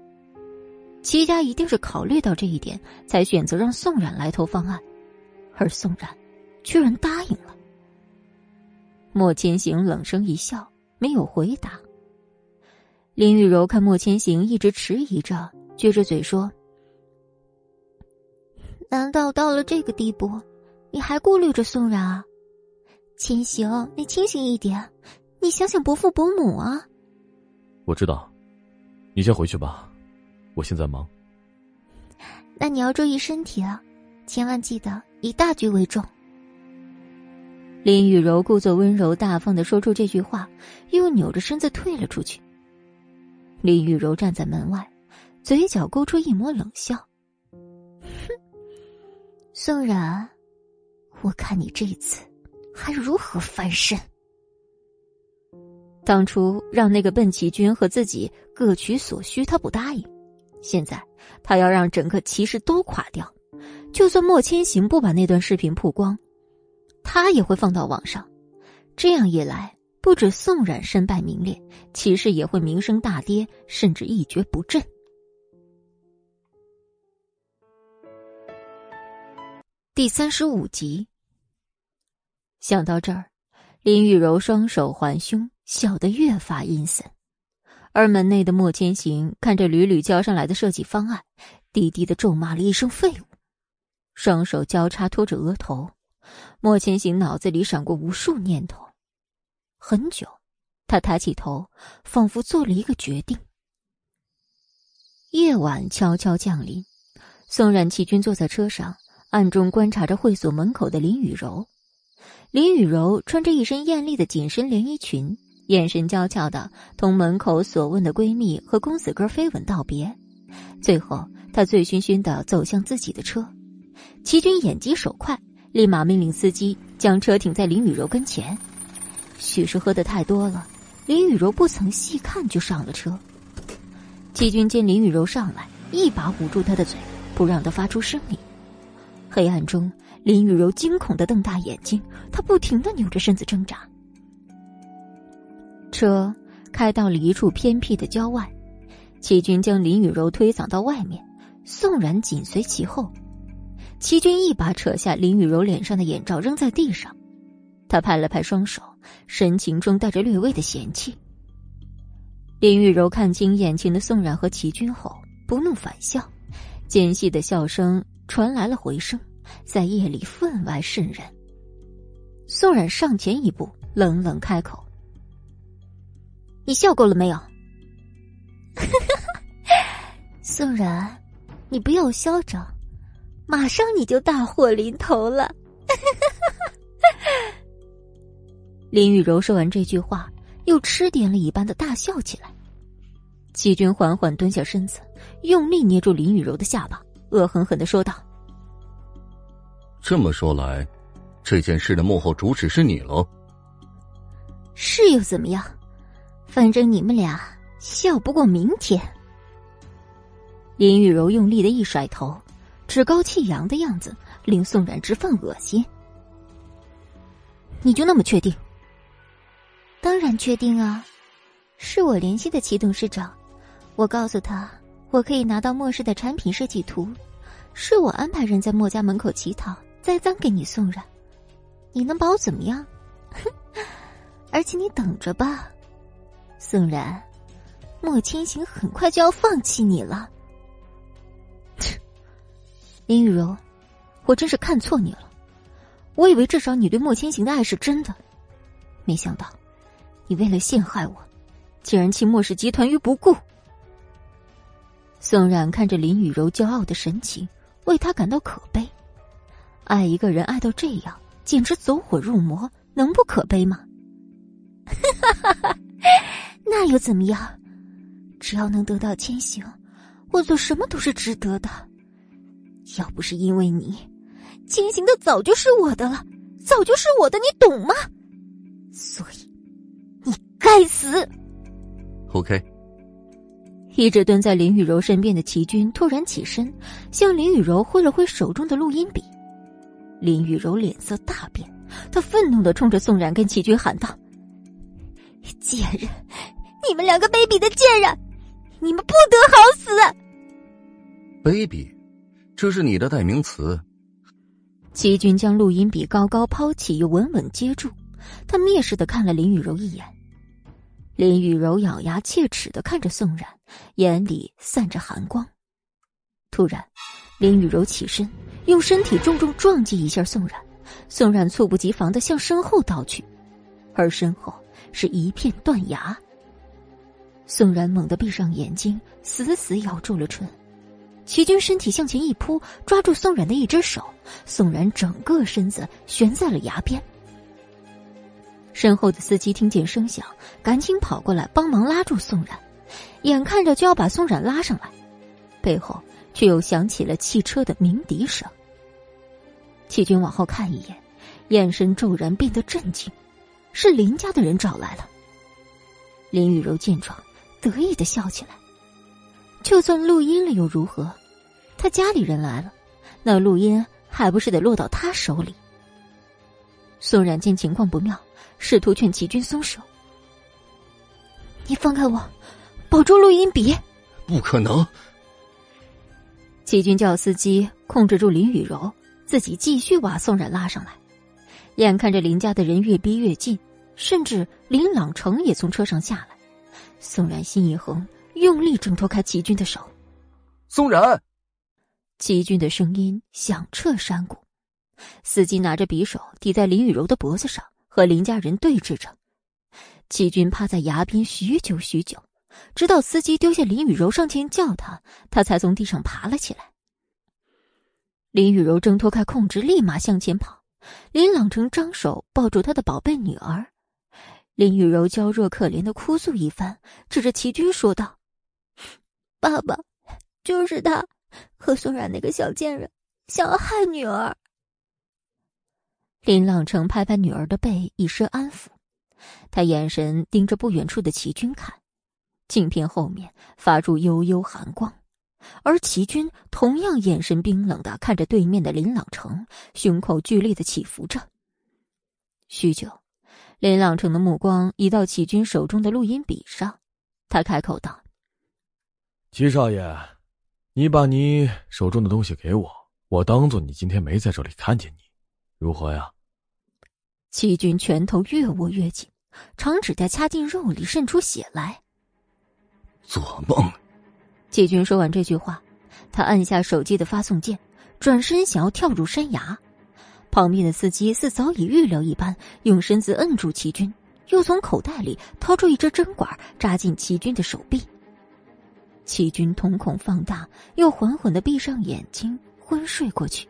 齐家一定是考虑到这一点，才选择让宋冉来投方案，而宋冉居然答应了。莫千行冷声一笑，没有回答。林雨柔看莫千行一直迟疑着，撅着嘴说：“
难道到了这个地步，你还顾虑着宋冉啊？千行，你清醒一点。”你想想伯父伯母啊！
我知道，你先回去吧，我现在忙。
那你要注意身体啊，千万记得以大局为重。
林雨柔故作温柔大方的说出这句话，又扭着身子退了出去。林雨柔站在门外，嘴角勾出一抹冷笑：“
哼，宋冉，我看你这次还如何翻身。”
当初让那个笨齐军和自己各取所需，他不答应；现在他要让整个骑士都垮掉，就算莫千行不把那段视频曝光。他也会放到网上，这样一来，不止宋冉身败名裂，骑士也会名声大跌，甚至一蹶不振。第三十五集。想到这儿，林雨柔双手环胸，笑得越发阴森。而门内的莫千行看着屡屡交上来的设计方案，低低的咒骂了一声“废物”，双手交叉托着额头。莫千行脑子里闪过无数念头，很久，他抬起头，仿佛做了一个决定。夜晚悄悄降临，宋冉弃军坐在车上，暗中观察着会所门口的林雨柔。林雨柔穿着一身艳丽的紧身连衣裙，眼神娇俏的同门口所问的闺蜜和公子哥飞吻道别，最后，她醉醺醺的走向自己的车。齐军眼疾手快。立马命令司机将车停在林雨柔跟前。许是喝的太多了，林雨柔不曾细看就上了车。齐军见林雨柔上来，一把捂住她的嘴，不让她发出声音。黑暗中，林雨柔惊恐的瞪大眼睛，她不停的扭着身子挣扎。车开到了一处偏僻的郊外，齐军将林雨柔推搡到外面，宋然紧随其后。齐军一把扯下林雨柔脸上的眼罩，扔在地上。他拍了拍双手，神情中带着略微的嫌弃。林雨柔看清眼前的宋冉和齐军后，不怒反笑，尖细的笑声传来了回声，在夜里分外渗人。宋冉上前一步，冷冷开口：“你笑够了没有？”
宋然，你不要嚣张。马上你就大祸临头了！
林雨柔说完这句话，又吃点了一般的大笑起来。齐军缓缓蹲下身子，用力捏住林雨柔的下巴，恶狠狠的说道：“
这么说来，这件事的幕后主使是你喽？
是又怎么样？反正你们俩笑不过明天。”
林雨柔用力的一甩头。趾高气扬的样子令宋冉直犯恶心。你就那么确定？
当然确定啊！是我联系的齐董事长，我告诉他我可以拿到莫氏的产品设计图，是我安排人在莫家门口乞讨，栽赃给你宋冉。你能把我怎么样？哼！而且你等着吧，宋冉，莫千行很快就要放弃你了。
林雨柔，我真是看错你了。我以为至少你对莫千行的爱是真的，没想到你为了陷害我，竟然弃莫氏集团于不顾。宋冉看着林雨柔骄傲的神情，为她感到可悲。爱一个人爱到这样，简直走火入魔，能不可悲吗？
哈哈哈哈！那又怎么样？只要能得到千行，我做什么都是值得的。要不是因为你，千行的早就是我的了，早就是我的，你懂吗？所以，你该死。
OK。
一直蹲在林雨柔身边的齐军突然起身，向林雨柔挥了挥手中的录音笔。林雨柔脸色大变，她愤怒的冲着宋冉跟齐军喊道：“
贱人，你们两个卑鄙的贱人，你们不得好死！”
卑鄙。这是你的代名词。
齐军将录音笔高高抛起，又稳稳接住。他蔑视的看了林雨柔一眼。林雨柔咬牙切齿的看着宋冉，眼里散着寒光。突然，林雨柔起身，用身体重重撞击一下宋冉。宋冉猝不及防的向身后倒去，而身后是一片断崖。宋冉猛地闭上眼睛，死死咬住了唇。齐军身体向前一扑，抓住宋冉的一只手，宋冉整个身子悬在了崖边。身后的司机听见声响，赶紧跑过来帮忙拉住宋冉，眼看着就要把宋冉拉上来，背后却又响起了汽车的鸣笛声。齐军往后看一眼，眼神骤然变得震惊，是林家的人找来了。林雨柔见状，得意的笑起来。就算录音了又如何？他家里人来了，那录音还不是得落到他手里？宋冉见情况不妙，试图劝齐军松手。你放开我，保住录音笔！
不可能！
齐军叫司机控制住林雨柔，自己继续把宋冉拉上来。眼看着林家的人越逼越近，甚至林朗成也从车上下来，宋然心一横，用力挣脱开齐军的手。
宋然，
齐军的声音响彻山谷。司机拿着匕首抵在林雨柔的脖子上，和林家人对峙着。齐军趴在崖边许久许久，直到司机丢下林雨柔上前叫他，他才从地上爬了起来。林雨柔挣脱开控制，立马向前跑。林朗成张手抱住他的宝贝女儿，林雨柔娇弱可怜的哭诉一番，指着齐军说道：“
爸爸，就是他，和宋冉那个小贱人想要害女儿。”
林朗成拍拍女儿的背，以示安抚。他眼神盯着不远处的齐军看，镜片后面发出幽幽寒光，而齐军同样眼神冰冷的看着对面的林朗成，胸口剧烈的起伏着。许久，林朗成的目光移到齐军手中的录音笔上，他开口道：“
齐少爷，你把你手中的东西给我，我当做你今天没在这里看见你，如何呀？”
齐军拳头越握越紧，长指甲掐进肉里，渗出血来。
做梦！
齐军说完这句话，他按下手机的发送键，转身想要跳入山崖。旁边的司机似早已预料一般，用身子摁住齐军，又从口袋里掏出一支针管，扎进齐军的手臂。齐军瞳孔放大，又缓缓的闭上眼睛，昏睡过去。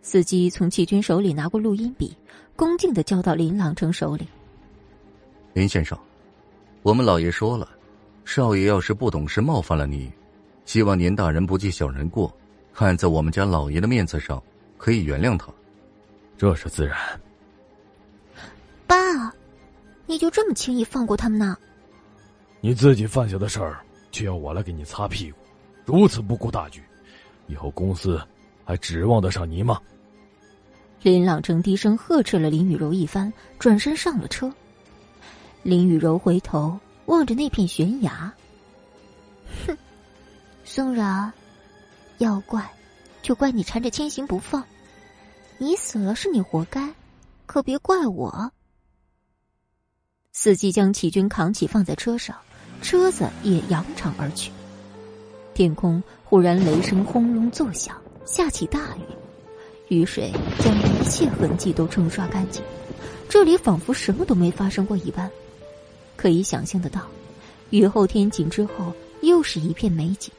司机从齐军手里拿过录音笔。恭敬的交到林朗成手里。
林先生，我们老爷说了，少爷要是不懂事冒犯了你，希望您大人不计小人过，看在我们家老爷的面子上，可以原谅他。
这是自然。
爸，你就这么轻易放过他们呢？
你自己犯下的事儿，却要我来给你擦屁股，如此不顾大局，以后公司还指望得上你吗？
林朗成低声呵斥了林雨柔一番，转身上了车。林雨柔回头望着那片悬崖，
哼，宋然，要怪，就怪你缠着千行不放。你死了是你活该，可别怪我。
司机将齐军扛起放在车上，车子也扬长而去。天空忽然雷声轰隆作响，下起大雨。雨水将一切痕迹都冲刷干净，这里仿佛什么都没发生过一般。可以想象得到，雨后天晴之后又是一片美景。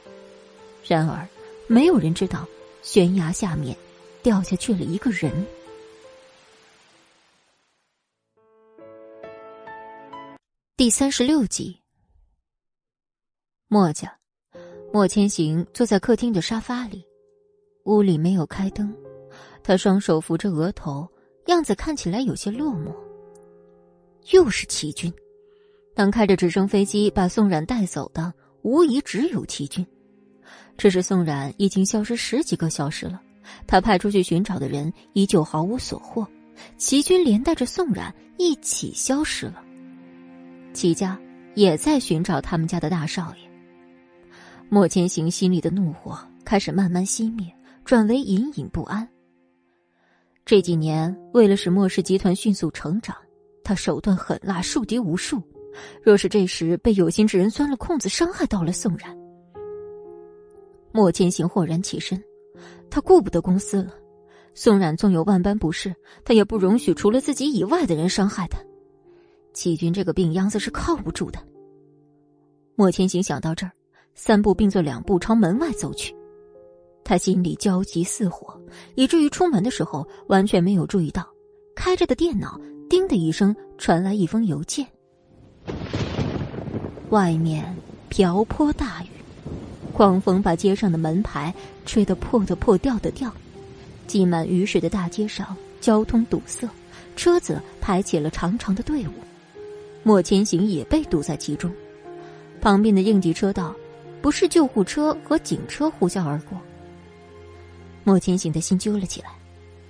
然而，没有人知道，悬崖下面掉下去了一个人。第三十六集，墨家，莫千行坐在客厅的沙发里，屋里没有开灯。他双手扶着额头，样子看起来有些落寞。又是齐军，能开着直升飞机把宋冉带走的，无疑只有齐军。只是宋冉已经消失十几个小时了，他派出去寻找的人依旧毫无所获。齐军连带着宋冉一起消失了。齐家也在寻找他们家的大少爷。莫千行心里的怒火开始慢慢熄灭，转为隐隐不安。这几年，为了使莫氏集团迅速成长，他手段狠辣，树敌无数。若是这时被有心之人钻了空子，伤害到了宋冉，莫千行豁然起身，他顾不得公司了。宋冉纵有万般不是，他也不容许除了自己以外的人伤害他。齐军这个病秧子是靠不住的。莫千行想到这儿，三步并作两步朝门外走去。他心里焦急似火，以至于出门的时候完全没有注意到，开着的电脑叮的一声传来一封邮件。外面瓢泼大雨，狂风把街上的门牌吹得破的破、掉的掉。积满雨水的大街上，交通堵塞，车子排起了长长的队伍。莫千行也被堵在其中，旁边的应急车道，不是救护车和警车呼啸而过。莫千行的心揪了起来，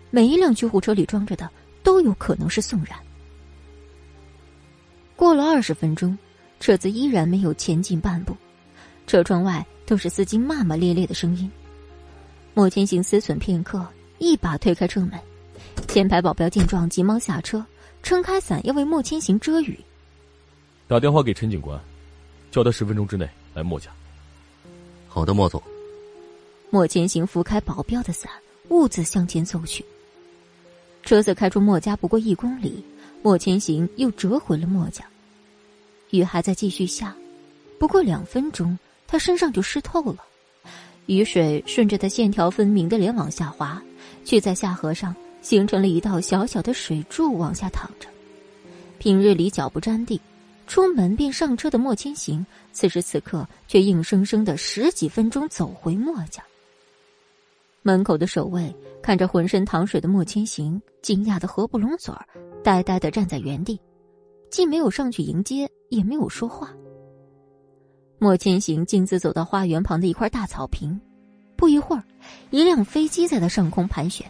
每一辆救护车里装着的都有可能是宋然。过了二十分钟，车子依然没有前进半步，车窗外都是司机骂骂咧咧的声音。莫千行思忖片刻。一把推开车门，前排保镖见状急忙下车，撑开伞要为莫千行遮雨。
打电话给陈警官，叫他十分钟之内来莫家。
好的，莫总。
莫千行扶开保镖的伞，兀自向前走去。车子开出莫家不过一公里，莫千行又折回了莫家。雨还在继续下，不过两分钟，他身上就湿透了。雨水顺着他线条分明的脸往下滑。却在下颌上形成了一道小小的水柱，往下淌着。平日里脚不沾地，出门便上车的莫千行，此时此刻却硬生生的十几分钟走回莫家。门口的守卫看着浑身淌水的莫千行，惊讶的合不拢嘴儿，呆呆的站在原地，既没有上去迎接，也没有说话。莫千行径自走到花园旁的一块大草坪。不一会儿，一辆飞机在他上空盘旋，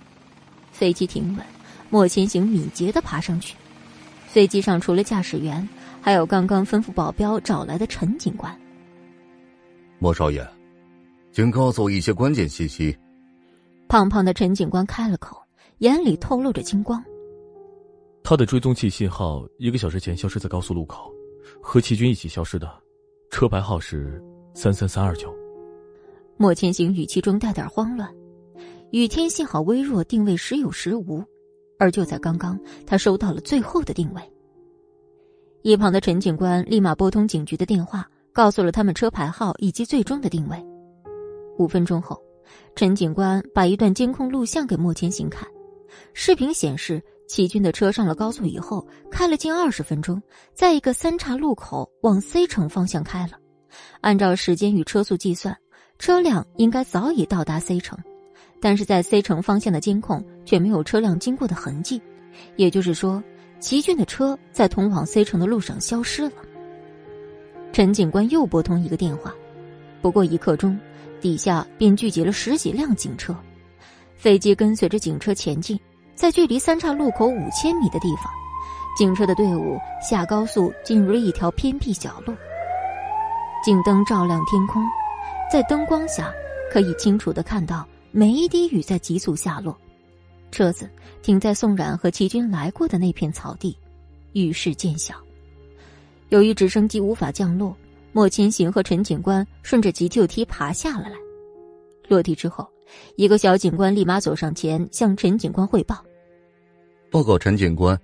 飞机停稳，莫千行敏捷的爬上去。飞机上除了驾驶员，还有刚刚吩咐保镖找来的陈警官。
莫少爷，请告诉我一些关键信息。
胖胖的陈警官开了口，眼里透露着金光。
他的追踪器信号一个小时前消失在高速路口，和齐军一起消失的，车牌号是三三三二九。
莫千行语气中带点慌乱，雨天信号微弱，定位时有时无。而就在刚刚，他收到了最后的定位。一旁的陈警官立马拨通警局的电话，告诉了他们车牌号以及最终的定位。五分钟后，陈警官把一段监控录像给莫千行看，视频显示齐军的车上了高速以后，开了近二十分钟，在一个三岔路口往 C 城方向开了。按照时间与车速计算。车辆应该早已到达 C 城，但是在 C 城方向的监控却没有车辆经过的痕迹，也就是说，齐军的车在通往 C 城的路上消失了。陈警官又拨通一个电话，不过一刻钟，底下便聚集了十几辆警车，飞机跟随着警车前进，在距离三岔路口五千米的地方，警车的队伍下高速进入了一条偏僻小路，警灯照亮天空。在灯光下，可以清楚的看到每一滴雨在急速下落。车子停在宋冉和齐军来过的那片草地，雨势渐小。由于直升机无法降落，莫千行和陈警官顺着急救梯爬下了来。落地之后，一个小警官立马走上前向陈警官汇报：“
报告陈警官，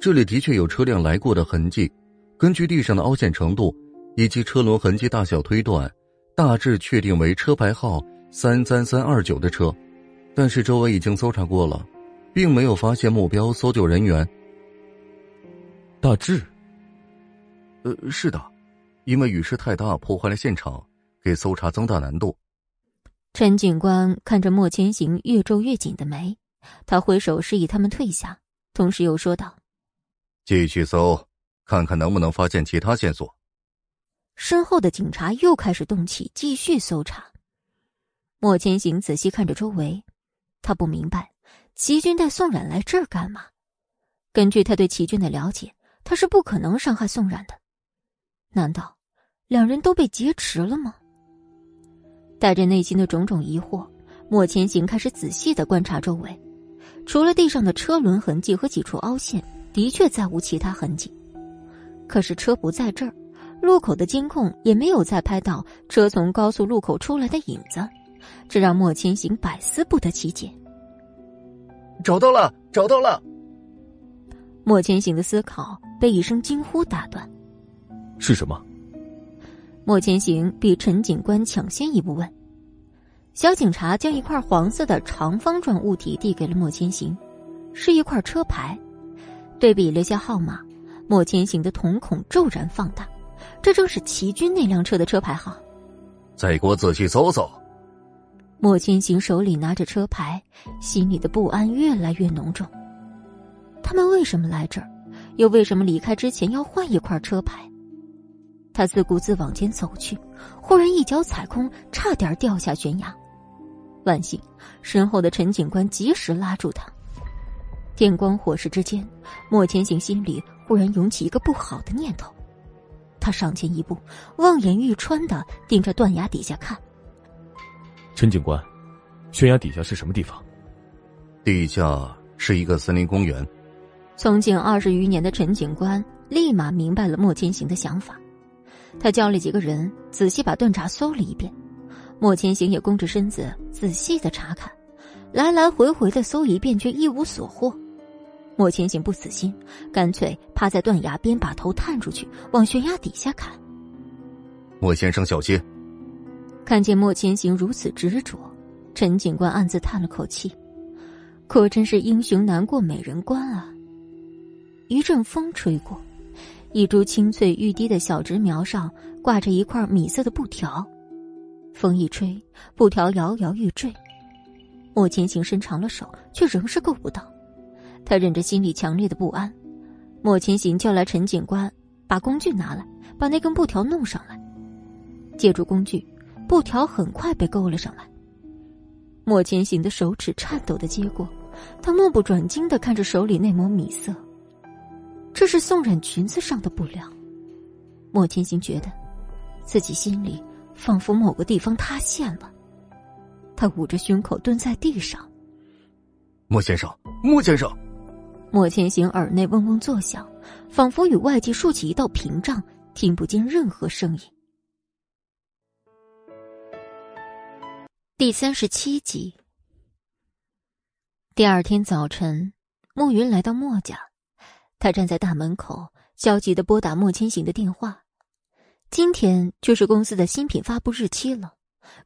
这里的确有车辆来过的痕迹。根据地上的凹陷程度以及车轮痕迹大小推断。”大致确定为车牌号三三三二九的车，但是周围已经搜查过了，并没有发现目标搜救人员。
大致，
呃，是的，因为雨势太大，破坏了现场，给搜查增大难度。
陈警官看着莫千行越皱越紧的眉，他挥手示意他们退下，同时又说道：“
继续搜，看看能不能发现其他线索。”
身后的警察又开始动起，继续搜查。莫千行仔细看着周围，他不明白齐军带宋冉来这儿干嘛。根据他对齐军的了解，他是不可能伤害宋冉的。难道两人都被劫持了吗？带着内心的种种疑惑，莫千行开始仔细的观察周围。除了地上的车轮痕迹和几处凹陷，的确再无其他痕迹。可是车不在这儿。路口的监控也没有再拍到车从高速路口出来的影子，这让莫千行百思不得其解。
找到了，找到了！
莫千行的思考被一声惊呼打断。
是什么？
莫千行比陈警官抢先一步问。小警察将一块黄色的长方状物体递给了莫千行，是一块车牌。对比了下号码，莫千行的瞳孔骤然放大，这正是齐军那辆车的车牌号。
再给我仔细搜搜。
莫千行手里拿着车牌，心里的不安越来越浓重。他们为什么来这儿？又为什么离开之前要换一块车牌？他自顾自往前走去，忽然一脚踩空，差点掉下悬崖。万幸，身后的陈警官及时拉住他。电光火石之间，莫千行心里忽然涌起一个不好的念头。他上前一步，望眼欲穿的盯着断崖底下看。
陈警官，悬崖底下是什么地方？
地下是一个森林公园。
从警二十余年的陈警官立马明白了莫千行的想法。他叫了几个人，仔细把断闸搜了一遍。莫千行也弓着身子，仔细的查看，来来回回的搜一遍，却一无所获。莫千行不死心，干脆趴在断崖边，把头探出去，往悬崖底下看。
莫先生，小心！
看见莫千行如此执着，陈警官暗自叹了口气：“可真是英雄难过美人关啊！”一阵风吹过。一株青翠欲滴的小植苗上挂着一块米色的布条，风一吹，布条摇摇欲坠。莫千行伸长了手，却仍是够不到。他忍着心里强烈的不安，莫千行叫来陈警官，把工具拿来，把那根布条弄上来。借助工具，布条很快被勾了上来。莫千行的手指颤抖的接过，他目不转睛的看着手里那抹米色。这是宋冉裙子上的布料，莫千行觉得，自己心里仿佛某个地方塌陷了。他捂着胸口蹲在地上。
莫先生，莫先生。
莫千行耳内嗡嗡作响，仿佛与外界竖起一道屏障，听不见任何声音。第三十七集。第二天早晨，暮云来到莫家。他站在大门口，焦急的拨打莫千行的电话。今天就是公司的新品发布日期了，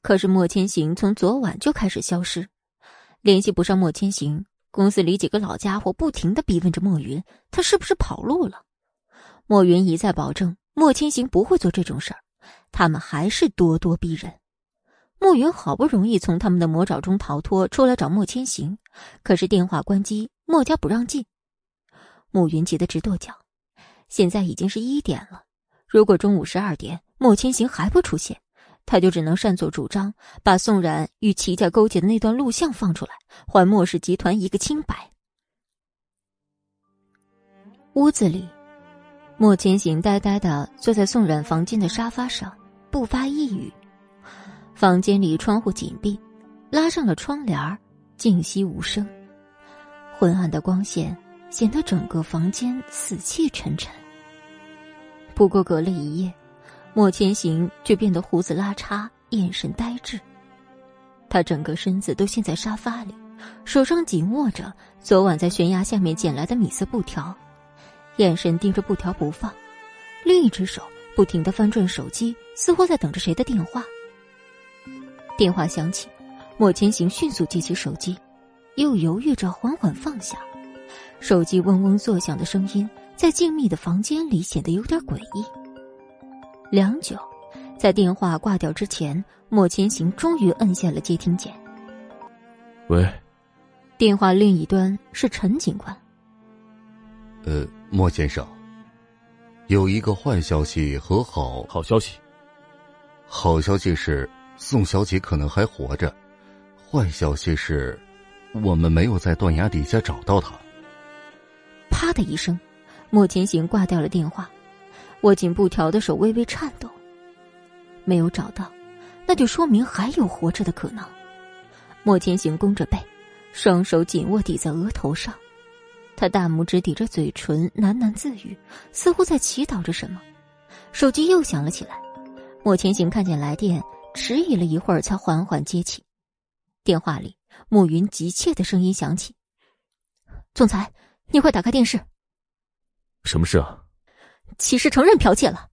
可是莫千行从昨晚就开始消失，联系不上莫千行。公司里几个老家伙不停的逼问着莫云，他是不是跑路了？莫云一再保证莫千行不会做这种事儿，他们还是咄咄逼人。莫云好不容易从他们的魔爪中逃脱出来找莫千行，可是电话关机，莫家不让进。慕云急得直跺脚，现在已经是一点了。如果中午十二点莫千行还不出现，他就只能擅作主张，把宋冉与齐家勾结的那段录像放出来，还莫氏集团一个清白。屋子里，莫千行呆呆的坐在宋冉房间的沙发上，不发一语。房间里窗户紧闭，拉上了窗帘静息无声。昏暗的光线。显得整个房间死气沉沉。不过隔了一夜，莫千行却变得胡子拉碴，眼神呆滞。他整个身子都陷在沙发里，手上紧握着昨晚在悬崖下面捡来的米色布条，眼神盯着布条不放，另一只手不停的翻转手机，似乎在等着谁的电话。电话响起，莫千行迅速接起手机，又犹豫着缓缓放下。手机嗡嗡作响的声音，在静谧的房间里显得有点诡异。良久，在电话挂掉之前，莫千行终于摁下了接听键。
喂，
电话另一端是陈警官。
呃，莫先生，有一个坏消息和好
好消息。
好消息是宋小姐可能还活着，坏消息是，我们没有在断崖底下找到她。
啪的一声，莫千行挂掉了电话，握紧布条的手微微颤抖。没有找到，那就说明还有活着的可能。莫千行弓着背，双手紧握抵在额头上，他大拇指抵着嘴唇，喃喃自语，似乎在祈祷着什么。手机又响了起来，莫千行看见来电，迟疑了一会儿，才缓缓接起。电话里，慕云急切的声音响起：“总裁。”你快打开电视！
什么事啊？
齐氏承认剽窃了。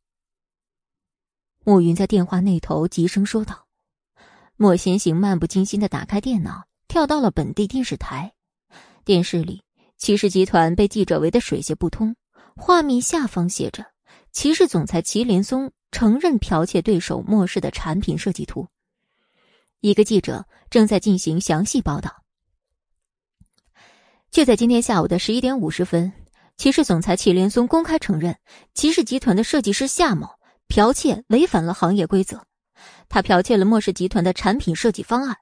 暮云在电话那头急声说道。莫先行漫不经心的打开电脑，跳到了本地电视台。电视里，骑士集团被记者围得水泄不通。画面下方写着：“骑士总裁祁连松承认剽窃对手莫氏的产品设计图。”一个记者正在进行详细报道。就在今天下午的十一点五十分，骑士总裁祁连松公开承认，骑士集团的设计师夏某剽窃违反了行业规则，他剽窃了莫氏集团的产品设计方案。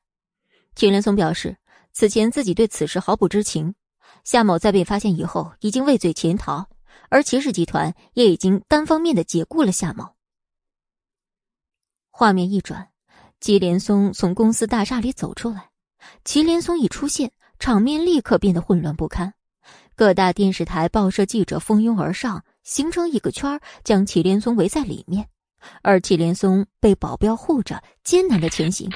祁连松表示，此前自己对此事毫不知情。夏某在被发现以后，已经畏罪潜逃，而骑士集团也已经单方面的解雇了夏某。画面一转，祁连松从公司大厦里走出来。祁连松一出现，场面立刻变得混乱不堪，各大电视台、报社记者蜂拥而上，形成一个圈将祁连松围在里面，而祁连松被保镖护着，艰难的前行。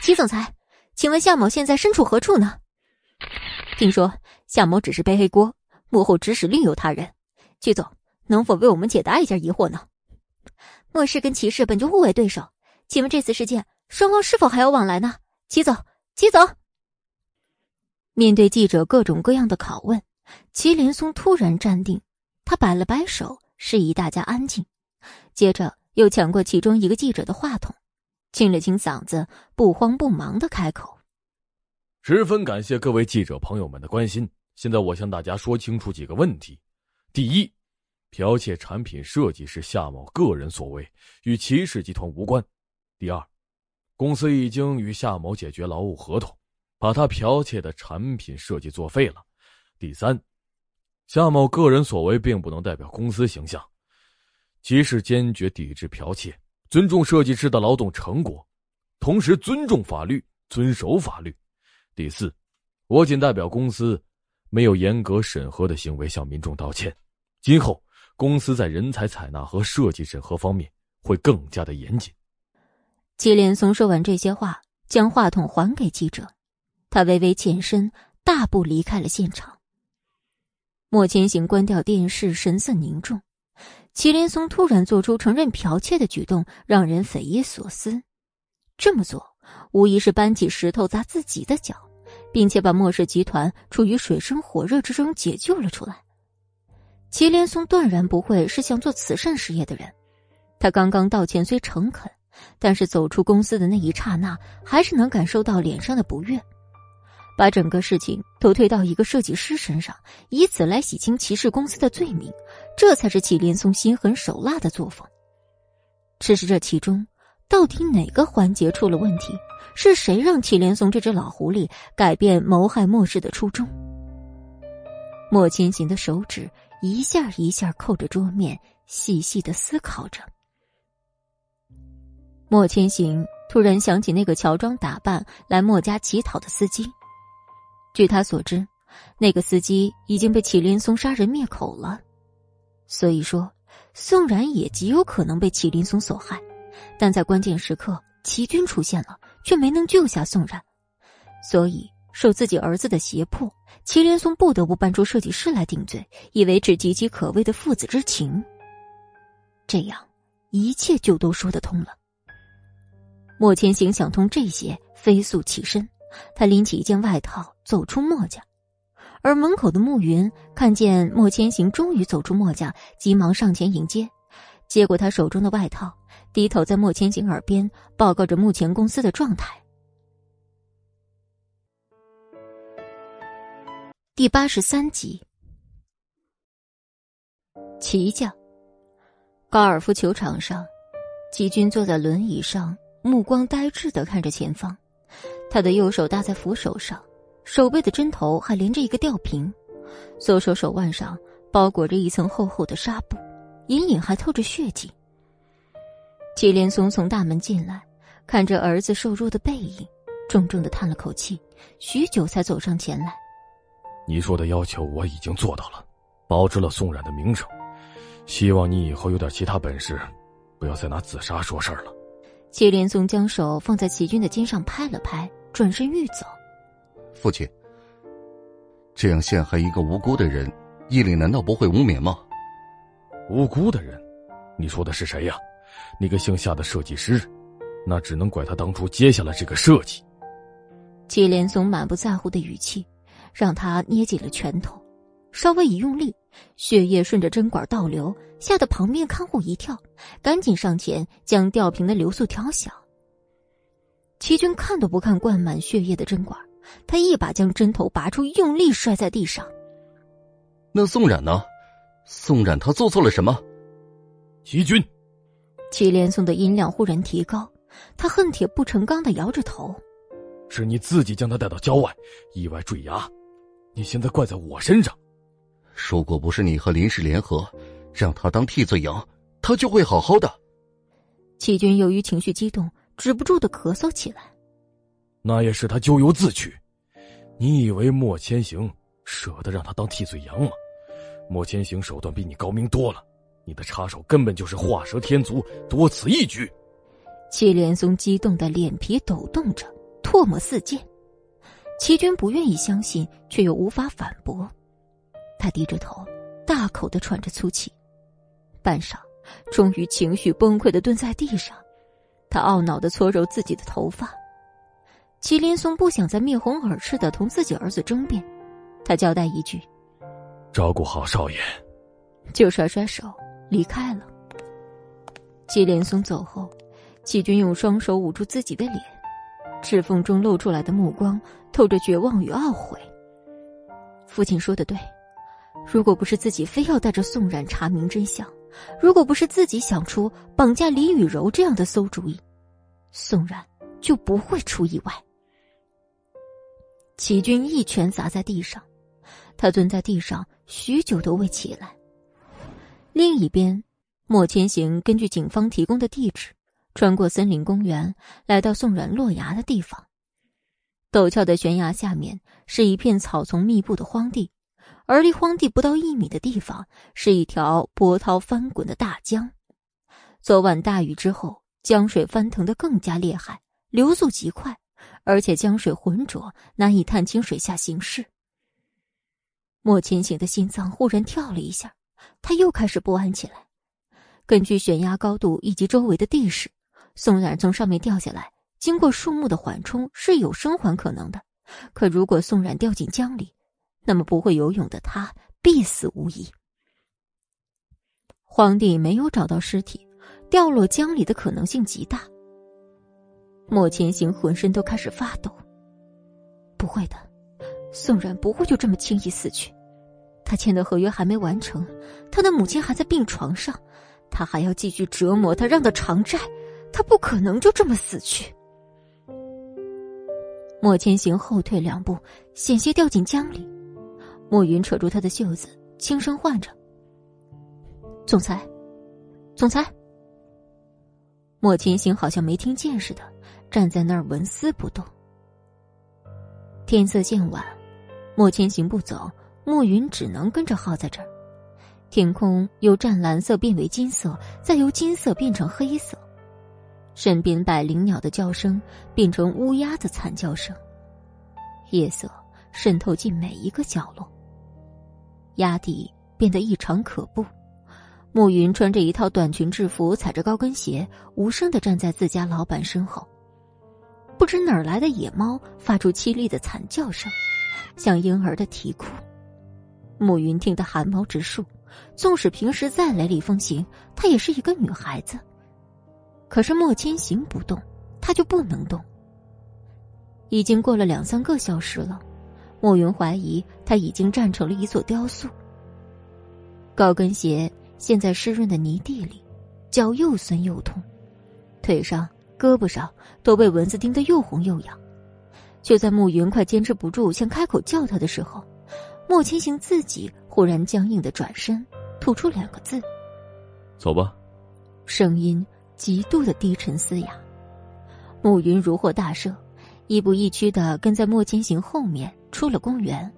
祁总裁，请问夏某现在身处何处呢？听说夏某只是背黑锅，幕后指使另有他人。祁总，能否为我们解答一下疑惑呢？莫氏跟骑士本就互为对手，请问这次事件双方是否还有往来呢？齐总，齐总。面对记者各种各样的拷问，祁连松突然站定，他摆了摆手，示意大家安静，接着又抢过其中一个记者的话筒，清了清嗓子，不慌不忙的开口。
十分感谢各位记者朋友们的关心。现在我向大家说清楚几个问题：第一，剽窃产品设计是夏某个人所为，与骑士集团无关；第二，公司已经与夏某解决劳务合同，把他剽窃的产品设计作废了；第三，夏某个人所为并不能代表公司形象，骑士坚决抵制剽窃，尊重设计师的劳动成果，同时尊重法律，遵守法律。第四，我仅代表公司，没有严格审核的行为向民众道歉。今后公司在人才采纳和设计审核方面会更加的严谨。
祁连松说完这些话，将话筒还给记者，他微微欠身，大步离开了现场。莫千行关掉电视，神色凝重。祁连松突然做出承认剽窃的举动，让人匪夷所思。这么做。无疑是搬起石头砸自己的脚，并且把莫氏集团处于水深火热之中解救了出来。祁连松断然不会是想做慈善事业的人，他刚刚道歉虽诚恳，但是走出公司的那一刹那，还是能感受到脸上的不悦。把整个事情都推到一个设计师身上，以此来洗清骑士公司的罪名，这才是祁连松心狠手辣的作风。只是这其中。到底哪个环节出了问题？是谁让祁连松这只老狐狸改变谋害莫氏的初衷？莫千行的手指一下一下扣着桌面，细细的思考着。莫千行突然想起那个乔装打扮来莫家乞讨的司机，据他所知，那个司机已经被祁连松杀人灭口了，所以说宋然也极有可能被祁连松所害。但在关键时刻，齐军出现了，却没能救下宋然，所以受自己儿子的胁迫，祁连松不得不搬出设计师来顶罪，以维持岌岌可危的父子之情。这样，一切就都说得通了。莫千行想通这些，飞速起身，他拎起一件外套走出墨家，而门口的慕云看见莫千行终于走出墨家，急忙上前迎接，接过他手中的外套。低头在莫千行耳边报告着目前公司的状态。第八十三集，齐家高尔夫球场上，齐军坐在轮椅上，目光呆滞的看着前方。他的右手搭在扶手上，手背的针头还连着一个吊瓶，左手手腕上包裹着一层厚厚的纱布，隐隐还透着血迹。祁连松从大门进来，看着儿子瘦弱的背影，重重的叹了口气，许久才走上前来。
你说的要求我已经做到了，保住了宋冉的名声，希望你以后有点其他本事，不要再拿自杀说事儿了。
祁连松将手放在齐军的肩上拍了拍，转身欲走。
父亲，这样陷害一个无辜的人，义理难道不会无眠吗？
无辜的人，你说的是谁呀？那个姓夏的设计师，那只能怪他当初接下了这个设计。
祁连松满不在乎的语气，让他捏紧了拳头，稍微一用力，血液顺着针管倒流，吓得旁边看护一跳，赶紧上前将吊瓶的流速调小。齐军看都不看灌满血液的针管，他一把将针头拔出，用力摔在地上。
那宋冉呢？宋冉他做错了什么？
齐军，
祁连松的音量忽然提高，他恨铁不成钢的摇着头。
是你自己将他带到郊外，意外坠崖，你现在怪在我身上。
如果不是你和林氏联合，让他当替罪羊，他就会好好的。
齐军由于情绪激动，止不住的咳嗽起来。
那也是他咎由自取。你以为莫千行舍得让他当替罪羊吗？莫千行手段比你高明多了，你的插手根本就是画蛇添足，多此一举。
祁连松激动的脸皮抖动着。唾沫四溅，齐军不愿意相信，却又无法反驳。他低着头，大口的喘着粗气，半晌，终于情绪崩溃的蹲在地上。他懊恼的搓揉自己的头发。齐连松不想再面红耳赤的同自己儿子争辩，他交代一句：“
照顾好少爷。”
就甩甩手离开了。祁连松走后，齐军用双手捂住自己的脸。指缝中露出来的目光透着绝望与懊悔。父亲说的对，如果不是自己非要带着宋冉查明真相，如果不是自己想出绑架李雨柔这样的馊主意，宋冉就不会出意外。齐军一拳砸在地上，他蹲在地上许久都未起来。另一边，莫千行根据警方提供的地址。穿过森林公园，来到宋冉落崖的地方。陡峭的悬崖下面是一片草丛密布的荒地，而离荒地不到一米的地方是一条波涛翻滚的大江。昨晚大雨之后，江水翻腾的更加厉害，流速极快，而且江水浑浊，难以探清水下形势。莫千行的心脏忽然跳了一下，他又开始不安起来。根据悬崖高度以及周围的地势。宋冉从上面掉下来，经过树木的缓冲是有生还可能的。可如果宋冉掉进江里，那么不会游泳的他必死无疑。皇帝没有找到尸体，掉落江里的可能性极大。莫千行浑身都开始发抖。不会的，宋冉不会就这么轻易死去。他签的合约还没完成，他的母亲还在病床上，他还要继续折磨他，让他偿债。他不可能就这么死去。莫千行后退两步，险些掉进江里。莫云扯住他的袖子，轻声唤着：“总裁，总裁。”莫千行好像没听见似的，站在那儿纹丝不动。天色渐晚，莫千行不走，莫云只能跟着耗在这儿。天空由湛蓝色变为金色，再由金色变成黑色。身边百灵鸟的叫声变成乌鸦的惨叫声，夜色渗透进每一个角落。压底变得异常可怖。暮云穿着一套短裙制服，踩着高跟鞋，无声的站在自家老板身后。不知哪儿来的野猫发出凄厉的惨叫声，像婴儿的啼哭。暮云听得汗毛直竖，纵使平时再雷厉风行，她也是一个女孩子。可是莫千行不动，他就不能动。已经过了两三个小时了，莫云怀疑他已经站成了一座雕塑。高跟鞋陷在湿润的泥地里，脚又酸又痛，腿上、胳膊上都被蚊子叮得又红又痒。就在暮云快坚持不住想开口叫他的时候，莫千行自己忽然僵硬的转身，吐出两个字：“
走吧。”
声音。极度的低沉嘶哑，暮云如获大赦，亦步亦趋的跟在莫千行后面出了公园，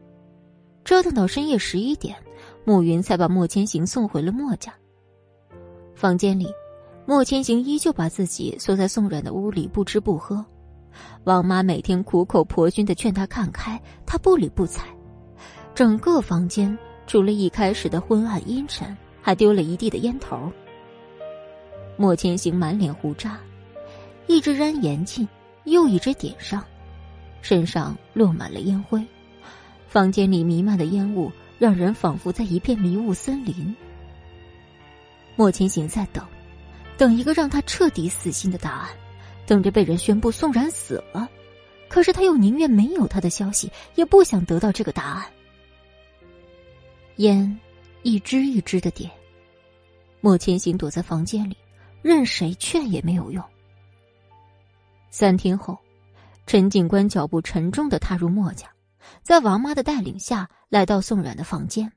折腾到深夜十一点，暮云才把莫千行送回了莫家。房间里，莫千行依旧把自己锁在宋冉的屋里，不吃不喝。王妈每天苦口婆心的劝他看开，他不理不睬。整个房间除了一开始的昏暗阴沉，还丢了一地的烟头。莫千行满脸胡渣，一支燃严尽，又一支点上，身上落满了烟灰，房间里弥漫的烟雾让人仿佛在一片迷雾森林。莫千行在等，等一个让他彻底死心的答案，等着被人宣布宋然死了。可是他又宁愿没有他的消息，也不想得到这个答案。烟一支一支的点，莫千行躲在房间里，任谁劝也没有用。三天后，陈警官脚步沉重的踏入墨家，在王妈的带领下来到宋冉的房间。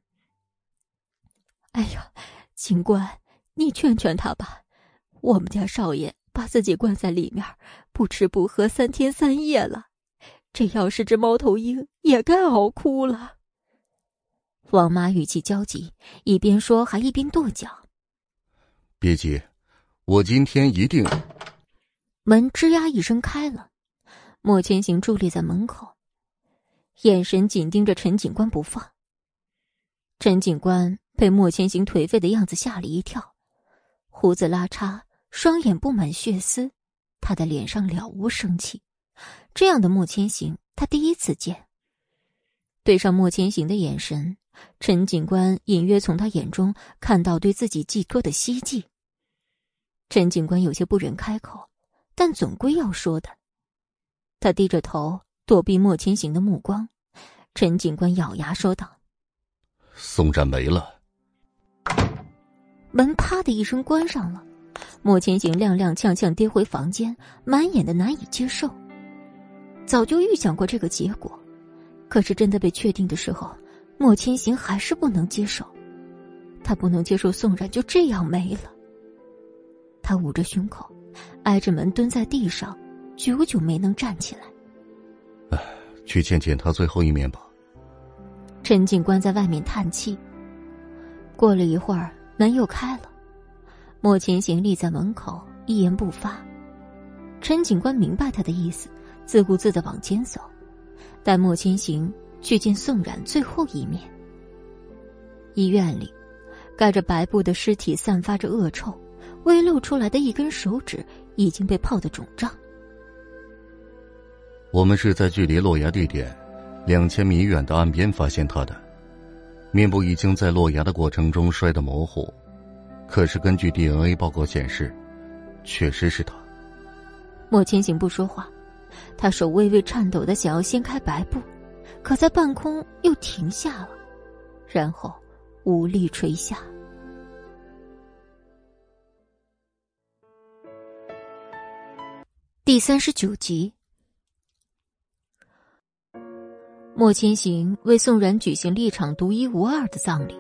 哎呀，警官，你劝劝他吧，我们家少爷把自己关在里面，不吃不喝三天三夜了，这要是只猫头鹰也该熬哭了。王妈语气焦急，一边说还一边跺脚。
别急，我今天一定。
门吱呀一声开了，莫千行伫立在门口，眼神紧盯着陈警官不放。陈警官被莫千行颓废的样子吓了一跳，胡子拉碴，双眼布满血丝，他的脸上了无生气。这样的莫千行，他第一次见。对上莫千行的眼神，陈警官隐约从他眼中看到对自己寄托的希冀。陈警官有些不忍开口。但总归要说的，他低着头躲避莫千行的目光。陈警官咬牙说道：“
宋冉没了。”
门啪的一声关上了，莫千行踉踉跄跄跌回房间，满眼的难以接受。早就预想过这个结果，可是真的被确定的时候，莫千行还是不能接受。他不能接受宋冉就这样没了。他捂着胸口。挨着门蹲在地上，久久没能站起来。
唉，去见见他最后一面吧。
陈警官在外面叹气。过了一会儿，门又开了，莫千行立在门口，一言不发。陈警官明白他的意思，自顾自的往前走，带莫千行去见宋冉最后一面。医院里，盖着白布的尸体散发着恶臭。微露出来的一根手指已经被泡得肿胀。
我们是在距离落崖地点两千米远的岸边发现他的，面部已经在落崖的过程中摔得模糊，可是根据 DNA 报告显示，确实是他。
莫千行不说话，他手微微颤抖的想要掀开白布，可在半空又停下了，然后无力垂下。第三十九集，莫千行为宋然举行了一场独一无二的葬礼。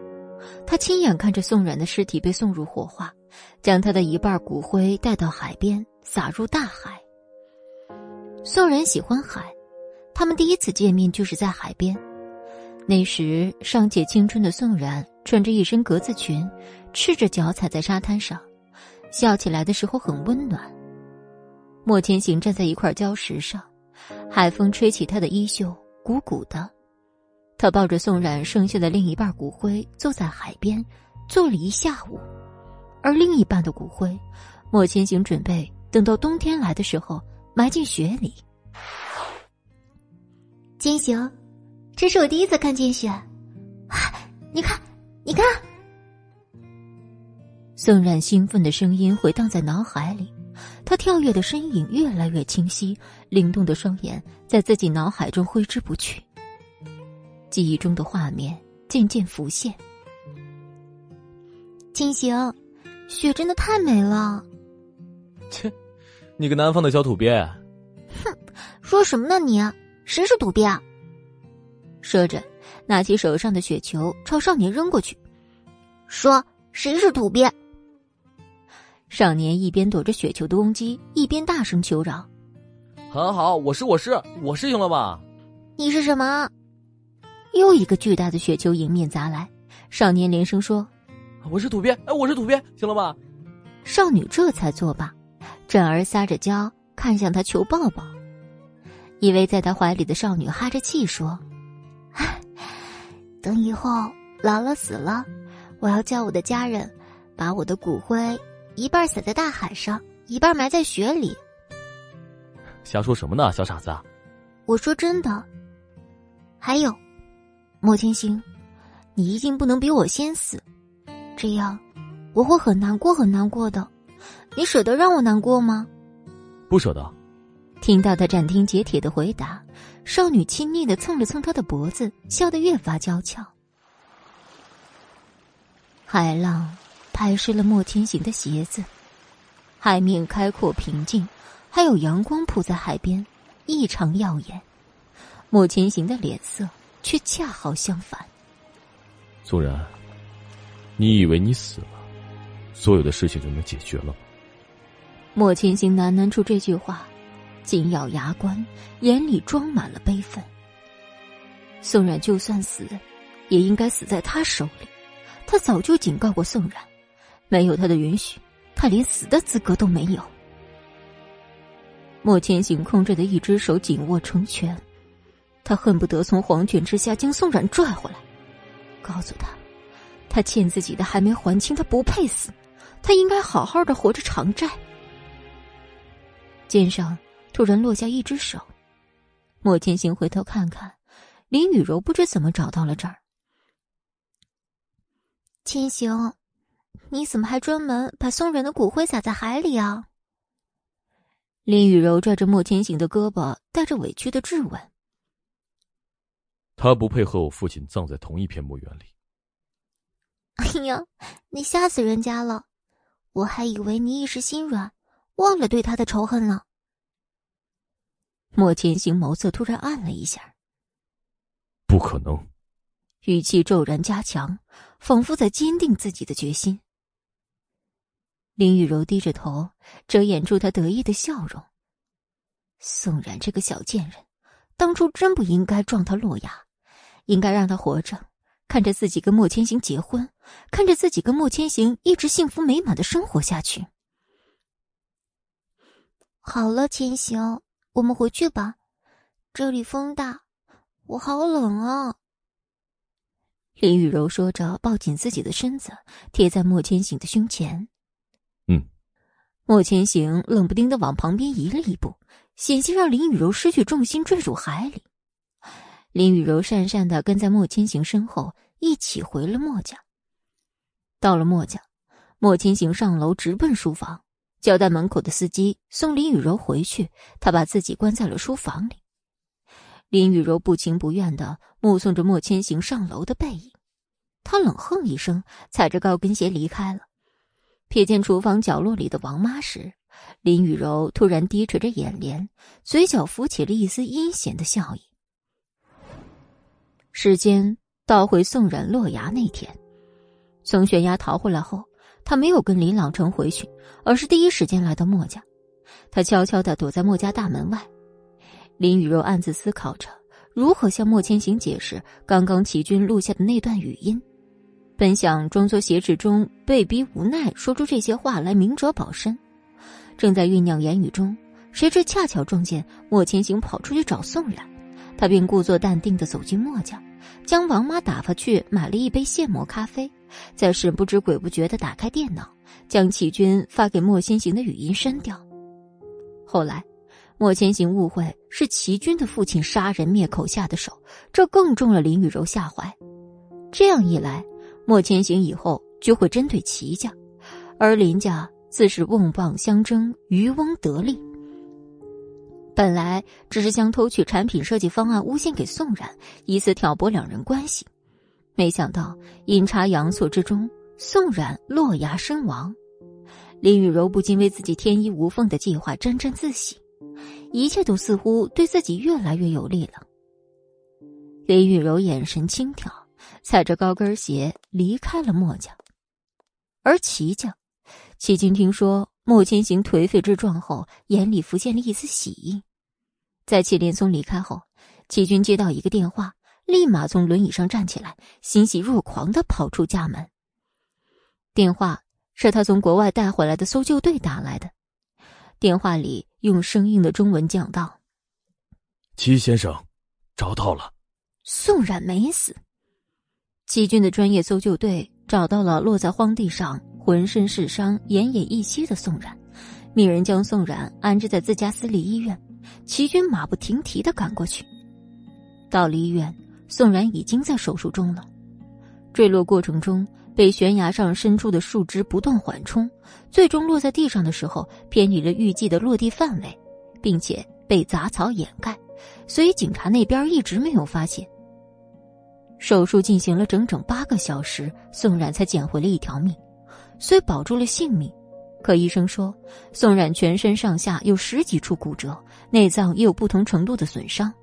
他亲眼看着宋然的尸体被送入火化，将他的一半骨灰带到海边，撒入大海。宋然喜欢海，他们第一次见面就是在海边。那时尚且青春的宋然穿着一身格子裙，赤着脚踩在沙滩上，笑起来的时候很温暖。莫千行站在一块礁石上，海风吹起他的衣袖，鼓鼓的。他抱着宋冉剩下的另一半骨灰，坐在海边，坐了一下午。而另一半的骨灰，莫千行准备等到冬天来的时候埋进雪里。
千行，这是我第一次看见雪，你看，你看。
宋冉兴奋的声音回荡在脑海里。他跳跃的身影越来越清晰，灵动的双眼在自己脑海中挥之不去。记忆中的画面渐渐浮现。
金行，雪真的太美了。
切，你个南方的小土鳖！
哼，说什么呢你？谁是土鳖？
说着，拿起手上的雪球朝少年扔过去，
说：“谁是土鳖？”
少年一边躲着雪球的攻击，一边大声求饶：“
很好，我是我是我是赢了吧？
你是什么？”
又一个巨大的雪球迎面砸来，少年连声说：“
我是土鳖，哎，我是土鳖，行了吧？”
少女这才作罢，转而撒着娇看向他求抱抱。依偎在他怀里的少女哈着气说：“
等以后老了死了，我要叫我的家人把我的骨灰。”一半撒在大海上，一半埋在雪里。
瞎说什么呢，小傻子！
我说真的。还有，莫千行，你一定不能比我先死，这样我会很难过，很难过的。你舍得让我难过吗？
不舍得。
听到他斩钉截铁的回答，少女亲昵的蹭了蹭他的脖子，笑得越发娇俏。海浪拍湿了莫千行的鞋子，海面开阔平静，还有阳光铺在海边，异常耀眼。莫千行的脸色却恰好相反。
宋然，你以为你死了，所有的事情就能解决了吗？
莫千行喃喃出这句话。紧咬牙关，眼里装满了悲愤。宋冉就算死，也应该死在他手里。他早就警告过宋冉，没有他的允许，他连死的资格都没有。莫千行空着的一只手紧握成拳，他恨不得从黄泉之下将宋冉拽回来，告诉他，他欠自己的还没还清，他不配死，他应该好好的活着偿债。肩上。突然落下一只手，莫千行回头看看，林雨柔不知怎么找到了这儿。
千行，你怎么还专门把宋冉的骨灰撒在海里啊？
林雨柔拽着莫千行的胳膊，带着委屈的质问：“
他不配和我父亲葬在同一片墓园里。”
哎呀，你吓死人家了！我还以为你一时心软，忘了对他的仇恨呢。
莫千行眸色突然暗了一下。
不可能，
语气骤然加强，仿佛在坚定自己的决心。林雨柔低着头，遮掩住她得意的笑容。宋冉这个小贱人，当初真不应该撞他落崖，应该让他活着，看着自己跟莫千行结婚，看着自己跟莫千行一直幸福美满的生活下去。
好了，千行。我们回去吧，这里风大，我好冷啊。
林雨柔说着，抱紧自己的身子，贴在莫千行的胸前。莫千行冷不丁的往旁边移了一步，险些让林雨柔失去重心坠入海里。林雨柔讪讪的跟在莫千行身后，一起回了莫家。到了莫家，莫千行上楼直奔书房。交代门口的司机送林雨柔回去，他把自己关在了书房里。林雨柔不情不愿的目送着莫千行上楼的背影，他冷哼一声，踩着高跟鞋离开了。瞥见厨房角落里的王妈时，林雨柔突然低垂着眼帘，嘴角浮起了一丝阴险的笑意。时间倒回宋冉落崖那天，从悬崖逃回来后。他没有跟林朗成回去，而是第一时间来到莫家。他悄悄的躲在莫家大门外。林雨柔暗自思考着如何向莫千行解释刚刚齐军录下的那段语音，本想装作挟持中被逼无奈说出这些话来明哲保身，正在酝酿言语中，谁知恰巧撞见莫千行跑出去找宋冉，他便故作淡定的走进莫家，将王妈打发去买了一杯现磨咖啡。再神不知鬼不觉的打开电脑，将齐军发给莫千行的语音删掉。后来，莫千行误会是齐军的父亲杀人灭口下的手，这更中了林雨柔下怀。这样一来，莫千行以后就会针对齐家，而林家自是瓮蚌相争，渔翁得利。本来只是将偷取产品设计方案诬陷给宋冉，以此挑拨两人关系。没想到阴差阳错之中，宋冉落崖身亡。林雨柔不禁为自己天衣无缝的计划沾沾自喜，一切都似乎对自己越来越有利了。林雨柔眼神轻挑，踩着高跟鞋离开了墨家。而齐家，齐军听说莫千行颓废之状后，眼里浮现了一丝喜意。在齐连松离开后，齐军接到一个电话。立马从轮椅上站起来，欣喜若狂的跑出家门。电话是他从国外带回来的搜救队打来的。电话里用生硬的中文讲道：“
齐先生，找到了，
宋冉没死。齐军的专业搜救队找到了落在荒地上、浑身是伤、奄奄一息的宋冉，命人将宋冉安置在自家私立医院。齐军马不停蹄的赶过去，到了医院。”宋冉已经在手术中了。坠落过程中，被悬崖上伸出的树枝不断缓冲，最终落在地上的时候偏离了预计的落地范围，并且被杂草掩盖，所以警察那边一直没有发现。手术进行了整整八个小时，宋冉才捡回了一条命，虽保住了性命，可医生说宋冉全身上下有十几处骨折，内脏也有不同程度的损伤。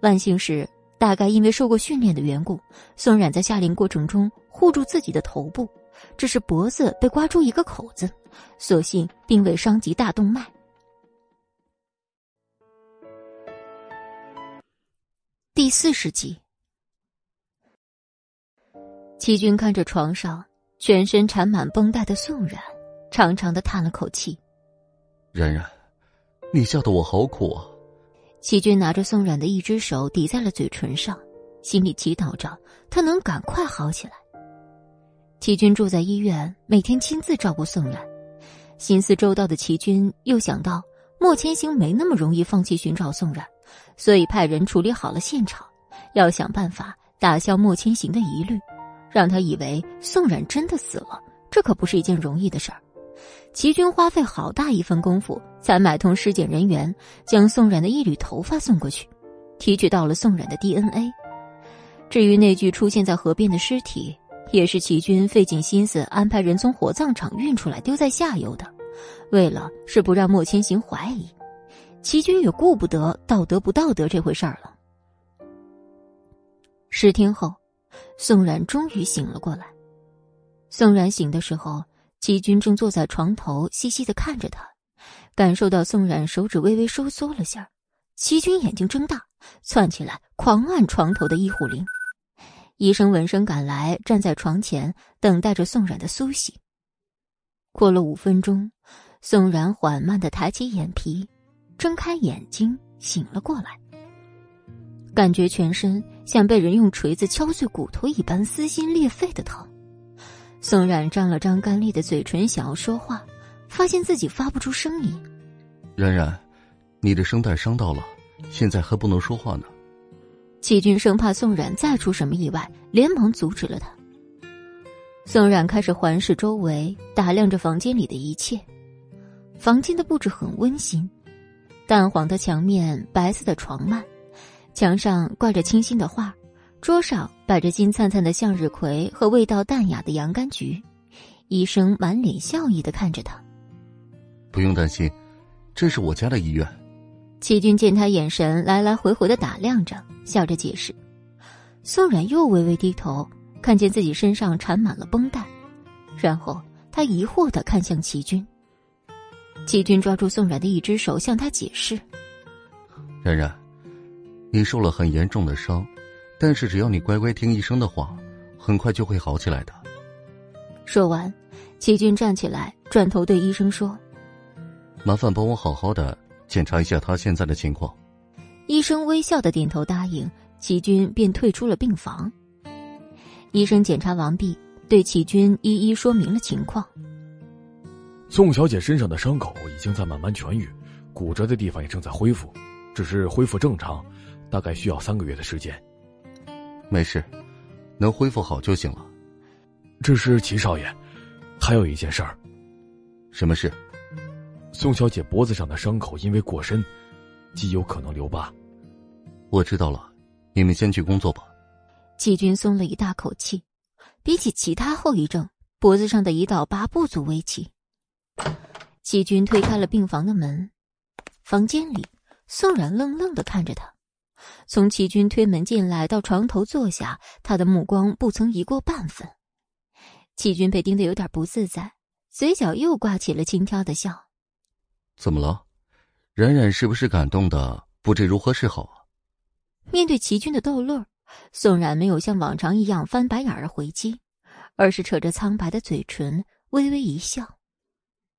万幸是，大概因为受过训练的缘故，宋冉在下令过程中护住自己的头部，只是脖子被刮出一个口子，所幸并未伤及大动脉。第四十集。齐军看着床上全身缠满绷带的宋冉，长长的叹了口气：“
冉冉，你笑得我好苦啊。”
齐军拿着宋冉的一只手抵在了嘴唇上，心里祈祷着他能赶快好起来。齐军住在医院，每天亲自照顾宋冉，心思周到的齐军又想到莫千行没那么容易放弃寻找宋冉，所以派人处理好了现场，要想办法打消莫千行的疑虑。让他以为宋冉真的死了，这可不是一件容易的事儿。齐军花费好大一份功夫，才买通尸检人员，将宋冉的一缕头发送过去，提取到了宋冉的 DNA。至于那具出现在河边的尸体，也是齐军费尽心思安排人从火葬场运出来，丢在下游的，为了是不让莫千行怀疑。齐军也顾不得道德不道德这回事儿了。十天后。宋冉终于醒了过来。宋冉醒的时候，齐军正坐在床头，细细的看着他，感受到宋冉手指微微收缩了下。齐军眼睛睁大，窜起来，狂按床头的医护铃。医生闻声赶来，站在床前，等待着宋冉的苏醒。过了五分钟，宋冉缓慢的抬起眼皮，睁开眼睛，醒了过来。感觉全身像被人用锤子敲碎骨头一般撕心裂肺的疼，宋冉张了张干裂的嘴唇，想要说话，发现自己发不出声音。
冉冉，你的声带伤到了，现在还不能说话呢。
齐军生怕宋冉再出什么意外，连忙阻止了他。宋冉开始环视周围，打量着房间里的一切。房间的布置很温馨，淡黄的墙面，白色的床幔。墙上挂着清新的画，桌上摆着金灿灿的向日葵和味道淡雅的洋甘菊。医生满脸笑意的看着他，
不用担心，这是我家的医院。
齐军见他眼神来来回回的打量着，笑着解释。宋冉又微微低头，看见自己身上缠满了绷带，然后他疑惑的看向齐军。齐军抓住宋冉的一只手，向他解释：“
冉冉。”你受了很严重的伤，但是只要你乖乖听医生的话，很快就会好起来的。
说完，齐军站起来，转头对医生说：“
麻烦帮我好好的检查一下他现在的情况。”
医生微笑的点头答应，齐军便退出了病房。医生检查完毕，对齐军一一说明了情况。
宋小姐身上的伤口已经在慢慢痊愈，骨折的地方也正在恢复，只是恢复正常。大概需要三个月的时间。
没事，能恢复好就行了。
这是齐少爷，还有一件事儿。
什么事？
宋小姐脖子上的伤口因为过深，极有可能留疤。
我知道了，你们先去工作吧。
季军松了一大口气，比起其他后遗症，脖子上的一道疤不足为奇。季军推开了病房的门，房间里，宋冉愣愣的看着他。从齐军推门进来到床头坐下，他的目光不曾移过半分。齐军被盯得有点不自在，嘴角又挂起了轻佻的笑。
怎么了？冉冉是不是感动的不知如何是好啊？
面对齐军的逗乐，宋冉没有像往常一样翻白眼儿回击，而是扯着苍白的嘴唇，微微一笑。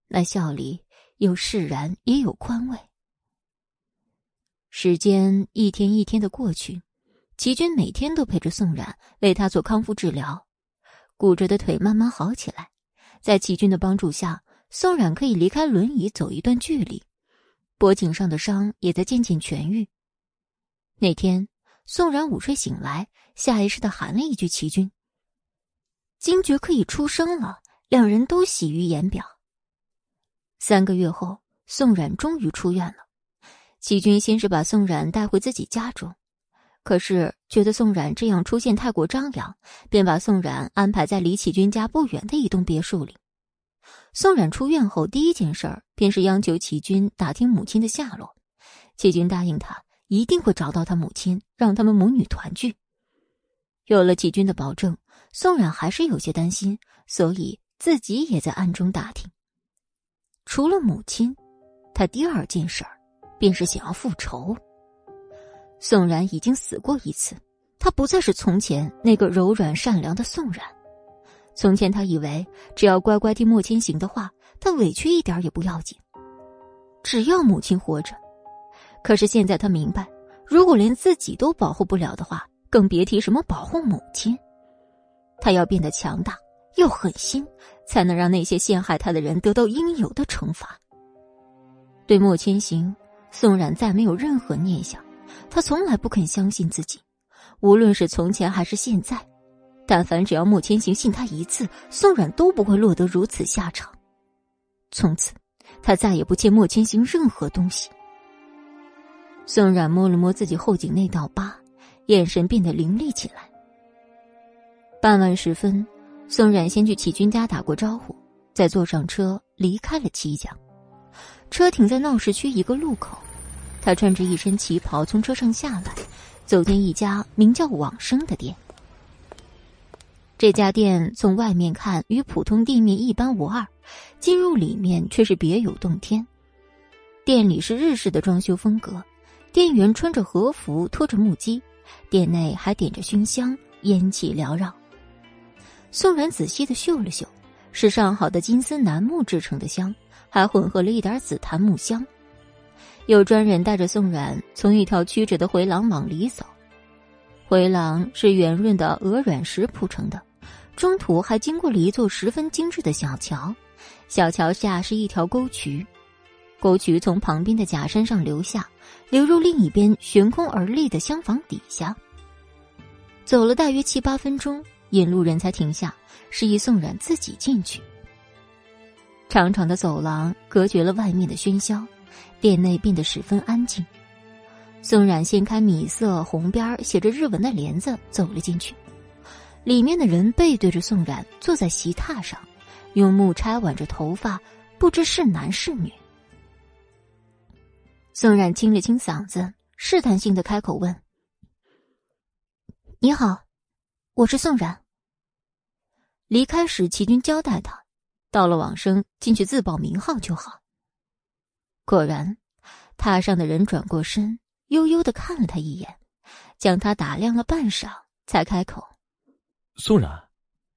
那笑里有释然，也有宽慰。时间一天一天的过去，齐军每天都陪着宋冉为他做康复治疗，骨折的腿慢慢好起来。在齐军的帮助下，宋冉可以离开轮椅走一段距离，脖颈上的伤也在渐渐痊愈。那天，宋冉午睡醒来，下意识的喊了一句“齐军”，惊觉可以出生了，两人都喜于言表。三个月后，宋冉终于出院了。齐军先是把宋冉带回自己家中，可是觉得宋冉这样出现太过张扬，便把宋冉安排在离齐军家不远的一栋别墅里。宋冉出院后，第一件事儿便是央求齐军打听母亲的下落。齐军答应他一定会找到他母亲，让他们母女团聚。有了齐军的保证，宋冉还是有些担心，所以自己也在暗中打听。除了母亲，他第二件事儿。便是想要复仇。宋然已经死过一次，他不再是从前那个柔软善良的宋然。从前他以为只要乖乖听莫千行的话，他委屈一点也不要紧，只要母亲活着。可是现在他明白，如果连自己都保护不了的话，更别提什么保护母亲。他要变得强大，要狠心，才能让那些陷害他的人得到应有的惩罚。对莫千行。宋冉再没有任何念想，他从来不肯相信自己，无论是从前还是现在，但凡只要莫千行信他一次，宋冉都不会落得如此下场。从此，他再也不欠莫千行任何东西。宋冉摸了摸自己后颈那道疤，眼神变得凌厉起来。傍晚时分，宋冉先去齐军家打过招呼，再坐上车离开了齐家。车停在闹市区一个路口，他穿着一身旗袍从车上下来，走进一家名叫“往生”的店。这家店从外面看与普通店面一般无二，进入里面却是别有洞天。店里是日式的装修风格，店员穿着和服，拖着木屐，店内还点着熏香，烟气缭绕。宋然仔细的嗅了嗅，是上好的金丝楠木制成的香。还混合了一点紫檀木香，有专人带着宋冉从一条曲折的回廊往里走。回廊是圆润的鹅卵石铺成的，中途还经过了一座十分精致的小桥，小桥下是一条沟渠，沟渠从旁边的假山上流下，流入另一边悬空而立的厢房底下。走了大约七八分钟，引路人才停下，示意宋冉自己进去。长长的走廊隔绝了外面的喧嚣，店内变得十分安静。宋冉掀开米色红边写着日文的帘子，走了进去。里面的人背对着宋冉，坐在席榻上，用木钗挽着头发，不知是男是女。宋冉清了清嗓子，试探性的开口问：“你好，我是宋冉。”离开时，齐军交代他。到了往生，进去自报名号就好。果然，榻上的人转过身，悠悠的看了他一眼，将他打量了半晌，才开口：“
宋冉。”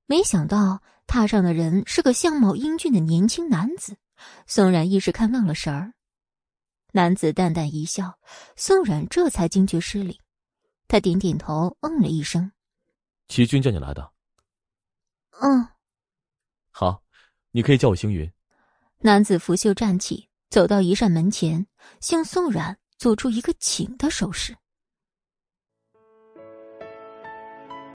没想到榻上的人是个相貌英俊的年轻男子，宋冉一时看愣了神儿。男子淡淡一笑，宋冉这才惊觉失礼，他点点头，嗯了一声：“
齐军叫你来的。”“
嗯。”“
好。”你可以叫我星云。
男子拂袖站起，走到一扇门前，向宋冉做出一个请的手势。